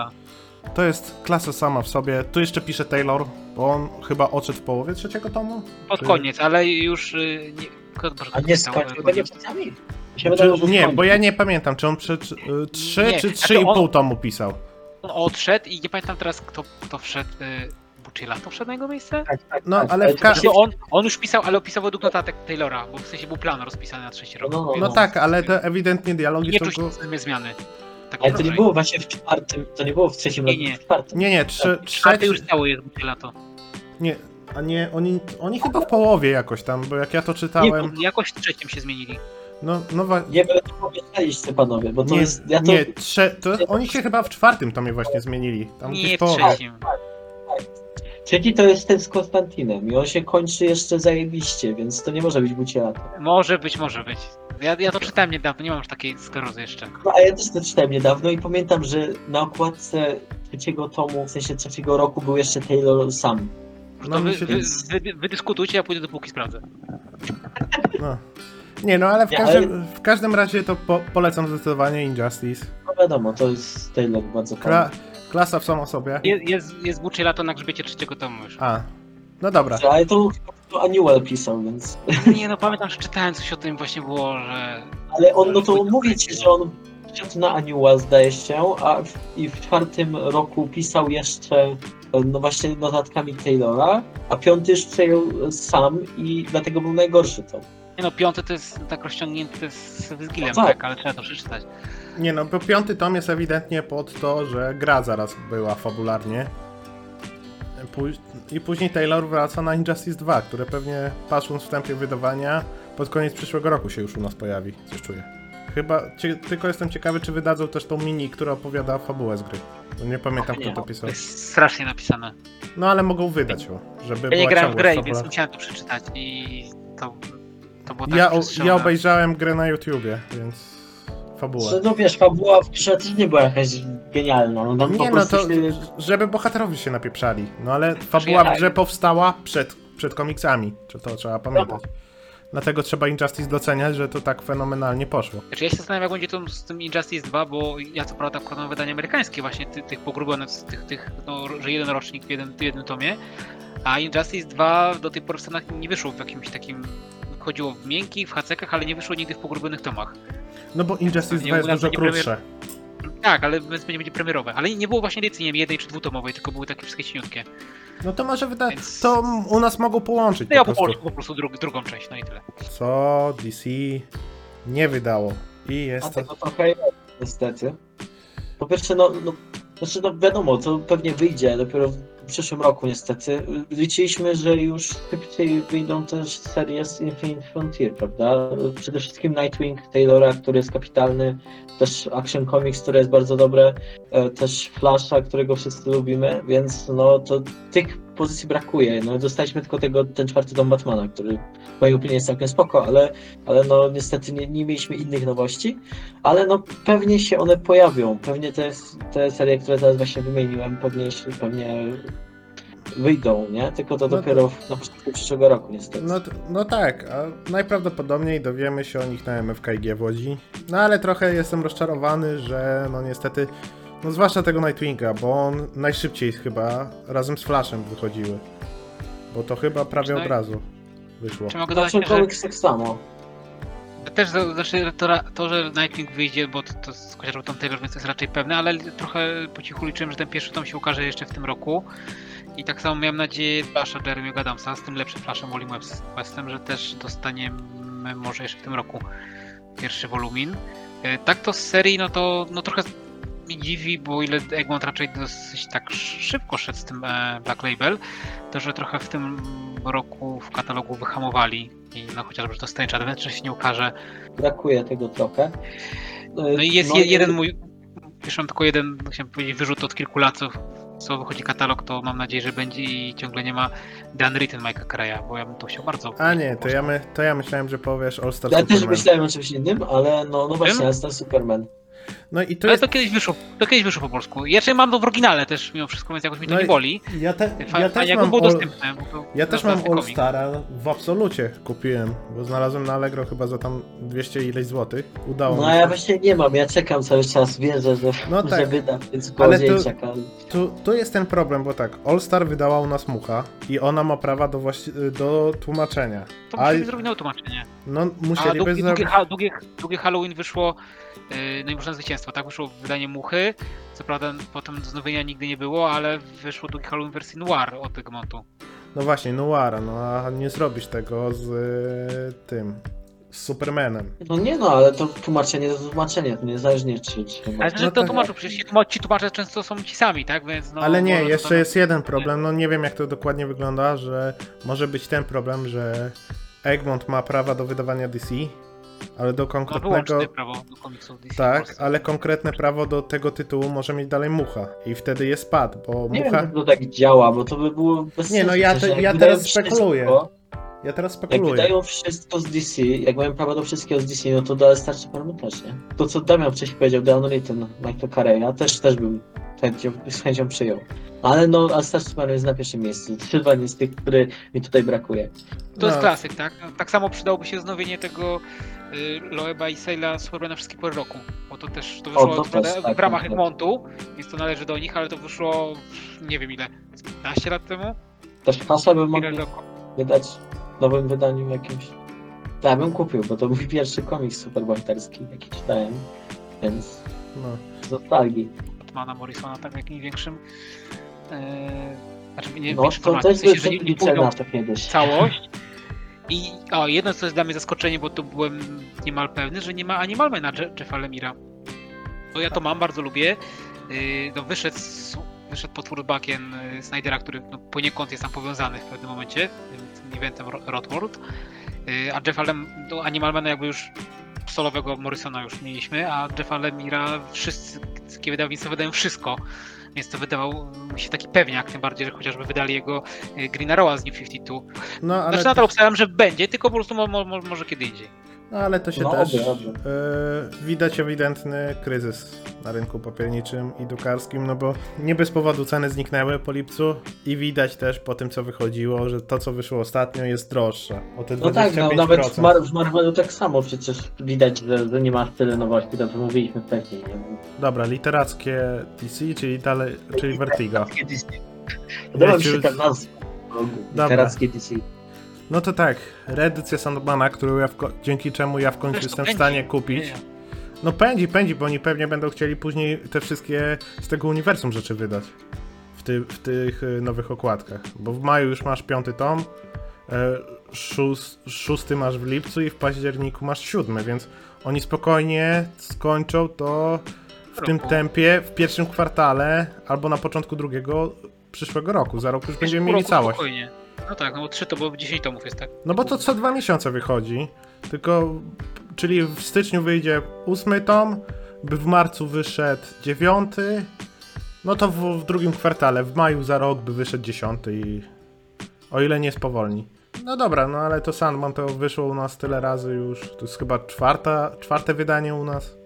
To jest klasa sama w sobie. Tu jeszcze pisze Taylor, bo on chyba odszedł w połowie trzeciego tomu. Pod Czy- koniec, ale już y, nie... Boże, A nie pisał, skończył ale- tego czasami? Mi się Czy, wydawało, że nie, bo ja nie pamiętam, czy on przy, czy, y, trzy Nie, czy znaczy trzy i on- pół tomu pisał. On odszedł i nie pamiętam teraz kto, kto wszedł. Y, Bucilla to wszedł na jego miejsce? Tak, tak, No, tak, ale w to ka- No on, on już pisał, ale opisywał według notatek Taylora, bo w sensie był plan rozpisany na trzeci rok. No, no, No więc tak, ale te ewidentnie Nie dialogi są... czuć go- sobie zmiany. Tak Ale to nie było właśnie w czwartym, to nie było w trzecim Nie, roku, nie. w czwartym. Nie, nie, trzy, Czwarty trzeci... już cały jest Bucilla to. Nie, a nie, oni, oni chyba w połowie jakoś tam, bo jak ja to czytałem... Jakoś w trzecim się zmienili. No, no wa- Nie będę pomyśleliście panowie, bo to nie, jest, ja to, nie trze, to oni się chyba w czwartym tomie właśnie zmienili. Tam Nie w w połowie. trzecim. Trzeci to jest ten z Konstantinem i on się kończy jeszcze zajebiście, więc to nie może być Buciela. Może być, może być. Ja, ja to czytałem niedawno, nie mam już takiej sklerozy jeszcze. No a ja też to czytałem niedawno i pamiętam, że na okładce trzeciego tomu, w sensie trzeciego roku był jeszcze Taylor sam. No, to mi wy, się wy, wy, wy dyskutujcie, ja pójdę do półki sprawdzę. No. Nie, no ale w Nie, każdym, w każdym razie to po, polecam zdecydowanie Injustice. No wiadomo, to jest Taylor bardzo Kla, fajny. Klasa w samą sobie. Jest, jest, jest Bucilla to na grzbiecie trzeciego tomu już. A, no dobra. Ale to, to Annual pisał, więc... Nie no, pamiętam, że czytałem coś o tym właśnie było, że... Ale on, no to mówię ci, że on wszedł na Annual zdaje się, a w, i w czwartym roku pisał jeszcze no właśnie notatkami Taylora, a piąty już przejął sam i dlatego był najgorszy to. Nie no, piąty to jest tak rozciągnięty z, z Gilem, No tak. tak, ale trzeba to przeczytać. Nie no, bo piąty tom jest ewidentnie pod to, że gra zaraz była fabularnie. Póź- I później Taylor wraca na Injustice 2, które pewnie patrząc w tempie wydawania pod koniec przyszłego roku się już u nas pojawi, coś czuję. Chyba, tylko jestem ciekawy, czy wydadzą też tą mini, która opowiada fabułę z gry. Bo nie pamiętam, kto Nie, to To pisał. jest strasznie napisane. No ale mogą wydać ją, żeby Ja nie była grałem w grę, więc musiałem to przeczytać i to, to było tak Ja, ja obejrzałem grę na YouTubie, więc fabułę. Że no wiesz, fabuła w grze też nie była jakaś genialna, no tam po Nie no, prostu to się... żeby bohaterowie się napieprzali. No ale fabuła w grze powstała przed, przed komiksami, czy to trzeba pamiętać. Dlatego trzeba Injustice doceniać, że to tak fenomenalnie poszło. Znaczy ja się zastanawiam, jak będzie to z tym Injustice 2, bo ja co prawda mam wydanie amerykańskie właśnie ty, tych pogrubionych, z tych, tych no, że jeden rocznik w jednym, w jednym tomie, a Injustice 2 do tej pory w Stanach nie wyszło w jakimś takim, chodziło w miękkich, w hacekach, ale nie wyszło nigdy w pogrubionych tomach. No bo Injustice Pewnie 2 jest dużo będzie premier- krótsze. Tak, ale więc będzie, będzie premierowe, ale nie było właśnie edycji, nie wiem, jednej czy dwutomowej, tylko były takie wszystkie cieniutkie. No to może wyda... Więc- To u nas mogą połączyć No ja po po prostu. po prostu drug, drugą część, no i tyle. Co DC nie wydało. I jest to... tego trochę jest, niestety. Po pierwsze, no, no, znaczy, no wiadomo, to pewnie wyjdzie dopiero w przyszłym roku niestety. Liczyliśmy, że już szybciej wyjdą też serie z Infinite Frontier, prawda? Przede wszystkim Nightwing Taylora, który jest kapitalny, też Action Comics, które jest bardzo dobre, e, też Flasha, którego wszyscy lubimy, więc no to tych pozycji brakuje. No dostaliśmy tylko tego, ten czwarty dom Batmana, który w mojej opinii jest całkiem spoko, ale, ale no niestety nie, nie mieliśmy innych nowości ale no pewnie się one pojawią. Pewnie te, te serie, które teraz właśnie wymieniłem, pewnie, pewnie wyjdą, nie? Tylko to No to- dopiero w- na początku przyszłego roku niestety. No, no tak, a najprawdopodobniej dowiemy się o nich na MFKG w Łodzi. No ale trochę jestem rozczarowany, że no niestety, no zwłaszcza tego Nightwinga, bo on najszybciej chyba razem z Flashem wychodziły. Bo to chyba prawie No od razu wyszło. Czy mogę dodać, że tak samo. też znaczy, to, to, że Nightwing wyjdzie, bo to, to jest chociażby Tom Taylor, więc to jest raczej pewne, ale trochę po cichu liczyłem, że ten pierwszy tom się ukaże jeszcze w tym roku. I tak samo miałem nadzieję Flasha Jeremy'ego Adamsa z tym lepszym Flashem West- Westem, że też dostaniemy może jeszcze w tym roku. pierwszy wolumin. E, Tak to z serii, no to no trochę mi dziwi, bo ile Egmont raczej dosyć tak sz- szybko szedł z tym e, Black Label, to że trochę w tym roku w katalogu wyhamowali i no chociażby to Strange Adventure się nie ukaże. Brakuje tego trochę. No i jest je, jeden mój, wiesz, mam tylko jeden, chciałem powiedzieć, wyrzut od kilku lat, co, wychodzi katalog, to mam nadzieję, że będzie i ciągle nie ma The Unwritten Mike'a Caraya, bo ja bym to chciał bardzo. A nie, to ja, my, to ja myślałem, że powiesz All Star Ja też Superman. myślałem o czymś innym, ale no, no właśnie, jest ten Superman. No i to Ale jest... to kiedyś wyszło, to kiedyś wyszło po polsku. Ja jeszcze mam to w oryginale też mimo wszystko, więc jakoś mi to No nie boli. Ja, te, ja też mam było all, dostępne. Bo to Ja też mam All komik. Stara w absolucie kupiłem, bo znalazłem na Allegro chyba za tam 200 ileś złotych. Udało No mi a się. ja właśnie nie mam, ja czekam cały czas, wierzę, że, No *laughs* że tak. wyda, więc Ale to- czekam. Tu, tu jest ten problem, bo tak, All Star wydała u nas mucha i ona ma prawa do, właści- do tłumaczenia. To A- musieli zrobić na tłumaczenie. No A musieliby długi, zrobić... długie, długie, długie Halloween wyszło, yy, no i można zwycięstwo, tak? Wyszło wydanie Muchy, co prawda potem wznowienia nigdy nie było, ale wyszło długi Halloween wersji Noir od Egmontu. No właśnie, Noara, no a nie zrobisz tego z y, tym, z Supermanem. No nie no, ale to tłumaczenie to tłumaczenie, to niezależnie czy... czy Ale No że to tak. tłumaczą, przecież ci tłumacz- ci tłumacze często są ci sami, tak? Więc no, Ale nie, może to jeszcze tam- jest jeden problem, no nie wiem jak to dokładnie wygląda, że może być ten problem, że Egmont ma prawa do wydawania DC, ale do Ma konkretnego... wyłączne prawo do komiksów DC Tak, Polsce. ale konkretne prawo do tego tytułu może mieć dalej Mucha i wtedy jest pad, bo Nie wiem, Mucha... jak to tak działa, bo to by było bez Nie, no ja te- jak ja teraz spekuluję. wszystko- Ja teraz Jak spekuluję. wydają wszystko z DC, jak mają prawo do wszystkiego z DC, no to do Star Superman też, nie? To co Damian wcześniej powiedział, The Unwritten, Michael Carey, też, też bym chęcią, z chęcią przyjął. Ale no, a Star Superman jest na pierwszym miejscu. Sylwan jest tych, który mi tutaj brakuje. To jest No. klasyk, tak? Tak samo przydałoby się znowienie tego Loeba i Saila Supermana wszystkie pory roku. Bo to też to wyszło to w, też, tak, w ramach tak. Egmontu, więc to należy do nich, ale to wyszło nie wiem ile, 15 lat temu? Też hasła by mogli wydać w nowym wydaniu jakimś. Ja bym kupił, bo to mój *laughs* pierwszy komiks superbohaterski, jaki czytałem. Więc No. z nostalgii. Batmana Morrisona, tak w jakimś większym. Yy, znaczy nie No, to też w sensie, że nie, nie pójdą na to w całość. *laughs* I o, jedno co jest dla mnie zaskoczenie, bo to byłem niemal pewny, że nie ma Animalmana Je- Jeffa Lemira. Bo ja to mam, bardzo lubię. Yy, no wyszedł, wyszedł potwór Bakien yy, Snydera, który no, poniekąd jest tam powiązany w pewnym momencie tym, eventem Ro- Rotworld. Yy, a Jeffa Lem, do Animalmana jakby już solowego Morrisona już mieliśmy, a Jeffa Lemira wszystkie wydawnictwa wydają wszystko. Więc to wydawał mi się taki pewniak, tym bardziej, że chociażby wydali jego yy, Green Arrowa z New 52. No, ale, Znaczy nadal obstawiam, że będzie, tylko po prostu mo, mo, może kiedy indziej. No, ale to się No, też oby, oby. e, widać ewidentny kryzys na rynku papierniczym i drukarskim, no bo nie bez powodu ceny zniknęły po lipcu i widać też po tym, co wychodziło, że to, co wyszło ostatnio jest droższe. O te 25%. No tak, no, nawet w, Mar- w Marvelu tak samo przecież widać, że, że nie ma tyle nowości, to co mówiliśmy wcześniej. Nie? Dobra, literackie DC, czyli dalej, czyli Vertigo. Literackie DC. Podoba mi się ta nazwa. Dobra. Literackie DC. No to tak, reedycja Sandmana, którą ja dzięki czemu ja w końcu Zresztą jestem w stanie kupić. No pędzi, pędzi, bo oni pewnie będą chcieli później te wszystkie z tego uniwersum rzeczy wydać. W, ty, w tych y, nowych okładkach. Bo w maju już masz piąty tom, e, szós, szósty masz w lipcu i w październiku masz siódmy, więc oni spokojnie skończą to w tym tempie w pierwszym kwartale albo na początku drugiego przyszłego roku. Za rok już będziemy mieli całość. Spokojnie. No tak, no bo 3 to bo 10 tomów jest tak. No bo to co dwa miesiące wychodzi. Tylko, czyli w styczniu wyjdzie ósmy tom, by w marcu wyszedł dziewiąty, no to w, w drugim kwartale, w maju za rok by wyszedł dziesiąty i o ile nie spowolni. No dobra, no ale to Sandman to wyszło u nas tyle razy już, to jest chyba czwarta, czwarte wydanie u nas.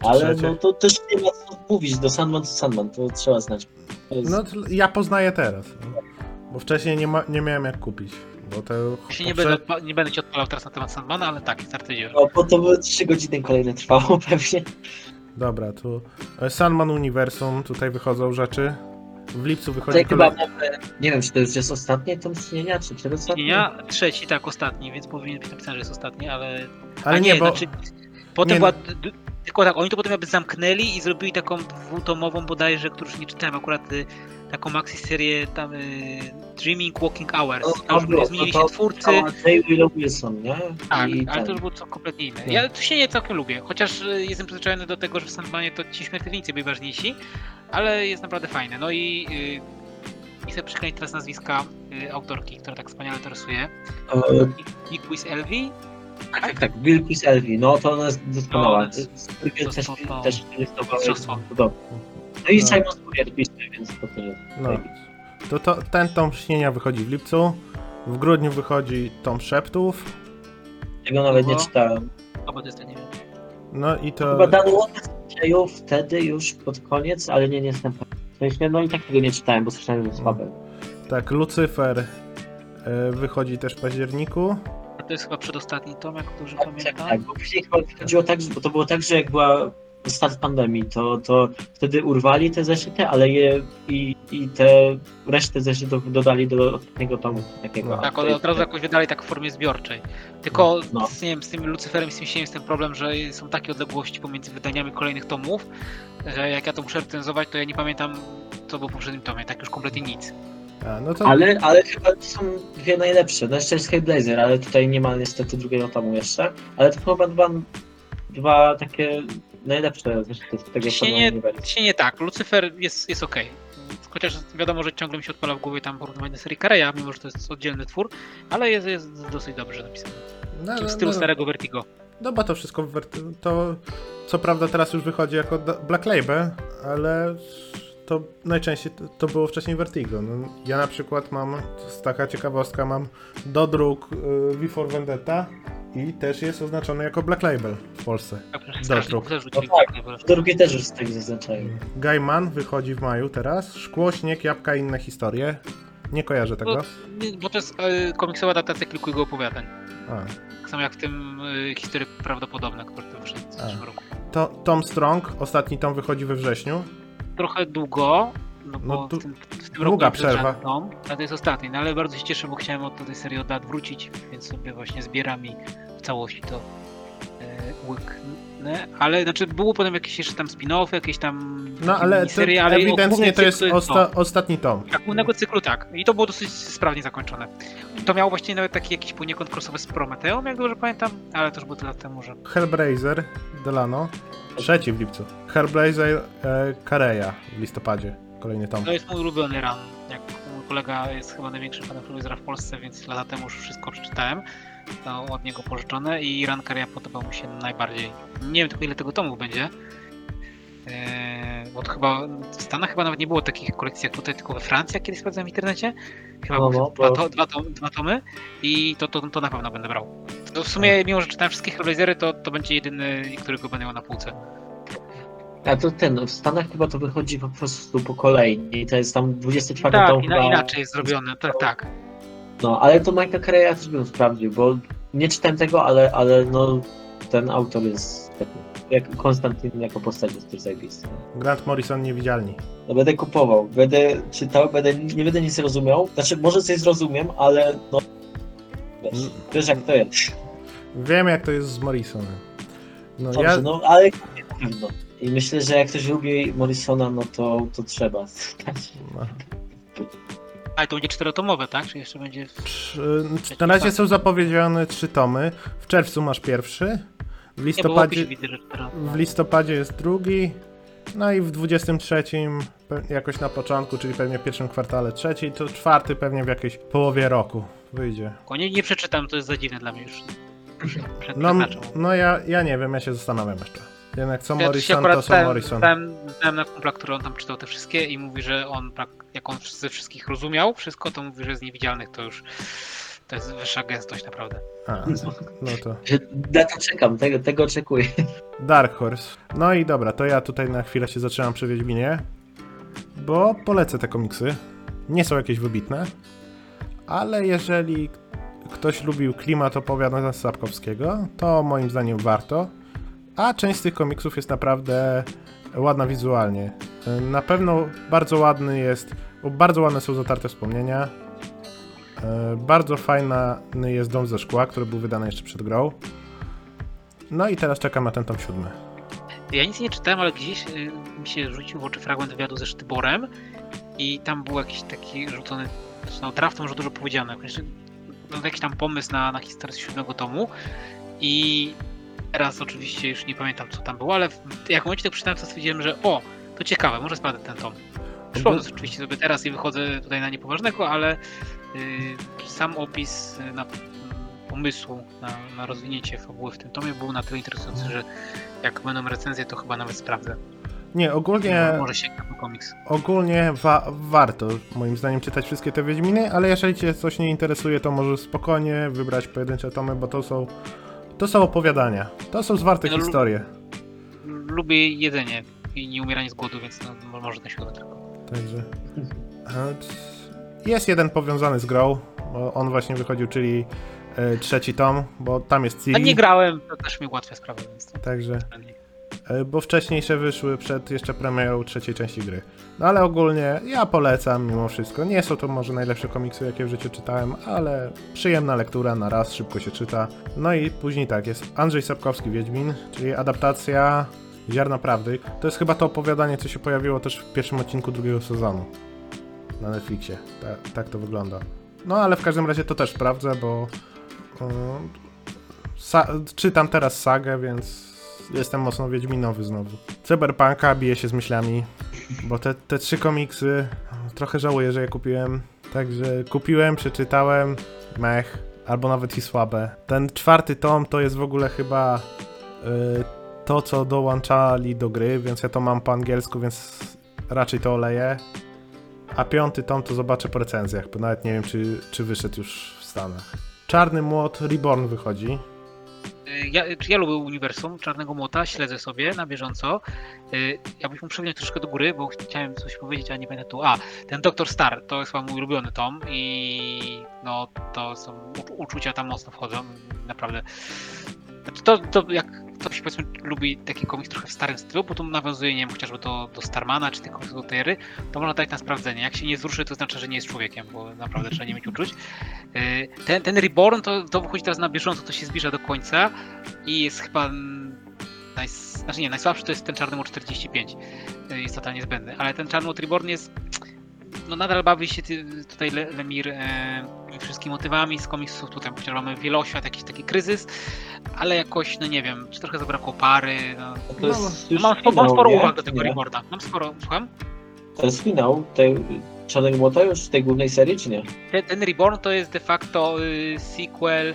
Ale Trzecie. no to też nie ma co mówić, do Sandman to Sandman, to trzeba znać. To jest... No to ja poznaję teraz, no. Bo wcześniej nie, ma, nie miałem jak kupić, bo to... Ja się nie, poprze- będę, odpa- nie będę ci odpalał teraz na temat Sandmana, ale tak, start idzie. No, bo to by 3 godziny kolejne trwało *laughs* pewnie. Dobra, tu e, Sandman Uniwersum, tutaj wychodzą rzeczy. W lipcu wychodzi Tutaj chyba kolej... mamy, nie wiem, czy to już jest ostatnie tom istnienia, czy przedostatnie? Istnienia, trzeci, tak, ostatni, więc powinien być napisane, że jest ostatni, ale... Ale A nie, bo... Znaczy, potem nie, była... d- d- Tylko tak, oni to potem jakby zamknęli i zrobili taką dwutomową bodajże, którą już nie czytałem akurat, y, taką maxi serię tam y, Dreaming Walking Hours. No, To już było, zmienili to- się to twórcy. Wilson, nie? Tak, I ale ten- to już było co kompletnie inne. No. Ja tu się nie całkiem lubię, chociaż y, jestem przyzwyczajony do tego, że w Sandmanie to ci śmiertelnicy byli ważniejsi, ale jest naprawdę fajne. No i y, nie chcę przeklinać teraz nazwiska y, autorki, która tak wspaniale to rysuje. E, Nick Elvi. Tak, tak, tak. Wilkis Elvi, no to ona jest doskonała. No, to jest- Spurrier to też, jest to- też ilustrowała mistrzostwo. No i No. Simon Spurrier pisze, więc to też jest No. To, to ten tom śnienia wychodzi w lipcu. W grudniu wychodzi tom szeptów. Tego nawet nie Kogo? czytałem. O, bo to jest ten, nie wiem. No i to. Chyba Dan strzelił wtedy już pod koniec, ale nie, nie jestem pewien. W sensie, no i tak tego nie czytałem, bo słyszałem, że jest słabe. Tak, Lucyfer e, wychodzi też w październiku. A to jest chyba przedostatni tom, jak dobrze Tak, pamiętam. tak, bo później chyba chodziło tak, bo to było tak, że jak była start pandemii, to, to wtedy urwali te zeszyty, ale je i, i te resztę zeszytów dodali do ostatniego tomu takiego. No. Tak, to od, od razu jakoś wydali tak w formie zbiorczej. Tylko No. z, nie wiem, z tym Lucyferem i z tym Sieniem jest ten problem, że są takie odległości pomiędzy wydaniami kolejnych tomów, że jak ja to muszę recenzować, to ja nie pamiętam, co było w poprzednim tomie, tak już kompletnie nic. A, no to. Ale, ale chyba to są dwie najlepsze. No jeszcze jest Hellblazer, ale tutaj nie ma niestety drugiego tomu jeszcze. Ale to chyba dwa, dwa takie najlepsze z tego tomu uniwersum. cienie tak, Lucyfer jest, jest okej. Chociaż wiadomo, że ciągle mi się odpala w głowie tam porównywanie do serii Kareya, mimo że to jest oddzielny twór, ale jest, jest dosyć dobrze napisany. no, W stylu no, starego Vertigo. No bo to wszystko to co prawda teraz już wychodzi jako Black Label, ale to najczęściej to, było wcześniej Vertigo. No, ja na przykład mam, to jest taka ciekawostka, mam dodruk y, V for Vendetta i też jest oznaczony jako Black Label w Polsce. Rzucili. No tak. Drugie też już z tego zaznaczają. Gaiman wychodzi w maju teraz. Szkło, śnieg, jabłka i inne historie. Nie kojarzę tego. Nie, Bo to jest e, komiksowa adaptacja kilku jego opowiadań. A. Tak samo jak w tym y, historie prawdopodobne, które to wyszedł w zeszłym roku. To Tom Strong, ostatni tom wychodzi we wrześniu. Trochę długo, no bo No tu w tym, w tym roku przerwa. żaden Tom, a to jest ostatni, no ale bardzo się cieszę, bo chciałem od tej serii od lat wrócić, więc sobie właśnie zbieram i w całości to e, łyknę. Ale znaczy było potem jakieś jeszcze tam spin-offy, jakieś tam No ale miniserie, ale ewidentnie to jest cykl osta- ostatni tom. Tak, głównego cyklu tak. I to było dosyć sprawnie zakończone. To miało właściwie nawet taki jakiś poniekąd crossover z Prometeum, jak dobrze pamiętam, ale to już było tyle lat temu, że Hellblazer, Delano. Trzeci w lipcu. Hellblazer, e, Kareya w listopadzie. Kolejny tom. To jest mój ulubiony run. Jak mój kolega jest chyba największym fanem Hellblazer w Polsce, więc lata temu już wszystko przeczytałem. To od niego pożyczone i run Kareya podobał mi się najbardziej. Nie wiem tylko ile tego tomów będzie. Eee, bo to chyba w Stanach chyba nawet nie było takich kolekcji jak tutaj, tylko we Francji, jak kiedyś sprawdzałem w internecie. Chyba No, no, dwa, to, dwa, tom, dwa tomy i to, to, to na pewno będę brał. To w sumie, mimo że czytałem wszystkie Hellblazery, to, to będzie jedyny, którego będę miał na półce. A to ten, w Stanach chyba to wychodzi po prostu po kolei. I to jest tam 24 Tak, tom ina, chyba. inaczej jest zrobione, tak, tak. No, ale to Mike'a Carey'a też bym sprawdził, bo nie czytałem tego, ale, ale no ten autor jest taki, jak Konstantin jako postać jest też zajebisty. Grant Morrison niewidzialni. No będę kupował, będę czytał, będę, nie będę nic rozumiał. Znaczy, może coś zrozumiem, ale no wiesz, Mm. wiesz jak to jest. Wiem jak to jest z Morrisonem. No Dobrze, ja, no ale na pewno. I myślę, że jak ktoś lubi Morrisona, no to, to trzeba. no, Ale to będzie czterotomowe, tak? Czy jeszcze będzie... trzy, na razie są zapowiedziane trzy tomy. W czerwcu masz pierwszy. W listopadzie, widzę, w listopadzie jest drugi. No i w 23 pe- jakoś na początku, czyli pewnie w pierwszym kwartale trzeci, to czwarty pewnie w jakiejś połowie roku wyjdzie. Nie, nie przeczytam, to jest za dziwne dla mnie już. Przed No, no ja, ja nie wiem, ja się zastanawiam jeszcze. Jednak co Ja Morrison, to co stałem, Morrison. stałem na kumpla, który on tam czytał te wszystkie i mówi, że on, jak on ze wszystkich rozumiał wszystko, to mówi, że z niewidzialnych to już to jest wyższa gęstość naprawdę. A, no to Na to czekam, tego, tego oczekuję. Dark Horse. No i dobra, to ja tutaj na chwilę się zatrzymam przy Wiedźminie, bo polecę te komiksy. Nie są jakieś wybitne, ale jeżeli ktoś lubił klimat opowiadań z Sapkowskiego, to moim zdaniem warto. A część z tych komiksów jest naprawdę ładna wizualnie. Na pewno bardzo ładny jest, bardzo ładne są zatarte wspomnienia. E, Bardzo fajny jest Dom ze Szkła, który był wydany jeszcze przed grą. No i teraz czekam na ten tom siódmy. Ja nic nie czytałem, ale gdzieś y, mi się rzucił w oczy fragment wywiadu ze Sztyborem i tam był jakiś taki rzucony, znaczy no draft może dużo powiedziane, jakiś, no, jakiś tam pomysł na, na historię siódmego tomu i teraz oczywiście już nie pamiętam co tam było, ale jak w momencie tego przeczytałem, to stwierdziłem, że o, to ciekawe, może sprawdzę ten tom. Przypomnę Bo- oczywiście sobie teraz i wychodzę tutaj na niepoważnego, ale y, sam opis y, na, m, pomysłu na, na rozwinięcie fabuły w tym tomie był na tyle interesujący, że jak będą recenzje, to chyba nawet sprawdzę. Nie, ogólnie, Może po komiks. ogólnie wa- warto moim zdaniem czytać wszystkie te Wiedźminy, ale jeżeli cię coś nie interesuje, to możesz spokojnie wybrać pojedyncze tomy, bo to są to są opowiadania. To są zwarte No, historie. Lubię jedzenie i nie umieranie z głodu, więc no, może ten tylko. Także. Jest jeden powiązany z grą. Bo on właśnie wychodził, czyli e, trzeci tom, bo tam jest A Ciri. nie grałem, to też mi ułatwia sprawę, więc Także. E, Bo wcześniejsze wyszły przed jeszcze premierą trzeciej części gry. No ale ogólnie ja polecam mimo wszystko. Nie są to może najlepsze komiksy, jakie w życiu czytałem, ale przyjemna lektura na raz, szybko się czyta. No i później tak, jest Andrzej Sapkowski Wiedźmin, czyli adaptacja Ziarna Prawdy. To jest chyba to opowiadanie, co się pojawiło też w pierwszym odcinku drugiego sezonu na Netflixie. Ta, tak to wygląda. No ale w każdym razie to też sprawdzę, bo um, czytam teraz sagę, więc jestem mocno wiedźminowy znowu. Cyberpunka bije się z myślami, bo te, te trzy komiksy trochę żałuję, że je kupiłem. Także kupiłem, przeczytałem, mech, albo nawet i słabe. Ten czwarty tom to jest w ogóle chyba y, to, co dołączali do gry, więc ja to mam po angielsku, więc raczej to oleję. A piąty tom to zobaczę po recenzjach, bo nawet nie wiem, czy, czy wyszedł już w Stanach. Czarny Młot Reborn wychodzi. Y, Ja, ja lubię uniwersum Czarnego Młota, śledzę sobie na bieżąco. Y, Ja bym przewinąć troszkę do góry, bo chciałem coś powiedzieć, a nie pamiętam tu. A, ten Doktor Star to jest mój ulubiony tom i no to są uczucia tam mocno wchodzą, naprawdę. Znaczy To, to jak ktoś powiedzmy lubi taki komiks trochę w starym stylu, bo tu nawiązuje, nie wiem, chociażby do, do Starmana czy tych komiksów do Tery, to można dać na sprawdzenie. Jak się nie wzruszy, to znaczy, że nie jest człowiekiem, bo naprawdę trzeba nie mieć uczuć. Y, Ten, ten Reborn to, to wychodzi teraz na bieżąco, to się zbliża do końca i jest chyba mm, naj, znaczy nie, najsłabszy to jest ten Czarny Młot 45. y, Jest totalnie zbędny, ale ten Czarny Reborn jest no nadal bawi się tutaj Le, Lemir e, tymi wszystkimi motywami z komiksów, tutaj chociaż mamy wieloświat, jakiś taki kryzys, ale jakoś, no nie wiem, czy trochę zabrakło pary, no, To jest no już mam, spo, mam sporo uwag do tego Nie. Reborna, mam sporo, słucham? To jest finał tej Czarnego Młota już, tej głównej serii, czy nie? Ten, ten Reborn to jest de facto y, sequel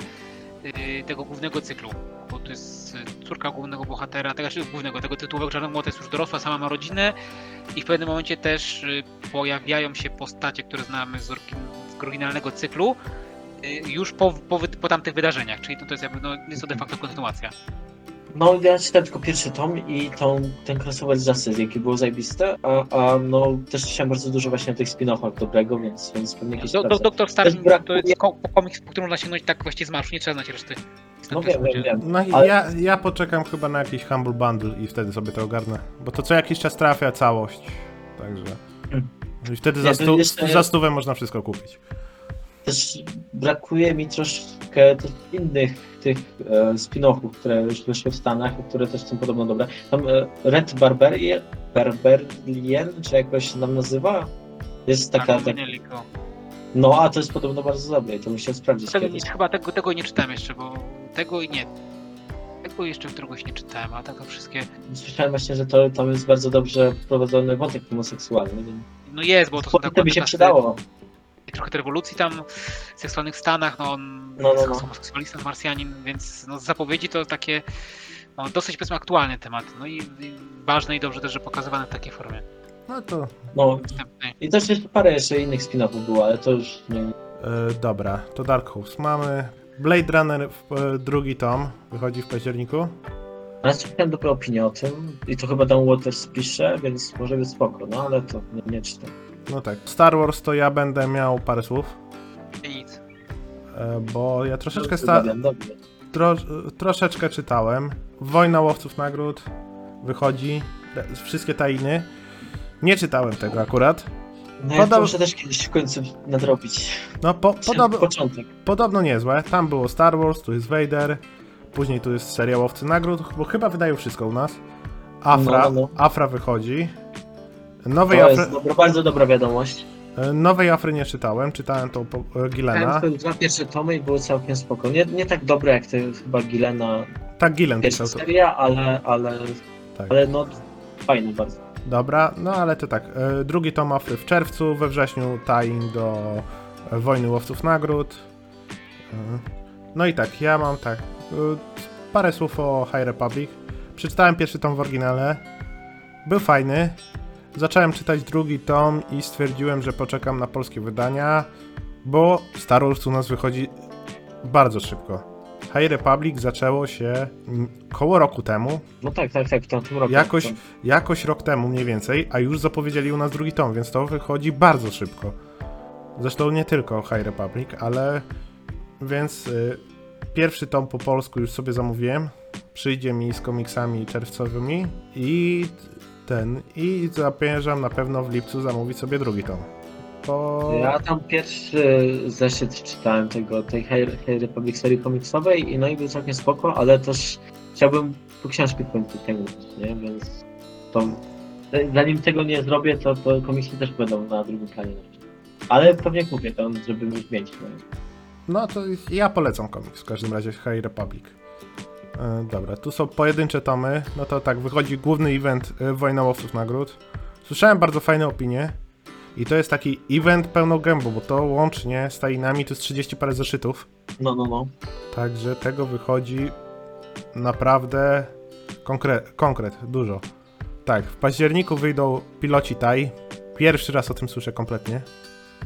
y, tego głównego cyklu, bo to jest córka głównego bohatera, tego znaczy głównego, tego tytułowego Czarnego jest już dorosła, sama ma rodzinę i w pewnym momencie też y, pojawiają się postacie, które znamy z, oryginalnego cyklu y, już po, po, po tamtych wydarzeniach, czyli to, to jest jakby, no, jest to de facto kontynuacja. No, ja czytałem tylko pierwszy tom i tą, ten crossover z Justice, jaki było zajebiste, a, a no też chciałem bardzo dużo właśnie o tych spin-offach dobrego, więc, więc pewnie jakieś Do, do. Doktor Star Też brakuje- to jest ko- komiks, po którym można sięgnąć tak właściwie z marszu, nie trzeba znać reszty. No wiem, wiem, wiem. No i Ale- ja, ja poczekam chyba na jakiś Humble Bundle i wtedy sobie to ogarnę. Bo to co jakiś czas trafia całość. Także. I wtedy za, to stu, jeszcze- za stówę można wszystko kupić. Też brakuje mi troszkę tych innych tych e, spin-offów, które już wyszły w Stanach, które też są podobno dobre. Tam e, Red Barbarian, Barbarian, czy jakoś się nam nazywa? Jest taka, tak, tak. No a to jest podobno bardzo dobre i to musiałem sprawdzić Tego, kiedyś. nie, chyba tego, tego nie czytałem jeszcze, bo tego i nie. Tego jeszcze któregoś nie czytałem, a tak to wszystkie. Słyszałem właśnie, że to tam jest bardzo dobrze wprowadzony wątek homoseksualny, więc No jest, bo to są tak to by się czasy- przydało. Trochę tej rewolucji tam seksualnych w Stanach, no on No, no, jest no. Marsjanin, więc no, z zapowiedzi to takie no, dosyć powiedzmy aktualny temat. No i, i ważne i dobrze też, że pokazywane w takiej formie. No to. No Następny. i też jeszcze parę jeszcze innych spin-offów było, ale to już nie, E, dobra, to Dark Horse. Mamy Blade Runner w, e, drugi tom. Wychodzi w październiku. Ale czytałem dobre opinie o tym i to chyba Dan Waters pisze, więc może być spoko, no ale to nie, nie czytam. No tak. Star Wars to ja będę miał parę słów. Nic. e, Bo ja troszeczkę, sta- Dobrze, dobrze. tro, troszeczkę czytałem. Wojna Łowców Nagród wychodzi. Re- Wszystkie tajny. Nie czytałem tego akurat. No ja to muszę też kiedyś w końcu nadrobić. No po, podobno, Początek. podobno niezłe. Tam było Star Wars, tu jest Vader. Później tu jest seria Łowcy Nagród, bo chyba wydają wszystko u nas. Afra, No, no, no. Afra wychodzi. Nowej, To Afry, jest dobra, bardzo dobra wiadomość. e, Nowej Afry nie czytałem, czytałem tą po, e, Gilena. Czytałem dwa pierwsze tomy i były całkiem spoko. Nie, nie tak dobre jak te chyba Gilena Tak, Gilen pierwsza pisał to. seria, ale, ale, Tak. ale no fajne bardzo. Dobra, no ale to tak. e, Drugi tom Afry w czerwcu, we wrześniu tying do Wojny Łowców Nagród. E, No i tak, ja mam tak. e, Parę słów o High Republic. Przeczytałem pierwszy tom w oryginale. Był fajny. Zacząłem czytać drugi tom i stwierdziłem, że poczekam na polskie wydania, bo Star Wars u nas wychodzi bardzo szybko. High Republic zaczęło się koło roku temu, No tak, tak, tak, w tamtym roku. Jakoś, To- jakoś rok temu mniej więcej, a już zapowiedzieli u nas drugi tom, więc to wychodzi bardzo szybko. Zresztą nie tylko High Republic, ale więc y, pierwszy tom po polsku już sobie zamówiłem. Przyjdzie mi z komiksami czerwcowymi i ten i zamierzam na pewno w lipcu zamówić sobie drugi tom. Bo... Ja tam pierwszy zeszyt czytałem tego, tej High High Republic serii komiksowej i no i był całkiem spoko, ale też chciałbym po książki w końcu sięgnąć, nie? Więc to, zanim tego nie zrobię, to, to komiksy też będą na drugim planie. Ale pewnie kupię to, żeby już mieć. No. No to ja polecam komiks w każdym razie High Republic. E, dobra, tu są pojedyncze tomy. No to tak, wychodzi główny event e, Wojna Łowców Nagród. Słyszałem bardzo fajne opinie. I to jest taki event pełną gębą, bo to łącznie z tajnami to jest 30 parę zeszytów. no, no, no. Także tego wychodzi naprawdę konkret, konkret dużo. Tak, w październiku wyjdą piloci taj. Pierwszy raz o tym słyszę kompletnie.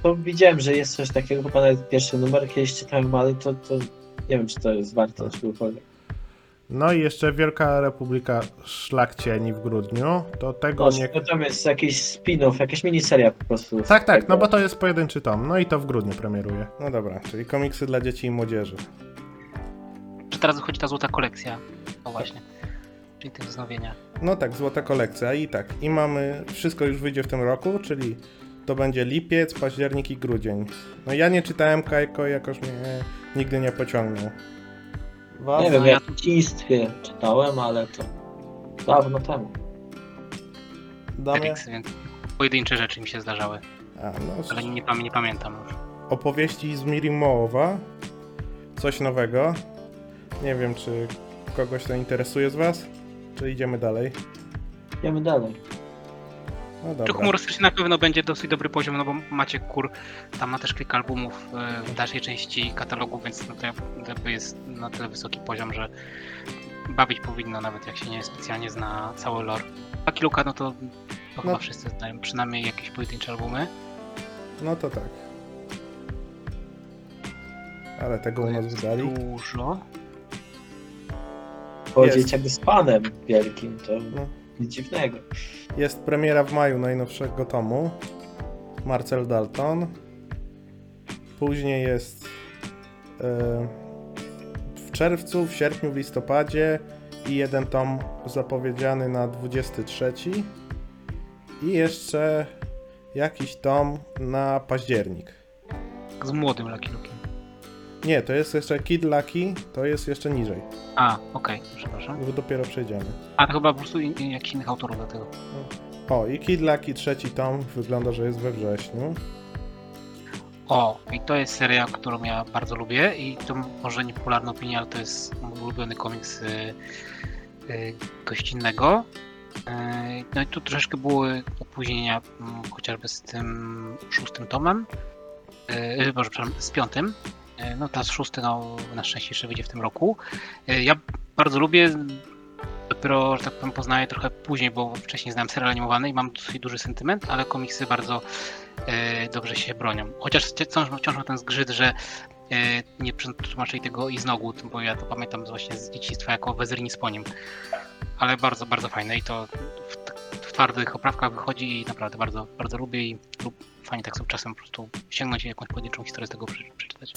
To widziałem, że jest coś takiego, chyba nawet pierwszy numer kiedyś czytałem, ale to, to nie wiem, czy to jest warto czegokolwiek. No i jeszcze Wielka Republika Szlak Cieni w grudniu. To tego No, nie... to tam jest jakiś spin-off, jakaś miniseria po prostu. Tak, tak, no bo to jest pojedynczy tom. No i to w grudniu premieruje. No dobra, czyli komiksy dla dzieci i młodzieży. Czy teraz wychodzi ta złota kolekcja? No właśnie. Czyli te wznowienia. No tak, złota kolekcja i tak. I mamy, wszystko już wyjdzie w tym roku, czyli to będzie lipiec, październik i grudzień. No ja nie czytałem Kajko, jakoś mnie nigdy nie pociągnął. Was? Nie wiem, ja- dzieciństwie czytałem, ale to dawno temu. Felix, więc pojedyncze rzeczy mi się zdarzały, A, no, ale nie, pam- nie pamiętam już. opowieści z Mirimowa. Coś nowego. Nie wiem, czy kogoś to interesuje z was? Czy idziemy dalej? Idziemy dalej. No Czy dobra. humorystyczny na pewno będzie dosyć dobry poziom, no bo macie kur, tam ma też kilka albumów e, w dalszej części katalogu, więc no to jakby jest na tyle wysoki poziom, że bawić powinno, nawet jak się nie specjalnie zna cały lore. A Kiluka, no to, to chyba No. wszyscy znają przynajmniej jakieś pojedyncze albumy. No to tak. Ale tego u nas wydali. Dużo. Powiedzieć Jest. jakby z panem wielkim, to No. Nic dziwnego. Jest premiera w maju najnowszego tomu. Marcel Dalton. Później jest e, w czerwcu, w sierpniu, w listopadzie i jeden tom zapowiedziany na 23. I jeszcze jakiś tom na październik. Z młodym Lucky Luke'iem. Nie, to jest jeszcze Kid Lucky, to jest jeszcze niżej. A, okej, przepraszam. Bo dopiero przejdziemy. A to chyba po prostu in, in, jakichś innych autorów do tego. O, i Kid Lucky trzeci tom wygląda, że jest we wrześniu. O, i to jest seria, którą ja bardzo lubię i to może niepopularna opinia, ale to jest mój ulubiony komiks y, y, gościnnego. Y, no i tu troszeczkę były opóźnienia, mm, chociażby z tym szóstym tomem, y, Boże, przepraszam, z piątym. Y, no teraz szósty, no na szczęście jeszcze wyjdzie w tym roku. Y, ja bardzo lubię, dopiero, że tak powiem, poznaję trochę później, bo wcześniej znałem serial animowany i mam dosyć duży sentyment, ale komiksy bardzo e, dobrze się bronią. Chociaż wciąż, wciąż ten zgrzyt, że e, nie przetłumaczyli tego i z nogu, bo ja to pamiętam właśnie z dzieciństwa jako Wezyrini z Poniem. Ale bardzo, bardzo fajne i to w, w twardych oprawkach wychodzi i naprawdę bardzo, bardzo lubię i lub fajnie tak sobie czasem po prostu sięgnąć i jakąś pojedynczą historię z tego prze- przeczytać.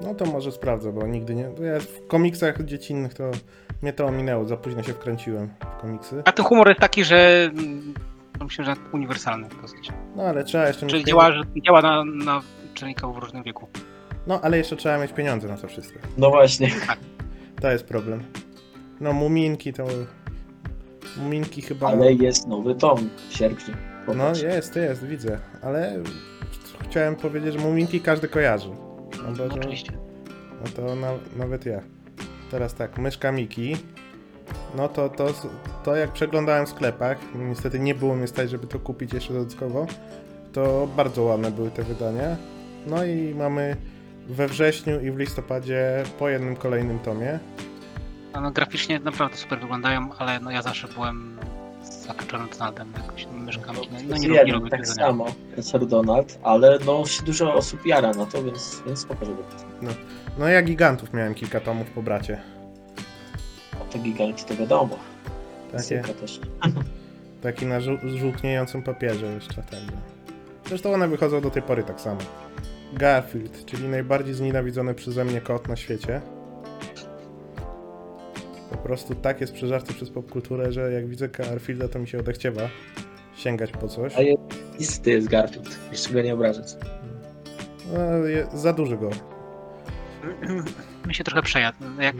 No to może sprawdzę, bo nigdy nie. Ja w komiksach dziecinnych to mnie to ominęło, za późno się wkręciłem w komiksy. A ten humor jest taki, że mm, myślę, że uniwersalny dosyć. No ale trzeba jeszcze mieć Czyli pieniądze. działa, że działa na, na czytelnika w różnym wieku. No ale jeszcze trzeba mieć pieniądze na to wszystko. No właśnie. To jest problem. No muminki to. Muminki chyba. Ale jest nowy tom w sierpniu. No jest, jest, widzę, ale chciałem powiedzieć, że Muminki każdy kojarzy. No, bo, oczywiście. no to na, nawet ja. Teraz tak, myszka Miki. No to, to, to jak przeglądałem w sklepach, niestety nie było mnie stać, żeby to kupić jeszcze dodatkowo, to bardzo ładne były te wydania. No i mamy we wrześniu i w listopadzie po jednym kolejnym tomie. No, graficznie naprawdę super wyglądają, ale no ja zawsze byłem zakończony Donaldem jakoś myszkami. No, no nie, jeden, lubię tak tego. samo, Sir Donald, ale no się dużo osób jara na to, więc, więc spoko, żeby No ja gigantów miałem kilka tomów po bracie. a te giganci to wiadomo. Takie, też. *laughs* taki na żół- żółkniejącym papierze jeszcze ten. no. Zresztą one wychodzą do tej pory tak samo. Garfield, czyli najbardziej znienawidzony przeze mnie kot na świecie. Po prostu tak jest przeżarty przez popkulturę, że jak widzę Garfielda, to mi się odechciewa sięgać po coś. A jest, listy jest Garfield, jeszcze go nie obrażać. No, je, za duży go. *clears throat* Mi się trochę przejadł. Jak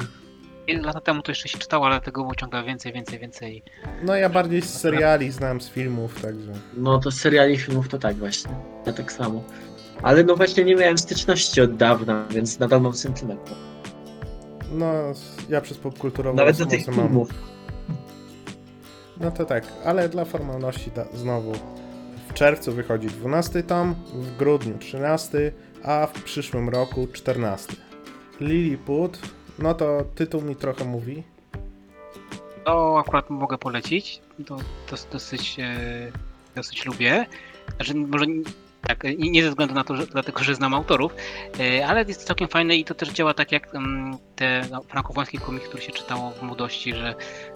lata temu to jeszcze się czytało, ale tego było ciągle więcej, więcej, więcej. No ja bardziej z seriali znam, z filmów, także... No to z seriali filmów to tak właśnie. Ja tak samo. Ale no właśnie nie miałem styczności od dawna, więc nadal mam sentyment. No, ja przez popkulturową Nawet do tych mam. filmów. No to tak, ale dla formalności da, znowu w czerwcu wychodzi 12 tom, w grudniu 13, a w przyszłym roku 14. Lilliput, no to tytuł mi trochę mówi. To akurat mogę polecić. To, to dosyć, e, dosyć lubię. Znaczy, może nie- tak, nie ze względu na to, że, dlatego, że znam autorów, e, ale jest całkiem fajne i to też działa tak jak mm, te no, frankowońskie komiki, które się czytało w młodości, że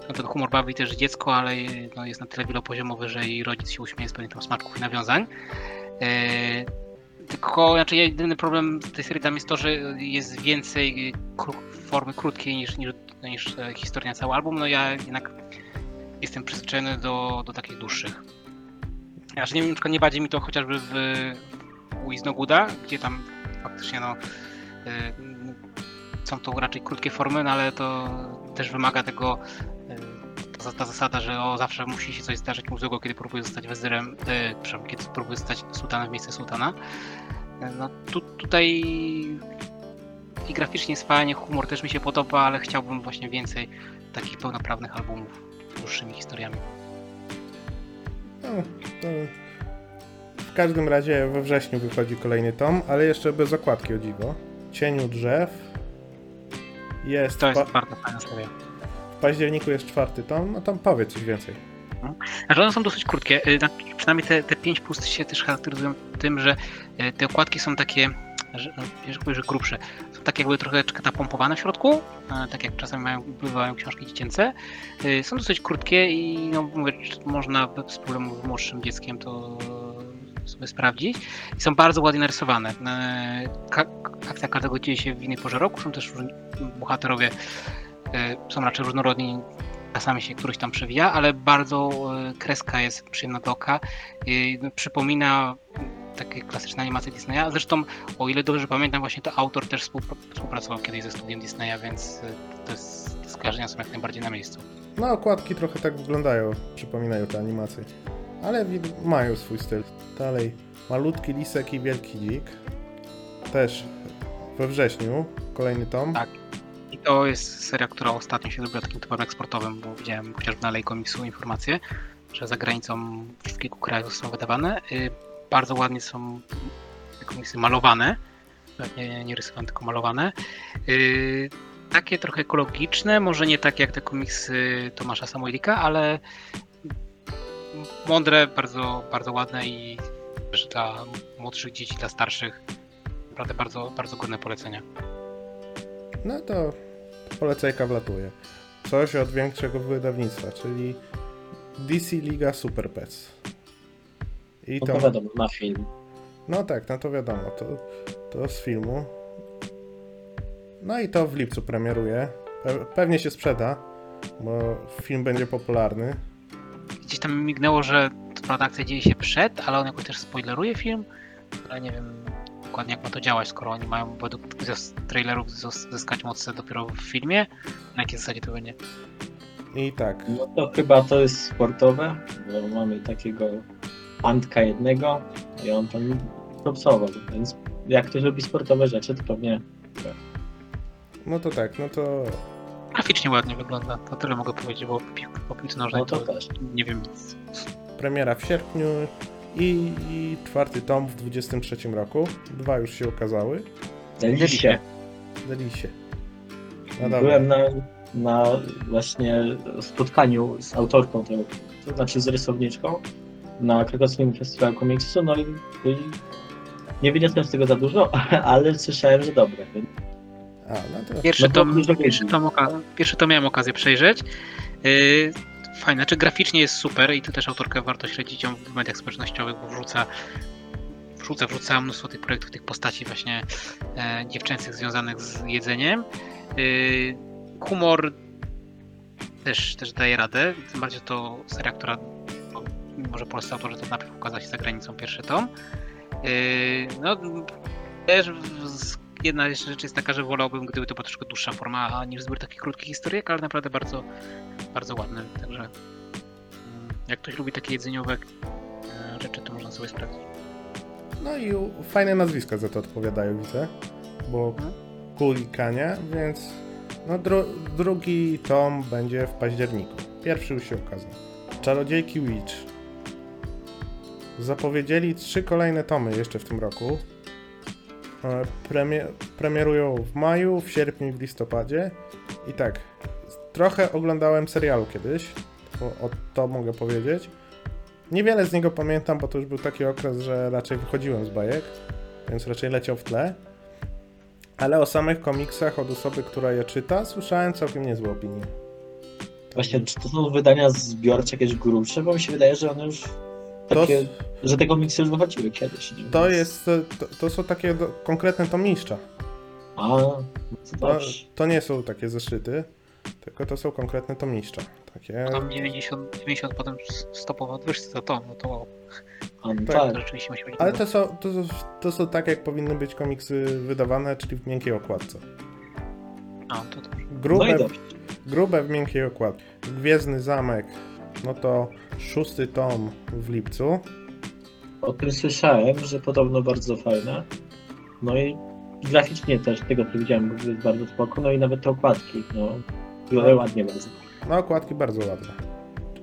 no, ten humor bawi też dziecko, ale no, jest na tyle wielopoziomowy, że i rodzic się uśmieje z pewnych tam smaczków i nawiązań. E, tylko znaczy jedyny problem tej serii tam jest to, że jest więcej formy krótkiej niż, niż, niż e, historia cały album. No ja jednak jestem przyzwyczajony do, do takich dłuższych. Znaczy nie wiem, nie badzi mi to chociażby w Iznogooda, gdzie tam faktycznie no e, są to raczej krótkie formy, no ale to też wymaga tego e, ta, ta zasada, że o, zawsze musi się coś zdarzyć mu złego, kiedy próbuje zostać wezyrem, przepraszam, kiedy próbuje zostać sultanem w miejsce sultana. E, No tu, tutaj i graficznie jest fajnie, humor też mi się podoba, ale chciałbym właśnie więcej takich pełnoprawnych albumów z dłuższymi historiami. No, to w każdym razie we wrześniu wychodzi kolejny tom, ale jeszcze bez okładki o dziwo. Cieniu drzew. Jest, To jest pa- bardzo fajna seria. w październiku jest czwarty tom, no to powiedz coś więcej. Znaczy one są dosyć krótkie, y, na- przynajmniej te, te 5 plus się też charakteryzują tym, że y, te okładki są takie, że, no, że grubsze. Są takie jakby trochę napompowane w środku, e, tak jak czasami mają, bywają książki dziecięce. Y, Są dosyć krótkie i no, mówię, można bez problemu z młodszym dzieckiem to sobie sprawdzić. I są bardzo ładnie narysowane. E, akcja każdego dzieje się w innej porze roku, są też bohaterowie, e, są raczej różnorodni, czasami się któryś tam przewija, ale bardzo e, kreska jest przyjemna do oka. E, Przypomina takie klasyczne animacje Disneya. Zresztą, o ile dobrze pamiętam, właśnie to autor też współpra- współpracował kiedyś ze studiem Disneya, więc e, to jest, te skojarzenia są jak najbardziej na miejscu. No, okładki trochę tak wyglądają, przypominają te animacje. Ale mają swój styl. Dalej, malutki lisek i wielki dzik. Też we wrześniu, kolejny tom. Tak. I to jest seria, która ostatnio się zrobiła takim typem eksportowym, bo widziałem chociażby na Lej Komiksu informację, że za granicą w kilku krajach są wydawane. Bardzo ładnie są te komiksy malowane, nie, nie rysowane, tylko malowane. Y, Takie trochę ekologiczne, może nie takie jak te komiksy Tomasza Samoilika, ale mądre, bardzo, bardzo ładne i też dla młodszych dzieci, dla starszych naprawdę bardzo, bardzo godne polecenia. No to polecajka wlatuje. Coś od większego wydawnictwa, czyli DC Liga Super Pets. I No to, to wiadomo, na film. no tak, no to wiadomo, to, to z filmu. No i to w lipcu premieruje. Pe- Pewnie się sprzeda, bo film będzie popularny. gdzieś tam mignęło, że prawda akcja dzieje się przed, ale on jakoś też spoileruje film, ale nie wiem dokładnie jak ma to działać, skoro oni mają według trailerów zyskać moce dopiero w filmie, na jakiej zasadzie to będzie. I tak, No to chyba to jest sportowe, bo mamy takiego Antka jednego i on tam propsował, więc jak ktoś lubi sportowe rzeczy, to pewnie No to tak, no to Graficznie ładnie wygląda, to tyle mogę powiedzieć, bo o pi- o piłce nożnej no to to też. nie wiem nic. premiera w sierpniu i, i czwarty tom w 23 roku. Dwa już się ukazały. Deliście. Delisie. No dobra. Byłem na, na właśnie spotkaniu z autorką tego, to znaczy z rysowniczką na krakowskim festiwalu komiksu, no i, i nie wyniosłem z tego za dużo, *laughs* ale słyszałem, że dobre. Więc A, no to Pierwszy No to tom, pierwszy tom, oka- pierwszy tom miałem okazję przejrzeć. Yy, fajne, znaczy graficznie jest super i tu też autorkę warto śledzić ją w mediach społecznościowych, bo wrzuca, wrzuca, wrzuca mnóstwo tych projektów, tych postaci właśnie e, dziewczęcych związanych z jedzeniem. Yy, humor też, też daje radę, tym bardziej to seria, która no, mimo, że polscy autorzy to najpierw się za granicą pierwszy tom. Yy, no, też jedna jeszcze rzecz jest taka, że wolałbym, gdyby to była troszkę dłuższa forma, a nie zbyt taki krótki historyjek, ale naprawdę bardzo, bardzo ładny, także mm, jak ktoś lubi takie jedzeniowe e, rzeczy, to można sobie sprawdzić. No i fajne nazwiska za to odpowiadają, widzę. Bo Mhm. Kul i Kania, więc no dru drugi tom będzie w październiku. Pierwszy już się ukazał. Czarodziejki Witch. Zapowiedzieli trzy kolejne tomy jeszcze w tym roku. E, Premie premierują w maju, w sierpniu i w listopadzie. I tak, trochę oglądałem serialu kiedyś, to, o, to mogę powiedzieć. Niewiele z niego pamiętam, bo to już był taki okres, że raczej wychodziłem z bajek, więc raczej leciał w tle. Ale o samych komiksach od osoby, która je czyta, słyszałem całkiem niezłe opinie. właśnie, czy to są wydania zbiorcze jakieś grubsze, bo mi się wydaje, że one już To, takie, że te komiksy już wychodziły kiedyś. Nie? to jest, to, to są takie do, konkretne tomiszcza. A, no to To, to nie są takie zeszyty, tylko to są konkretne tomiszcza. Takie, Tam 90, 90 potem stopowo od wyższy to no to no tak. tak. to ale to są, to, są, to są tak, jak powinny być komiksy wydawane, czyli w miękkiej okładce. A, to. No Grube, dobrze. grube w miękkiej okładce. Gwiezdny Zamek, no to szósty tom w lipcu. O tym słyszałem, że podobno bardzo fajne. No i graficznie też, tego co widziałem, jest bardzo spoko. No i nawet te okładki, no, No. ładnie bardzo. No, okładki bardzo ładne.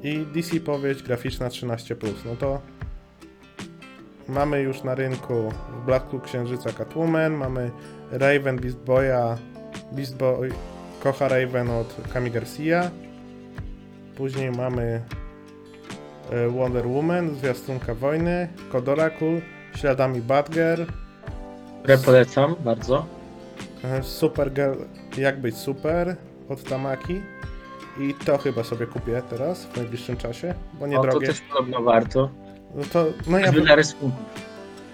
I DC powieść graficzna 13+. No to mamy już na rynku w Blasku Księżyca Catwoman, mamy Raven Beast Boya, Beast Boy kocha Raven od Kami Garcia. Później mamy e, Wonder Woman, Zwiastunka Wojny, Kodorakul, Śladami Batgirl, Które polecam bardzo. e, Supergirl Jak być super od Tamaki. I to chyba sobie kupię teraz, w najbliższym czasie, bo O, to niedrogie. też podobno warto. No to, no ja, Jakby dla rysunków.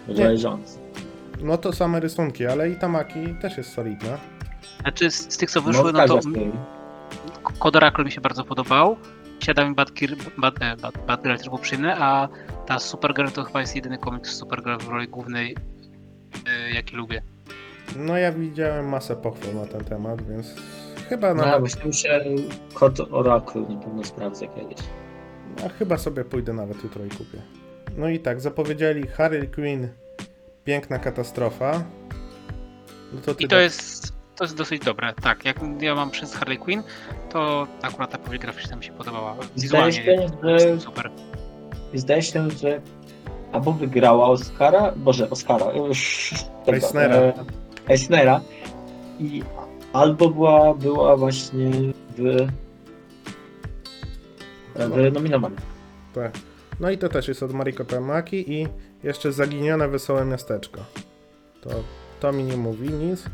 Nie. No to same rysunki, ale i Tamaki też jest solidna. Znaczy z, z tych co wyszły, no, zgadza to. Kodorakl mi się bardzo podobał. Siadamy Batgirl, Bat, e, Bat, Batgirl też był przyjemny, a ta Supergirl to chyba jest jedyny komiks Supergirl w roli głównej, e, jaki lubię. No ja widziałem masę pochwał na ten temat, więc chyba No, nawet, właśnie się kod Oracle na pewno sprawdzę kiedyś. a chyba sobie pójdę nawet jutro i kupię. No i tak, zapowiedzieli Harley Quinn Piękna katastrofa. No to ty I to da- jest, to jest dosyć dobre, tak. Jak ja mam przez Harley Quinn, to akurat ta powieść graficzna mi się podobała. Zdaje Wizualnie się, że, super. zdaje się, że albo wygrała Oscara, boże, Oscara, już tego, Eisnera. e, Eisnera i albo była, była właśnie w, w nominowana. Tak. No i to też jest od Mariko Tamaki i jeszcze Zaginione Wesołe Miasteczko. To, to mi nie mówi nic,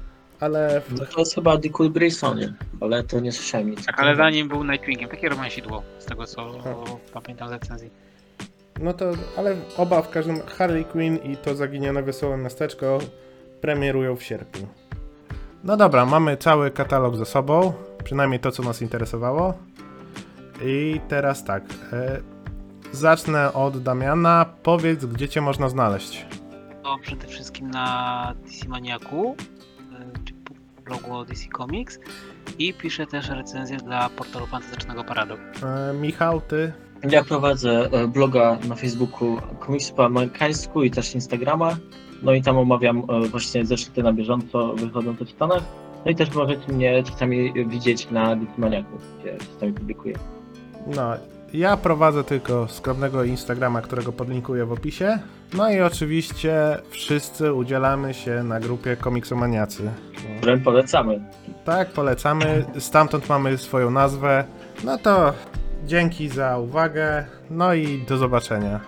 ale w, No to jest chyba Dickul Graysonie, ale to nie słyszałem nic. Tak, ale za nim był Nightwingiem, takie romansidło, z tego co pamiętam z recenzji. no to, ale oba w każdym Harley Quinn i to Zaginione Wesołe Miasteczko premierują w sierpniu. No dobra, mamy cały katalog za sobą, przynajmniej to, co nas interesowało. I teraz tak, e, zacznę od Damiana. Powiedz, gdzie cię można znaleźć. To przede wszystkim na DC Maniaku, blogu DC Comics i piszę też recenzję dla portalu Fantastycznego Paradu. E, Michał, ty? Ja prowadzę e, bloga na Facebooku Komiksy po amerykańsku i też Instagrama. No i tam omawiam e, właśnie zeszyty na bieżąco wychodzące w Stanach. No i też możecie mnie czasami widzieć na Wikimaniaku, gdzie czasami publikuję. No, ja prowadzę tylko skromnego Instagrama, którego podlinkuję w opisie. No i oczywiście wszyscy udzielamy się na grupie Komiksomaniacy. Którym polecamy. Tak, polecamy. Stamtąd mamy swoją nazwę. No to dzięki za uwagę. No i do zobaczenia.